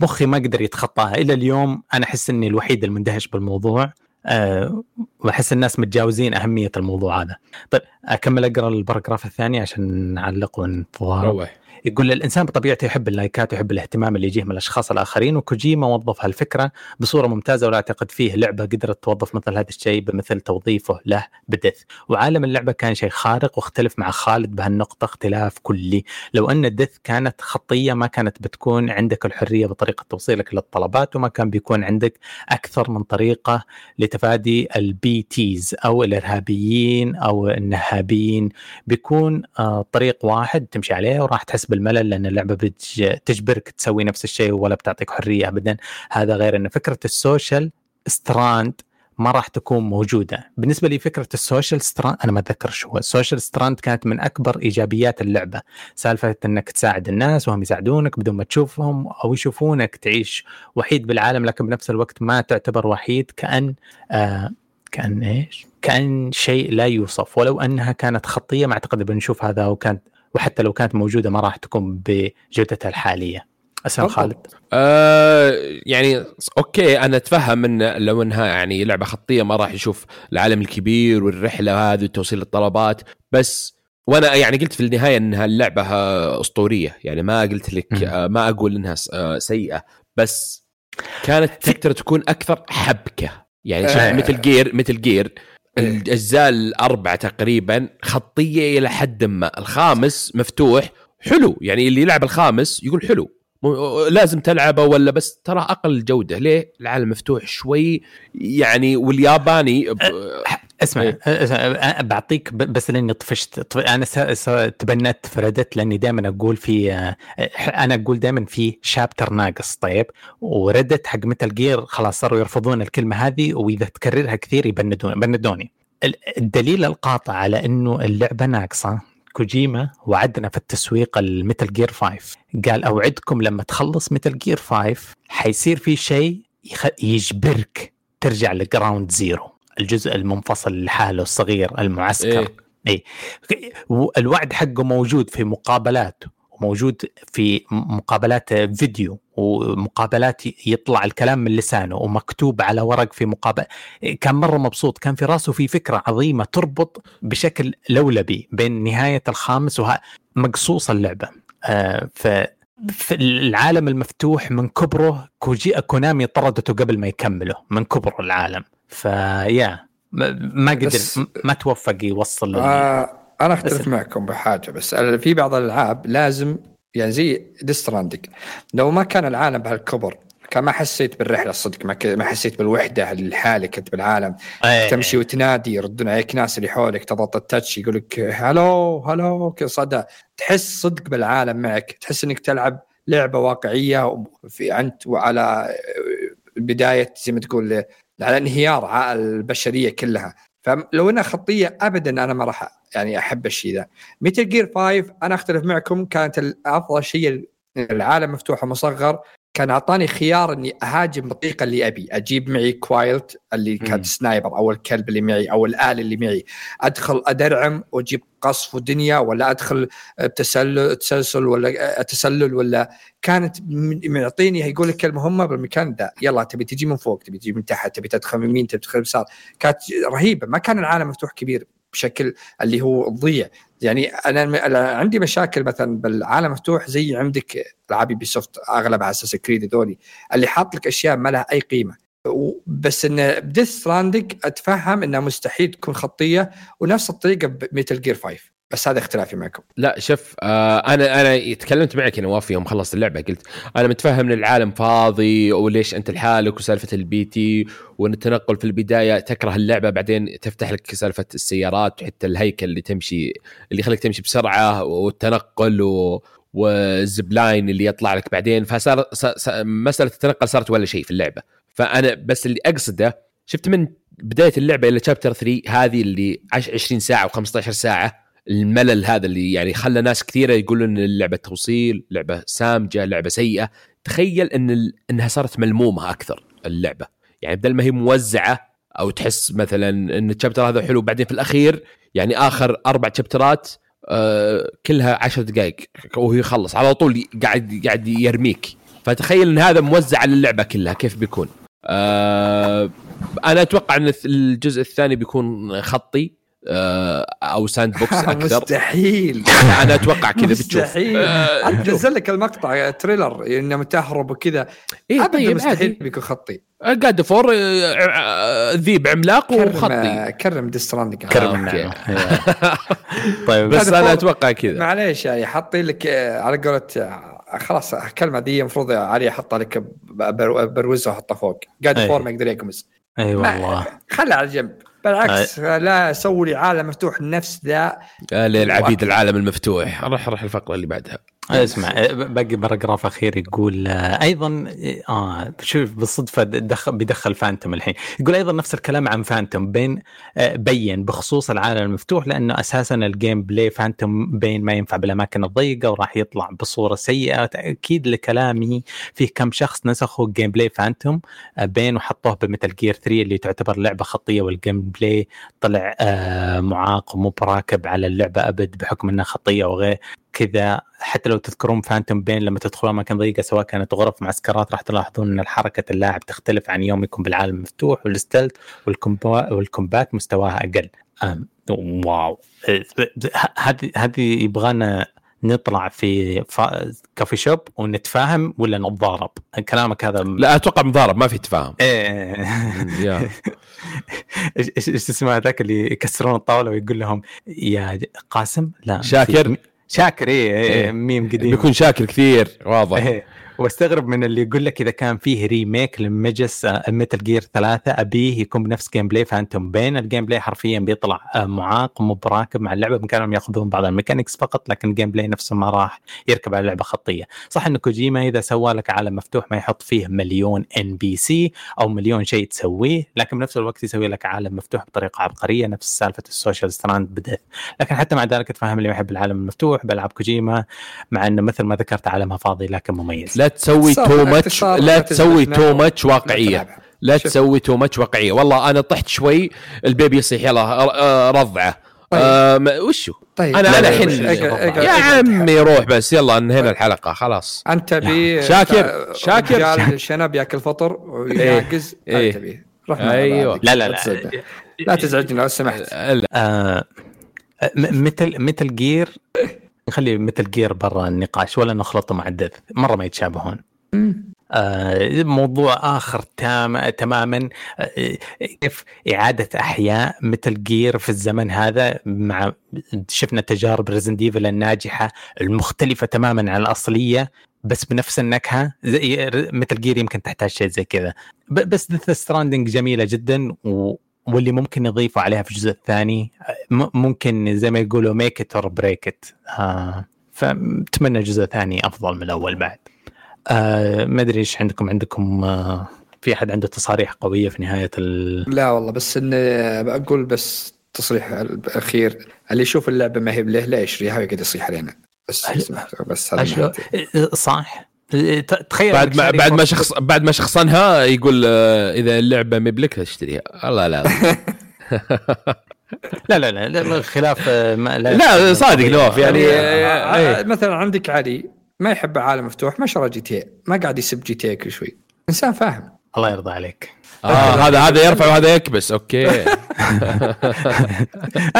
مخي ما قدر يتخطاها إلى اليوم أنا أحس إني الوحيد المندهش بالموضوع أه وأحس الناس متجاوزين أهمية الموضوع هذا. طيب أكمل أقرأ ال paragraph الثاني عشان نعلق ونتضارب. يقول الإنسان بطبيعته يحب اللايكات ويحب الاهتمام اللي يجيه من الأشخاص الآخرين وكوجيما وظف هالفكرة بصورة ممتازة ولا أعتقد فيه لعبة قدرت توظف مثل هذا الشيء بمثل توظيفه له ب Death. وعالم اللعبة كان شيء خارق واختلف مع خالد بهالنقطة اختلاف كلي. لو أن ال Death كانت خطية ما كانت بتكون عندك الحرية بطريقة توصيلك للطلبات وما كان بيكون عندك أكثر من طريقة لتفادي ال BTs أو الإرهابيين أو النهابين. بيكون آه، طريق واحد تمشي عليه وراح تحس بالملل لأن اللعبة بتجبرك تسوي نفس الشيء ولا بتعطيك حرية ابدا. هذا غير ان فكرة ال social strand ما راح تكون موجودة. بالنسبة لي فكرة ال social strand أنا ما أتذكر شو هو. ال social strand كانت من أكبر إيجابيات اللعبة. سالفة إنك تساعد الناس وهم يساعدونك بدون ما تشوفهم أو يشوفونك تعيش وحيد بالعالم لكن بنفس الوقت ما تعتبر وحيد كأن آه كأن إيش؟ كأن شيء لا يوصف. ولو أنها كانت خطية ما أعتقد بنشوف هذا وكانت وحتى لو كانت موجودة ما راح تكون بجودتها الحالية. اسلم خالد؟ آه يعني أوكي أنا أتفهم إن لو إنها يعني لعبة خطية ما راح يشوف العالم الكبير والرحلة هذه وتوصيل الطلبات بس وأنا يعني قلت في النهاية إنها اللعبة أسطورية. يعني ما قلت لك آه ما أقول إنها آه، سيئة بس كانت تقدر تكون أكثر حبكة. يعني شوف مثل جير مثل جير الأجزاء الأربعة تقريبا خطية إلى حد ما. الخامس مفتوح حلو. يعني اللي يلعب الخامس يقول حلو. لازم تلعبه ولا بس ترى أقل جودة. ليه؟ العالم مفتوح شوي. يعني والياباني اسمع إيه. اسمع بعطيك بس لأني طفشت أنا تبندت ف Reddit لأني دائما أقول في أنا أقول دائما في chapter ناقص طيب؟ و Reddit حق Metal Gear خلاص صاروا يرفضون الكلمة هذه وإذا تكررها كثير يبندون بندوني الدليل القاطع على إنه اللعبة ناقصة كوجيما وعدنا في التسويق ال Metal Gear 5 قال أوعدكم لما تخلص Metal Gear 5 حيصير في شيء يجبرك ترجع ل Ground Zero الجزء المنفصل لحاله الصغير المعسكر إيه. إيه. الوعد حقه موجود في مقابلات وموجود في مقابلات فيديو ومقابلات يطلع الكلام من لسانه ومكتوب على ورق في مقابل كان مرة مبسوط كان في راسه في فكرة عظيمة تربط بشكل لولبي بين نهاية الخامس وها مقصوص اللعبة. آه ف في العالم المفتوح من كبره كوجي كونامي طردته قبل ما يكمله من كبر العالم. فيا ما قدر ما توفق يوصل آه أنا أختلف معكم بحاجة بس في بعض الألعاب لازم يعني زي Death Stranding لو ما كان العالم بهالكبر كان ما حسيت بالرحلة الصدق ما, ما حسيت بالوحدة لحالك انت بالعالم. أيه. تمشي وتنادي يردون عليك ناس اللي حولك تضغط ال touch يقول لك hello hello كذا صدى. تحس صدق بالعالم معك تحس إنك تلعب لعبة واقعية في أنت وعلى بداية زي ما تقول على انهيار البشرية كلها. فلو إنها خطية ابدا أنا ما راح يعني أحب الشيء ذا. Metal Gear 5 أنا أختلف معكم كانت أفضل شيء العالم مفتوح ومصغر. كان أعطاني خيار إني أهاجم بالطريقة اللي أبي. أجيب معي Quiet اللي كان sniper أو الكلب اللي معي أو الال اللي معي. أدخل أدرعم وأجيب قصف ودنيا ولا أدخل تسلل تسلسل ولا تسلل ولا. كانت معطيني يقول لك المهمه بالمكان ذا. يلا تبي تجي من فوق تبي تجي من تحت تبي تدخل من يمين تبي تدخل يسار. كانت رهيبة. ما كان العالم مفتوح كبير. بشكل اللي هو تضيع يعني أنا عندي مشاكل مثلا بالعالم مفتوح زي عندك العاب Ubisoft أغلب Assassin's Creed ذولي اللي حاط لك أشياء ما لها أي قيمة. بس إن ب Death Stranding أتفهم إنها مستحيل تكون خطية ونفس الطريقة ب Metal Gear 5 بس هذا اختلافي معكم. لا شوف آه أنا أنا تكلمت معك نواف يوم خلصت اللعبة قلت أنا متفهم إن العالم فاضي وليش أنت لحالك وسالفة ال BT وإن التنقل في البداية تكره اللعبة بعدين تفتح لك سالفة السيارات وحتى الهيكل اللي تمشي اللي يخليك تمشي بسرعة والتنقل و وال zipline اللي يطلع لك بعدين فصار مسألة التنقل صارت ولا شيء في اللعبة. فأنا بس اللي أقصده شفت من بداية اللعبة إلى شابتر 3 هذه اللي 20 ساعة و15 ساعة الملل هذا اللي يعني خلى ناس كثيرة يقولون إن اللعبة توصيل لعبة سامجة لعبة سيئة. تخيل إن إنها صارت ملمومة أكثر اللعبة. يعني بدل ما هي موزعة أو تحس مثلا إن الشابتر هذا حلو بعدين في الأخير يعني آخر أربع شابترات آه كلها عشر دقائق وهو يخلص على طول قاعد قاعد يرميك. فتخيل إن هذا موزع على اللعبة كلها كيف بيكون؟ آه أنا أتوقع إن الجزء الثاني بيكون خطي. أو sandbox أكثر. مستحيل. أنا أتوقع كذا بتشوف. مستحيل. آه نزل لك المقطع trailer إنه تهرب وكذا. إيه طيب مستحيل بيكون خطي God of War آه، ذيب عملاق وخطي. كرم Death Stranding كرم آه. طيب بس أنا أتوقع كذا. معليش يعني حاطين لك على قولة خلاص الكلمة دي المفروض علي أحطها لك بروزها واحطها فوق. God of War ما يقدر يقمز أي والله. خلها على جنب. بالعكس آه. لا سوي لي عالم مفتوح نفس ذا آه للعبيد العالم المفتوح. راح راح الفقرة اللي بعدها. اسمع باقي paragraph أخير يقول آه، أيضا أه شوف بالصدفة دخل بيدخل Phantom الحين. يقول أيضا نفس الكلام عن Phantom Pain آه بين بخصوص العالم المفتوح لأنه أساسا ال gameplay Phantom Pain ما ينفع بالأماكن الضيقة وراح يطلع بصورة سيئة. تأكيد لكلامي فيه كم شخص نسخوا ال gameplay Phantom Pain وحطوه ب Metal Gear 3 اللي تعتبر لعبة خطية وال gameplay طلع معاق ومو براكب على اللعبة أبد بحكم إنها خطية وغير. كذا حتى لو تذكرون Phantom Pain لما تدخلون اماكن ضيقة سواء كانت غرف معسكرات راح تلاحظون إن حركة اللاعب تختلف عن يوم يكون بالعالم المفتوح وال stealth وال combat مستواها أقل. Wow. هذه هذه يبغانا نطلع في coffee shop ونتفاهم ولا نتضارب؟ كلامك هذا لا أتوقع مضارب ما في تفاهم. إيه. إيش اسمه ذاك اللي يكسرون الطاولة ويقول لهم يا قاسم لا شاكر شاكر إيه, إيه. ميم قديم بيكون شاكر كثير واضح إيه. واستغرب من اللي يقول لك إذا كان فيه remake ل MGS Metal Gear ثلاثة أبيه يكون بنفس gameplay Phantom Pain ال gameplay حرفيا بيطلع آه، معاق براكب مع اللعبة بامكانهم يأخذون بعض ال mechanics فقط لكن ال gameplay نفسه ما راح يركب على لعبه خطية. صح انه كوجيما إذا سوى لك عالم مفتوح ما يحط فيه مليون NPC أو مليون شيء تسويه لكن بنفس الوقت يسوي لك عالم مفتوح بطريقة عبقرية نفس سالفة ال social strand ب Death لكن حتى مع ذلك تفهم اللي يحب العالم المفتوح بألعاب كوجيما مع إنه مثل ما ذكرت عالمها فاضي لكن مميز. لا تسوي too much لا تسوي too much واقعية. لا تسوي too much واقعية. والله أنا طحت شوي ال baby يصيح يلا رضعه. طيب. آه وشو؟ طيب. أنا أنا الحين يا عمي روح بس يلا انهينا طيب. الحلقة خلاص. أنت تبي شاكر شاكر. شنب ياكل فطر ويعجز إيه. تبي أيوه. لا لا لا لا. تزعجني لو سمحت. آه مثل مثل جير نخلي مثل جير برا النقاش ولا نخلطه مع الدث مرة ما يتشابهون. آه موضوع آخر تام تماما آه كيف إعادة أحياء Metal Gear في الزمن هذا مع شفنا تجارب Resident Evil الناجحة المختلفة تماما عن الأصلية بس بنفس النكهة. زي Metal Gear يمكن تحتاج شيء زي كذا. بس Death Stranding جميلة جدا و واللي ممكن يضيفوا عليها في الجزء الثاني ممكن زي ما يقولوا make it or break it فأتمنى الجزء الثاني أفضل من الأول بعد. آه ما أدري إيش عندكم عندكم آه في أحد عنده تصاريح قوية في نهاية ال... لا والله بس اني بقول بس تصريح الأخير. اللي يشوف اللعبة ما هي له لا يشتريها ويقعد يصيح علينا. بس بس هذا صح. تخيل بعد ما بعد ما شخص بعد ما شخصنها يقول آه، إذا اللعبة مبلك اشتريها. الله لا. لا لا لا, لا خلاف آه، ما لا, لا صادق نواف يعني آه، إيه. مثلا عندك علي ما يحب عالم مفتوح ما شرى GT ما قاعد يسب GT كل شوي. إنسان فاهم. الله يرضى عليك. آه هذا هذا يرفع وهذا يكبس. OK.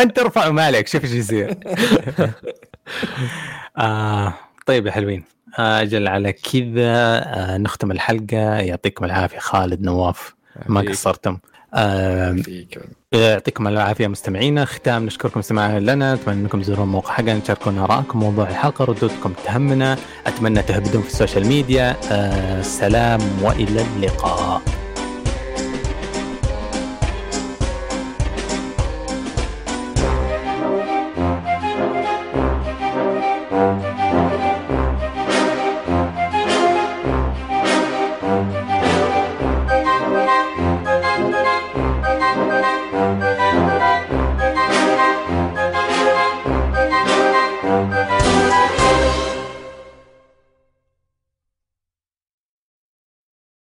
أنت ترفع ومالك شوف إيش يصير. آه طيب يا حلوين. أجل على كذا آه نختم الحلقة. يعطيكم العافية خالد نواف. ما قصرتم. يعطيكم العافية مستمعينا. ختام نشكركم استماعكم لنا. أتمنى أنكم تزورون الموقع حقنا تشاركونا آرائكم موضوع الحلقة ردودكم تهمنا. أتمنى تهبدون في السوشيال ميديا. آه سلام وإلى اللقاء.